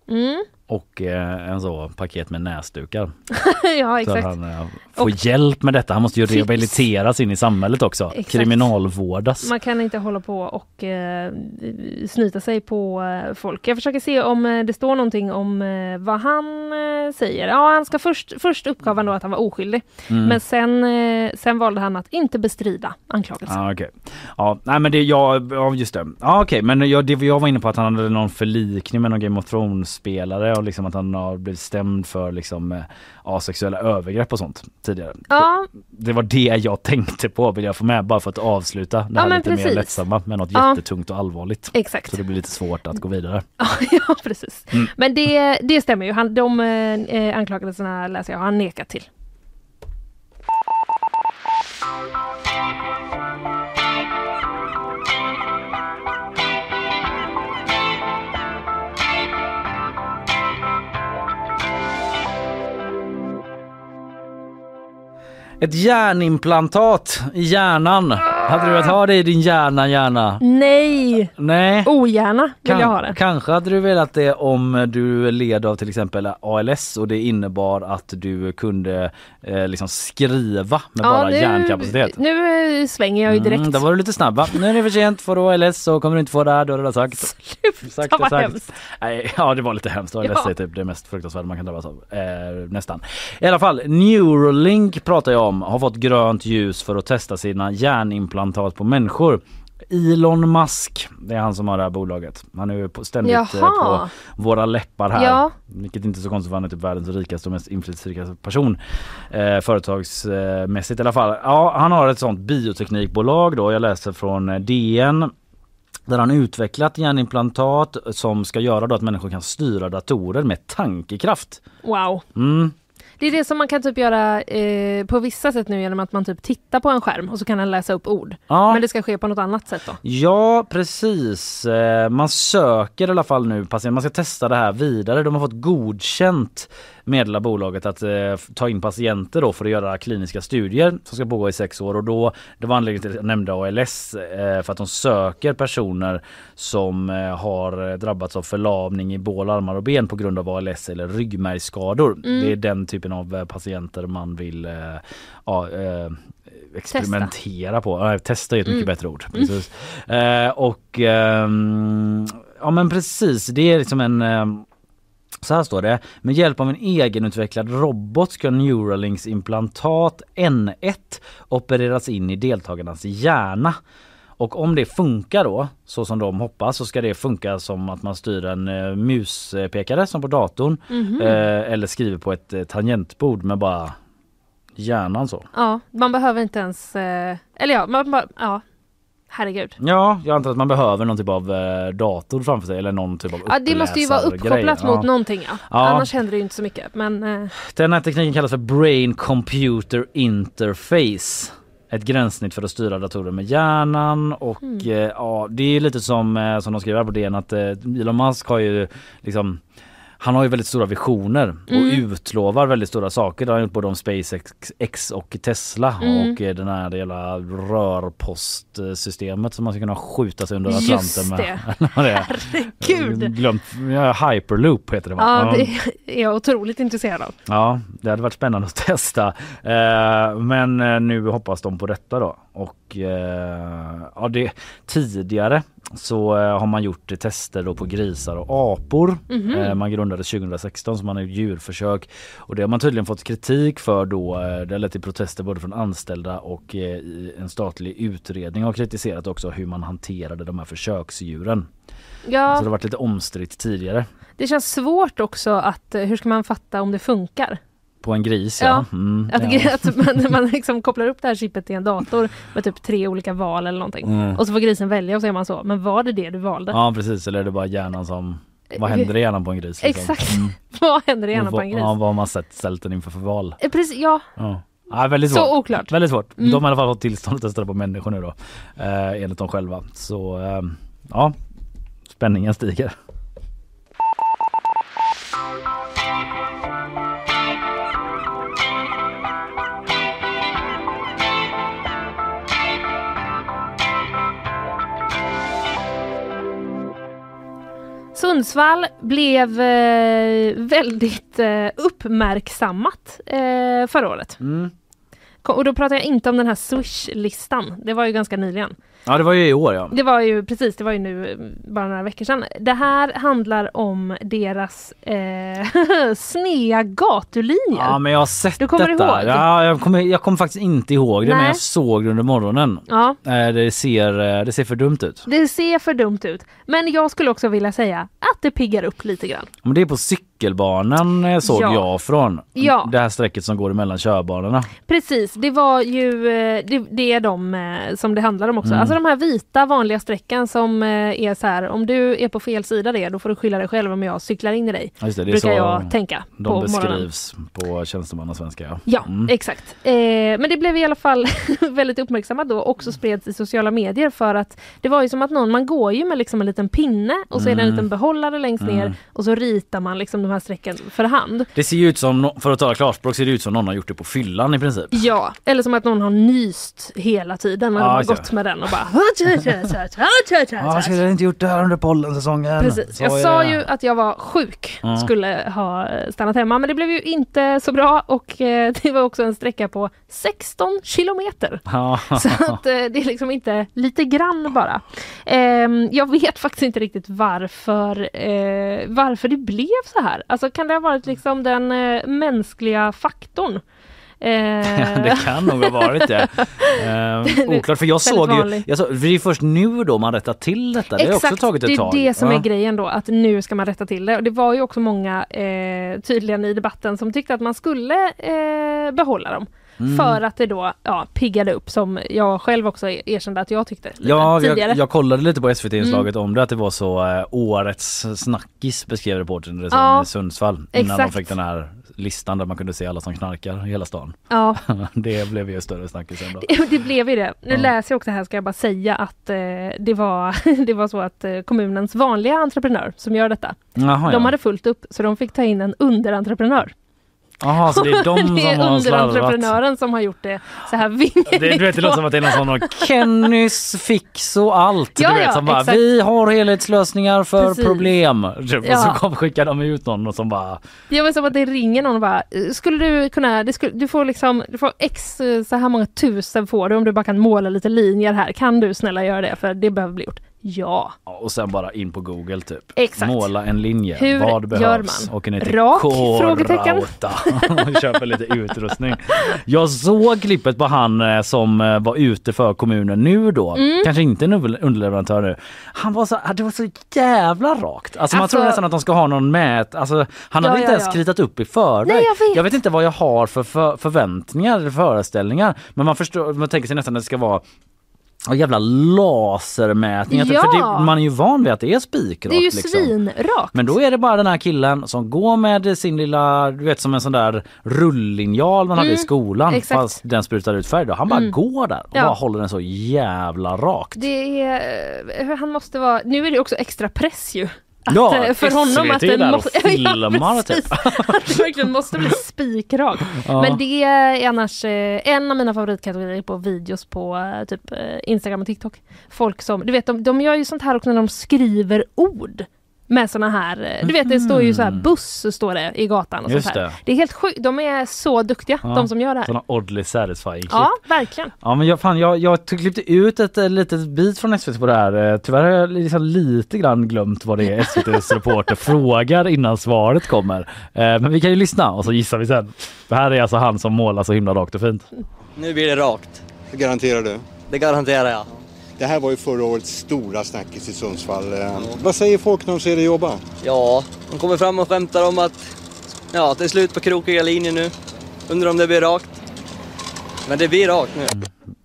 Speaker 2: Mm.
Speaker 1: Och eh, en så paket med näsdukar. [LAUGHS]
Speaker 2: ja
Speaker 1: Så
Speaker 2: exakt.
Speaker 1: att han eh, får
Speaker 2: Och-
Speaker 1: hjälp med detta. Han måste ju
Speaker 2: Tips.
Speaker 1: rehabiliteras in i samhället också.
Speaker 2: Exakt.
Speaker 1: Kriminalvårdas.
Speaker 2: Man kan inte hålla på och eh, snyta sig på eh, folk. Jag försöker se om eh, det står någonting om eh, vad han säger. Ja, han ska först, först uppgav han då att han var oskyldig.
Speaker 1: Mm.
Speaker 2: Men sen, sen valde han att inte bestrida anklagelsen.
Speaker 1: Ja, okej. Ja, nej men det, ja, just det. Ja, okej, men jag, det, jag var inne på att han hade någon förlikning med någon Game of Thrones-spelare och liksom att han har blivit stämd för liksom eh, ja, sexuella övergrepp och sånt tidigare.
Speaker 2: Ja,
Speaker 1: Det var det jag tänkte på vill jag få med bara för att avsluta det
Speaker 2: Ja,
Speaker 1: här
Speaker 2: men
Speaker 1: lite mer
Speaker 2: precis.
Speaker 1: lättsamma med något
Speaker 2: Ja.
Speaker 1: jättetungt och allvarligt.
Speaker 2: exakt.
Speaker 1: Så det blir lite svårt att gå vidare. [LAUGHS]
Speaker 2: ja, precis.
Speaker 1: Mm.
Speaker 2: Men det, det stämmer ju. Han, de eh, anklagelserna läser jag har han nekat till.
Speaker 1: Ett hjärnimplantat i hjärnan. Hade du velat ha det i din hjärna gärna?
Speaker 2: Nej!
Speaker 1: Nej.
Speaker 2: Ogärna vill
Speaker 1: Kan-
Speaker 2: jag ha det.
Speaker 1: Kanske hade du velat det om du led av till exempel ALS och det innebar att du kunde eh, liksom skriva med bara hjärnkapacitet.
Speaker 2: nu eh, svänger jag ju direkt.
Speaker 1: Mm, då var du lite snabb va? Nu är det för sent, får du ALS så kommer du inte få det här, då har du redan sagt.
Speaker 2: Sluta vad hemskt.
Speaker 1: Nej, ja det var lite hemskt. ALS
Speaker 2: Ja.
Speaker 1: är typ det mest fruktansvärda man kan drabbas av. Eh, nästan. I alla fall, Neuralink pratar jag om, har fått grönt ljus för att testa sina hjärnimplantat på människor. Elon Musk, det är han som har det här bolaget. Han är ju på- ständigt eh, på
Speaker 2: Jaha.
Speaker 1: våra läppar här.
Speaker 2: Ja.
Speaker 1: Vilket inte är så konstigt för han är typ världens rikaste och mest inflytelserika person. Eh, företagsmässigt i alla fall. Ja, han har ett sånt bioteknikbolag då. Jag läser från eh, DN. Där han utvecklat hjärnimplantat som ska göra då att människor kan styra datorer med tankekraft.
Speaker 2: Wow.
Speaker 1: Mm.
Speaker 2: Det är det som man kan typ göra eh, på vissa sätt nu genom att man typ tittar på en skärm och så kan den läsa upp ord.
Speaker 1: Ja.
Speaker 2: Men det ska ske på något annat sätt då.
Speaker 1: Ja precis. Eh, Man söker i alla fall nu patienter. Man ska testa det här vidare. De har fått godkänt meddelar bolaget att eh, ta in patienter då för att göra kliniska studier som ska pågå i sex år och då det var anledningen till att jag nämnde ALS eh, för att de söker personer som eh, har drabbats av förlamning i bål, armar och ben på grund av ALS eller ryggmärgsskador.
Speaker 2: Mm.
Speaker 1: Det är den typen av eh, patienter man vill eh, ja, eh, experimentera på. Ja, testa är ett mycket
Speaker 2: Mm.
Speaker 1: bättre ord. Precis. Eh, och ehm, ja men precis, det är liksom en ehm, så här står det. Med hjälp av en egenutvecklad robot ska Neuralinks implantat N1 opereras in i deltagarnas hjärna. Och om det funkar då, så som de hoppas, så ska det funka som att man styr en eh, muspekare som på datorn.
Speaker 2: Mhm.
Speaker 1: Eh, eller skriver på ett eh, tangentbord med bara hjärnan så.
Speaker 2: Ja, man behöver inte ens... Eh, eller ja, man bara... Ja. Herregud.
Speaker 1: Ja, jag antar att man behöver någon typ av eh, dator framför sig eller någon typ av
Speaker 2: Ja, det måste ju vara uppkopplat
Speaker 1: Ja.
Speaker 2: mot någonting ja.
Speaker 1: Ja.
Speaker 2: Annars händer det ju inte så mycket. Men eh,
Speaker 1: Den här tekniken kallas för Brain Computer Interface. Ett gränssnitt för att styra datorer med hjärnan och
Speaker 2: Mm.
Speaker 1: eh, ja det är lite som, eh, som de skriver här på DN att eh, Elon Musk har ju liksom han har ju väldigt stora visioner och
Speaker 2: Mm.
Speaker 1: utlovar väldigt stora saker. Det har han gjort både om SpaceX och Tesla
Speaker 2: Mm.
Speaker 1: och eh, den här jävla rörpostsystemet som man ska kunna skjuta sig under
Speaker 2: Just
Speaker 1: Atlanten med.
Speaker 2: det. [LAUGHS]
Speaker 1: Vad det.
Speaker 2: Herregud.
Speaker 1: Glömt, ja, Hyperloop heter det va?
Speaker 2: ja, det är jag otroligt intresserad av.
Speaker 1: Ja, det hade varit spännande att [LAUGHS] testa. Eh, men eh, nu hoppas de på detta då. Och eh, ja, det, tidigare så eh, har man gjort tester då på grisar och apor.
Speaker 2: Mhm.
Speaker 1: Eh, man grundade 2016 så man har gjort djurförsök. Och det har man tydligen fått kritik för då. Eh, det har lett till protester både från anställda och eh, en statlig utredning har kritiserat också hur man hanterade de här försöksdjuren. Så det
Speaker 2: Ja,
Speaker 1: har varit lite omstritt tidigare.
Speaker 2: det känns svårt också att... eh, Hur ska man fatta om det funkar?
Speaker 1: På en gris
Speaker 2: Ja.
Speaker 1: ja. Mm,
Speaker 2: Att,
Speaker 1: ja.
Speaker 2: att man, man liksom kopplar upp det här chippet till en dator med typ tre olika val eller någonting.
Speaker 1: Mm.
Speaker 2: Och så får grisen välja och så är man så. Men var det det du valde?
Speaker 1: Ja precis, eller är det bara hjärnan som... Vad händer i hjärnan på en gris? liksom?
Speaker 2: Exakt.
Speaker 1: Mm. [LAUGHS]
Speaker 2: Vad händer i hjärnan på en gris?
Speaker 1: Ja, vad har man sett ställt den inför för val?
Speaker 2: Eh, Precis, ja.
Speaker 1: Ja. Ja, väldigt
Speaker 2: Så
Speaker 1: svårt.
Speaker 2: oklart.
Speaker 1: Väldigt svårt.
Speaker 2: Mm.
Speaker 1: De har i alla fall fått tillstånd att testa det på människor nu då. Eh, enligt dem själva. Så eh, ja, spänningen stiger.
Speaker 2: Sundsvall blev eh, väldigt eh, uppmärksammat eh, förra året.
Speaker 1: Mm.
Speaker 2: Och då pratar jag inte om den här Swish-listan. Det var ju ganska nyligen.
Speaker 1: Ja det var ju i år ja.
Speaker 2: Det var ju precis, det var ju nu eh, bara några veckor sedan. Det här handlar om deras eh, [LAUGHS] snea gatulinjer.
Speaker 1: Ja men jag har sett
Speaker 2: Du kommer
Speaker 1: detta.
Speaker 2: ihåg?
Speaker 1: Ja, jag, kommer, jag kommer faktiskt inte ihåg det men
Speaker 2: Nej.
Speaker 1: jag såg det under morgonen.
Speaker 2: Ja.
Speaker 1: Eh, Det ser, eh, det ser för dumt ut.
Speaker 2: Det ser för dumt ut. Men jag skulle också vilja säga att det piggar upp lite grann.
Speaker 1: Men det är på cykelbanan eh, såg
Speaker 2: Ja.
Speaker 1: jag från.
Speaker 2: Ja.
Speaker 1: Det här strecket som går emellan körbanorna.
Speaker 2: Precis, det var ju det, det är de som det handlar om också.
Speaker 1: Mm.
Speaker 2: Alltså de här vita vanliga strecken som eh, är så här, om du är på fel sida det, då får du skylla dig själv om jag cyklar in i dig.
Speaker 1: Just det, det
Speaker 2: brukar jag tänka
Speaker 1: De
Speaker 2: på morgonen.
Speaker 1: beskrivs på tjänstemannasvenska. Ja.
Speaker 2: Ja,
Speaker 1: Mm.
Speaker 2: exakt. Eh, men det blev i alla fall [LAUGHS] väldigt uppmärksammat då, också spreds i sociala medier för att det var ju som att någon, man går ju med liksom en liten pinne och så är det en
Speaker 1: Mm.
Speaker 2: liten behållare längst ner
Speaker 1: Mm.
Speaker 2: och så ritar man liksom de här strecken för hand.
Speaker 1: Det ser ju ut som, för att tala klarspråk, ser det ut som någon har gjort det på fyllan i princip.
Speaker 2: Ja, eller som att någon har nyst hela tiden har
Speaker 1: just det.
Speaker 2: gått med den och bara
Speaker 1: Ja, jag skulle inte gjort det här under pollensäsongen.
Speaker 2: Precis. Jag sa ju att jag var sjuk,
Speaker 1: Ja.
Speaker 2: skulle ha stannat hemma, men det blev ju inte så bra och eh, [LAUGHS] det var också en sträcka på 16 kilometer.
Speaker 1: Ja. [LAUGHS]
Speaker 2: Så att eh, det är liksom inte lite grann bara. Ehm, jag vet [LAUGHS] faktiskt inte riktigt varför, eh, varför det blev så här. Alltså kan det ha varit liksom den mänskliga faktorn? Eh, [LAUGHS]
Speaker 1: det kan nog ha varit det. [LAUGHS] Eh, oklart för jag såg ju, jag såg, det är först nu då man rättar till detta. Det har också tagit ett
Speaker 2: det är
Speaker 1: tag.
Speaker 2: det som
Speaker 1: Ja.
Speaker 2: är grejen då, att nu ska man rätta till det. Och det var ju också många eh, tydligen i debatten som tyckte att man skulle eh, behålla dem.
Speaker 1: Mm.
Speaker 2: För att det då ja, piggade upp som jag själv också erkände att jag tyckte lite
Speaker 1: Ja,
Speaker 2: tidigare.
Speaker 1: jag, jag kollade lite på SVT-inslaget
Speaker 2: Mm.
Speaker 1: om det att det var så eh, årets snackis beskrev reportern det som
Speaker 2: Ja,
Speaker 1: i Sundsvall. Innan
Speaker 2: exakt.
Speaker 1: de fick den här listan där man kunde se alla som knarkar i hela stan.
Speaker 2: Ja. [LAUGHS]
Speaker 1: det blev ju större snackis än då.
Speaker 2: Det, det blev ju det. Nu
Speaker 1: Ja.
Speaker 2: läser jag också här ska jag bara säga att eh, det, var, [LAUGHS] det var så att eh, kommunens vanliga entreprenör som gör detta,
Speaker 1: Jaha,
Speaker 2: de
Speaker 1: ja.
Speaker 2: hade fullt upp så de fick ta in en underentreprenör.
Speaker 1: Jaha, så det är de [LAUGHS] som
Speaker 2: det är
Speaker 1: har slarvat.
Speaker 2: underentreprenören som har gjort det så här vingeligt.
Speaker 1: Det, du vet, det låter som att det är någon sån [LAUGHS] Kennys fix och allt.
Speaker 2: Ja,
Speaker 1: du vet,
Speaker 2: ja,
Speaker 1: som bara,
Speaker 2: exakt.
Speaker 1: vi har helhetslösningar för
Speaker 2: Precis.
Speaker 1: problem. Typ,
Speaker 2: Ja.
Speaker 1: Och så kom, skickar de ut någon och som bara,
Speaker 2: Ja men som att det ringer någon och bara, "Eh, skulle du kunna, skulle, du får liksom, du får x eh, så här många tusen får du om du bara kan måla lite linjer här. Kan du snälla göra det? För det behöver bli gjort. Ja.
Speaker 1: ja, och sen bara in på google typ.
Speaker 2: Exakt.
Speaker 1: Måla en linje.
Speaker 2: Hur
Speaker 1: Vad
Speaker 2: gör
Speaker 1: behövs?
Speaker 2: man?
Speaker 1: Åker ner till
Speaker 2: Rak? Frågetecken. [LAUGHS]
Speaker 1: Och köper lite utrustning. Jag såg klippet på han eh, som eh, var ute för kommunen nu då.
Speaker 2: Mm.
Speaker 1: Kanske inte en under- underleverantör nu. Han var så, det var så jävla rakt. Alltså, man
Speaker 2: Alltså-
Speaker 1: tror nästan att de ska ha någon mät. Alltså, han
Speaker 2: Ja,
Speaker 1: hade inte
Speaker 2: ja,
Speaker 1: ens
Speaker 2: ja.
Speaker 1: kritat upp i förväg.
Speaker 2: Nej, jag vet.
Speaker 1: jag vet inte vad jag har för, för förväntningar eller föreställningar. Men man förstår, man tänker sig nästan att det ska vara Ja, jävla lasermätningar. typ,
Speaker 2: Ja.
Speaker 1: För det, man är ju van vid att det är spikrakt.
Speaker 2: Det är ju
Speaker 1: liksom.
Speaker 2: svinrakt.
Speaker 1: Men då är det bara den här killen som går med sin lilla, du vet som en sån där rullinjal man hade i
Speaker 2: Mm,
Speaker 1: skolan
Speaker 2: exakt.
Speaker 1: fast den sprutar ut färg då. Han bara
Speaker 2: Mm.
Speaker 1: går där och
Speaker 2: Ja.
Speaker 1: bara håller den så jävla rakt.
Speaker 2: Det är, eh, han måste vara, nu är det också extra press ju. Att,
Speaker 1: Ja,
Speaker 2: eh, för honom att den måste, [LAUGHS]
Speaker 1: filmar typ. [LAUGHS]
Speaker 2: Att det verkligen måste bli spikrak.
Speaker 1: Ja.
Speaker 2: Men det är annars eh, en av mina favoritkategorier på videos på eh, typ Instagram och TikTok. Folk som, du vet de, de gör ju sånt här också när de skriver ord. Med såna här, eh, du vet det står ju så här buss står det i gatan och
Speaker 1: Just
Speaker 2: sånt här.
Speaker 1: det.
Speaker 2: Det är helt sjukt, de är så duktiga
Speaker 1: Ja,
Speaker 2: de som gör det här.
Speaker 1: Såna oddly satisfying klipp.
Speaker 2: Ja, verkligen.
Speaker 1: Ja men jag, fan, jag, jag klippte ut ett eh, litet bit från SVT på det här. Eh, Tyvärr har jag liksom lite grann glömt vad det är [LAUGHS] SVTs reporter frågar innan svaret kommer. Men vi kan ju lyssna och så gissar vi sen. För här är alltså han som målar så himla rakt och fint.
Speaker 13: Nu blir det rakt.
Speaker 16: Garanterar du?
Speaker 13: Det garanterar jag.
Speaker 16: Det här var ju förra årets stora snackis i Sundsvall. Eh, Vad säger folk när de ser dig jobba?
Speaker 13: Ja, de kommer fram och skämtar om att ja, det är slut på krokiga linjer nu. Undrar om det blir rakt. Men det blir rakt nu.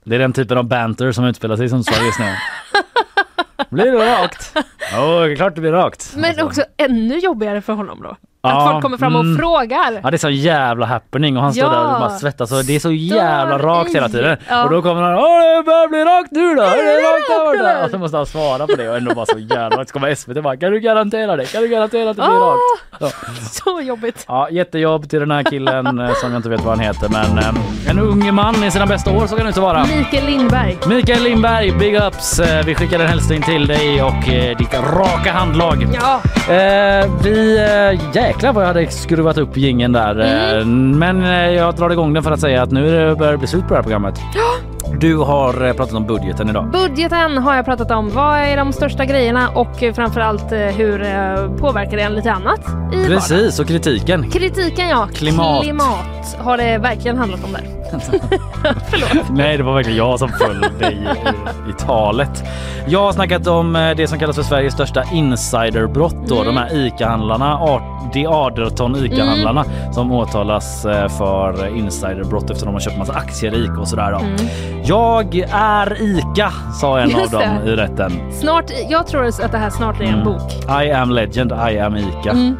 Speaker 1: Det är den typen av banter som utspelar sig i Sundsvall just nu. [LAUGHS] Blir det rakt? Ja, det är klart det blir rakt.
Speaker 2: Men också ännu jobbigare för honom då. Att folk kommer fram och
Speaker 1: mm.
Speaker 2: frågar.
Speaker 1: Ja det är så jävla happening och han står
Speaker 2: Ja.
Speaker 1: där och bara svettas och det är så jävla rakt hela
Speaker 2: i.
Speaker 1: tiden.
Speaker 2: Ja.
Speaker 1: Och då kommer han Åh det börjar bli rakt nu då! Är det rakt där
Speaker 2: rakt,
Speaker 1: borta?"
Speaker 2: eller?
Speaker 1: Och så måste han svara på det och ändå bara så jävla rakt. Så kommer SVT bara Kan du garantera det? Kan du garantera att det blir
Speaker 2: Ah.
Speaker 1: rakt? Ja.
Speaker 2: Så jobbigt.
Speaker 1: Ja, jättejobb till den här killen eh, som jag inte vet vad han heter men eh, en ung man i sina bästa år så kan det inte vara.
Speaker 2: Mikael Lindberg.
Speaker 1: Mikael Lindberg, big ups! Eh, Vi skickar en hälsning till dig och ditt raka handlag.
Speaker 2: Ja.
Speaker 1: Eh, vi, eh, jäklar vad jag hade skruvat upp gingen där. Eh, men eh, jag drar igång den för att säga att nu börjar det bli slut på det här programmet. Du har eh, pratat om budgeten idag.
Speaker 2: Budgeten har jag pratat om. Vad är de största grejerna och eh, framförallt eh, hur påverkar det en lite annat i?
Speaker 1: Precis, och kritiken.
Speaker 2: Kritiken ja.
Speaker 1: Klimat.
Speaker 2: Klimat har det verkligen handlat om där. [LAUGHS]
Speaker 1: Nej, det var verkligen jag som föll dig i, i talet. Jag har snackat om det som kallas för Sveriges största insiderbrott då.
Speaker 2: Mm.
Speaker 1: De här ICA-handlarna, Art- de Aderton ICA-handlarna
Speaker 2: Mm.
Speaker 1: som åtalas för insiderbrott eftersom de har köpt massa aktier i ICA och sådär då.
Speaker 2: Mm.
Speaker 1: Jag är ICA, sa en
Speaker 2: Just
Speaker 1: av dem
Speaker 2: det.
Speaker 1: i rätten.
Speaker 2: Snart, jag tror att det här snart är en
Speaker 1: Mm.
Speaker 2: bok.
Speaker 1: I am legend, I am ICA.
Speaker 2: Mm.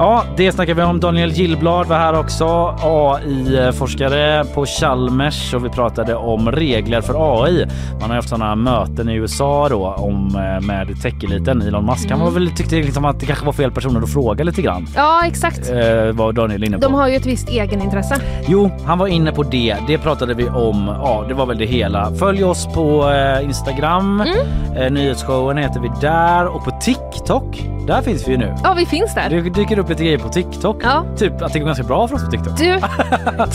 Speaker 1: Ja, det snackar vi om. Daniel Gillblad var här också, AI-forskare på Chalmers och vi pratade om regler för AI. Man har haft sådana möten i USA då om eh, med techeliten. Elon Musk han
Speaker 2: Mm.
Speaker 1: var väl tyckte liksom att det kanske var fel personer att fråga lite grann.
Speaker 2: Ja, exakt.
Speaker 1: Eh, var Daniel inne på.
Speaker 2: De har ju ett visst egenintresse.
Speaker 1: Jo, han var inne på det. Det pratade vi om. Ja, det var väl det hela. Följ oss på eh, Instagram.
Speaker 2: Mm.
Speaker 1: Eh, nyhetsshowen heter vi där och på TikTok. Där finns vi ju nu.
Speaker 2: Ja, vi finns där.
Speaker 1: Det dyker upp lite grejer på TikTok.
Speaker 2: Ja.
Speaker 1: Typ att det går ganska bra för oss på TikTok.
Speaker 2: Du, [LAUGHS]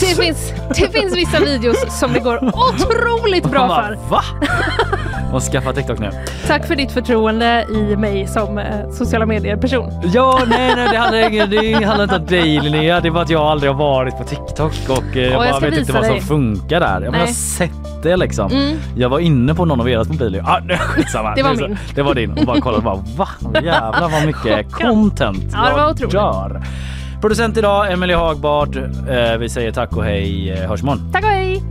Speaker 2: det finns, det finns vissa videos som det går otroligt bra
Speaker 1: bara,
Speaker 2: för.
Speaker 1: Va? [LAUGHS] Och skaffa TikTok nu.
Speaker 2: Tack för ditt förtroende i mig som eh, sociala medier-person.
Speaker 1: Ja, nej, nej, det handlar, det handlar inte om dig Linnea. Det var att jag aldrig har varit på TikTok och eh, jag
Speaker 2: jag
Speaker 1: bara vet inte vad som
Speaker 2: dig.
Speaker 1: funkar där. Jag har sett det liksom.
Speaker 2: Mm.
Speaker 1: Jag var inne på någon av deras mobiler. Ah, [LAUGHS] skitsamma.
Speaker 2: Det var min.
Speaker 1: Det var din. Och bara kollade bara va? Jävlar vad mycket [LAUGHS] content
Speaker 2: Ja, det var otroligt.
Speaker 1: gör. Producent idag Emelie Hagbard. Eh, vi säger tack och hej. Eh, Hörs imorgon.
Speaker 2: Tack och hej!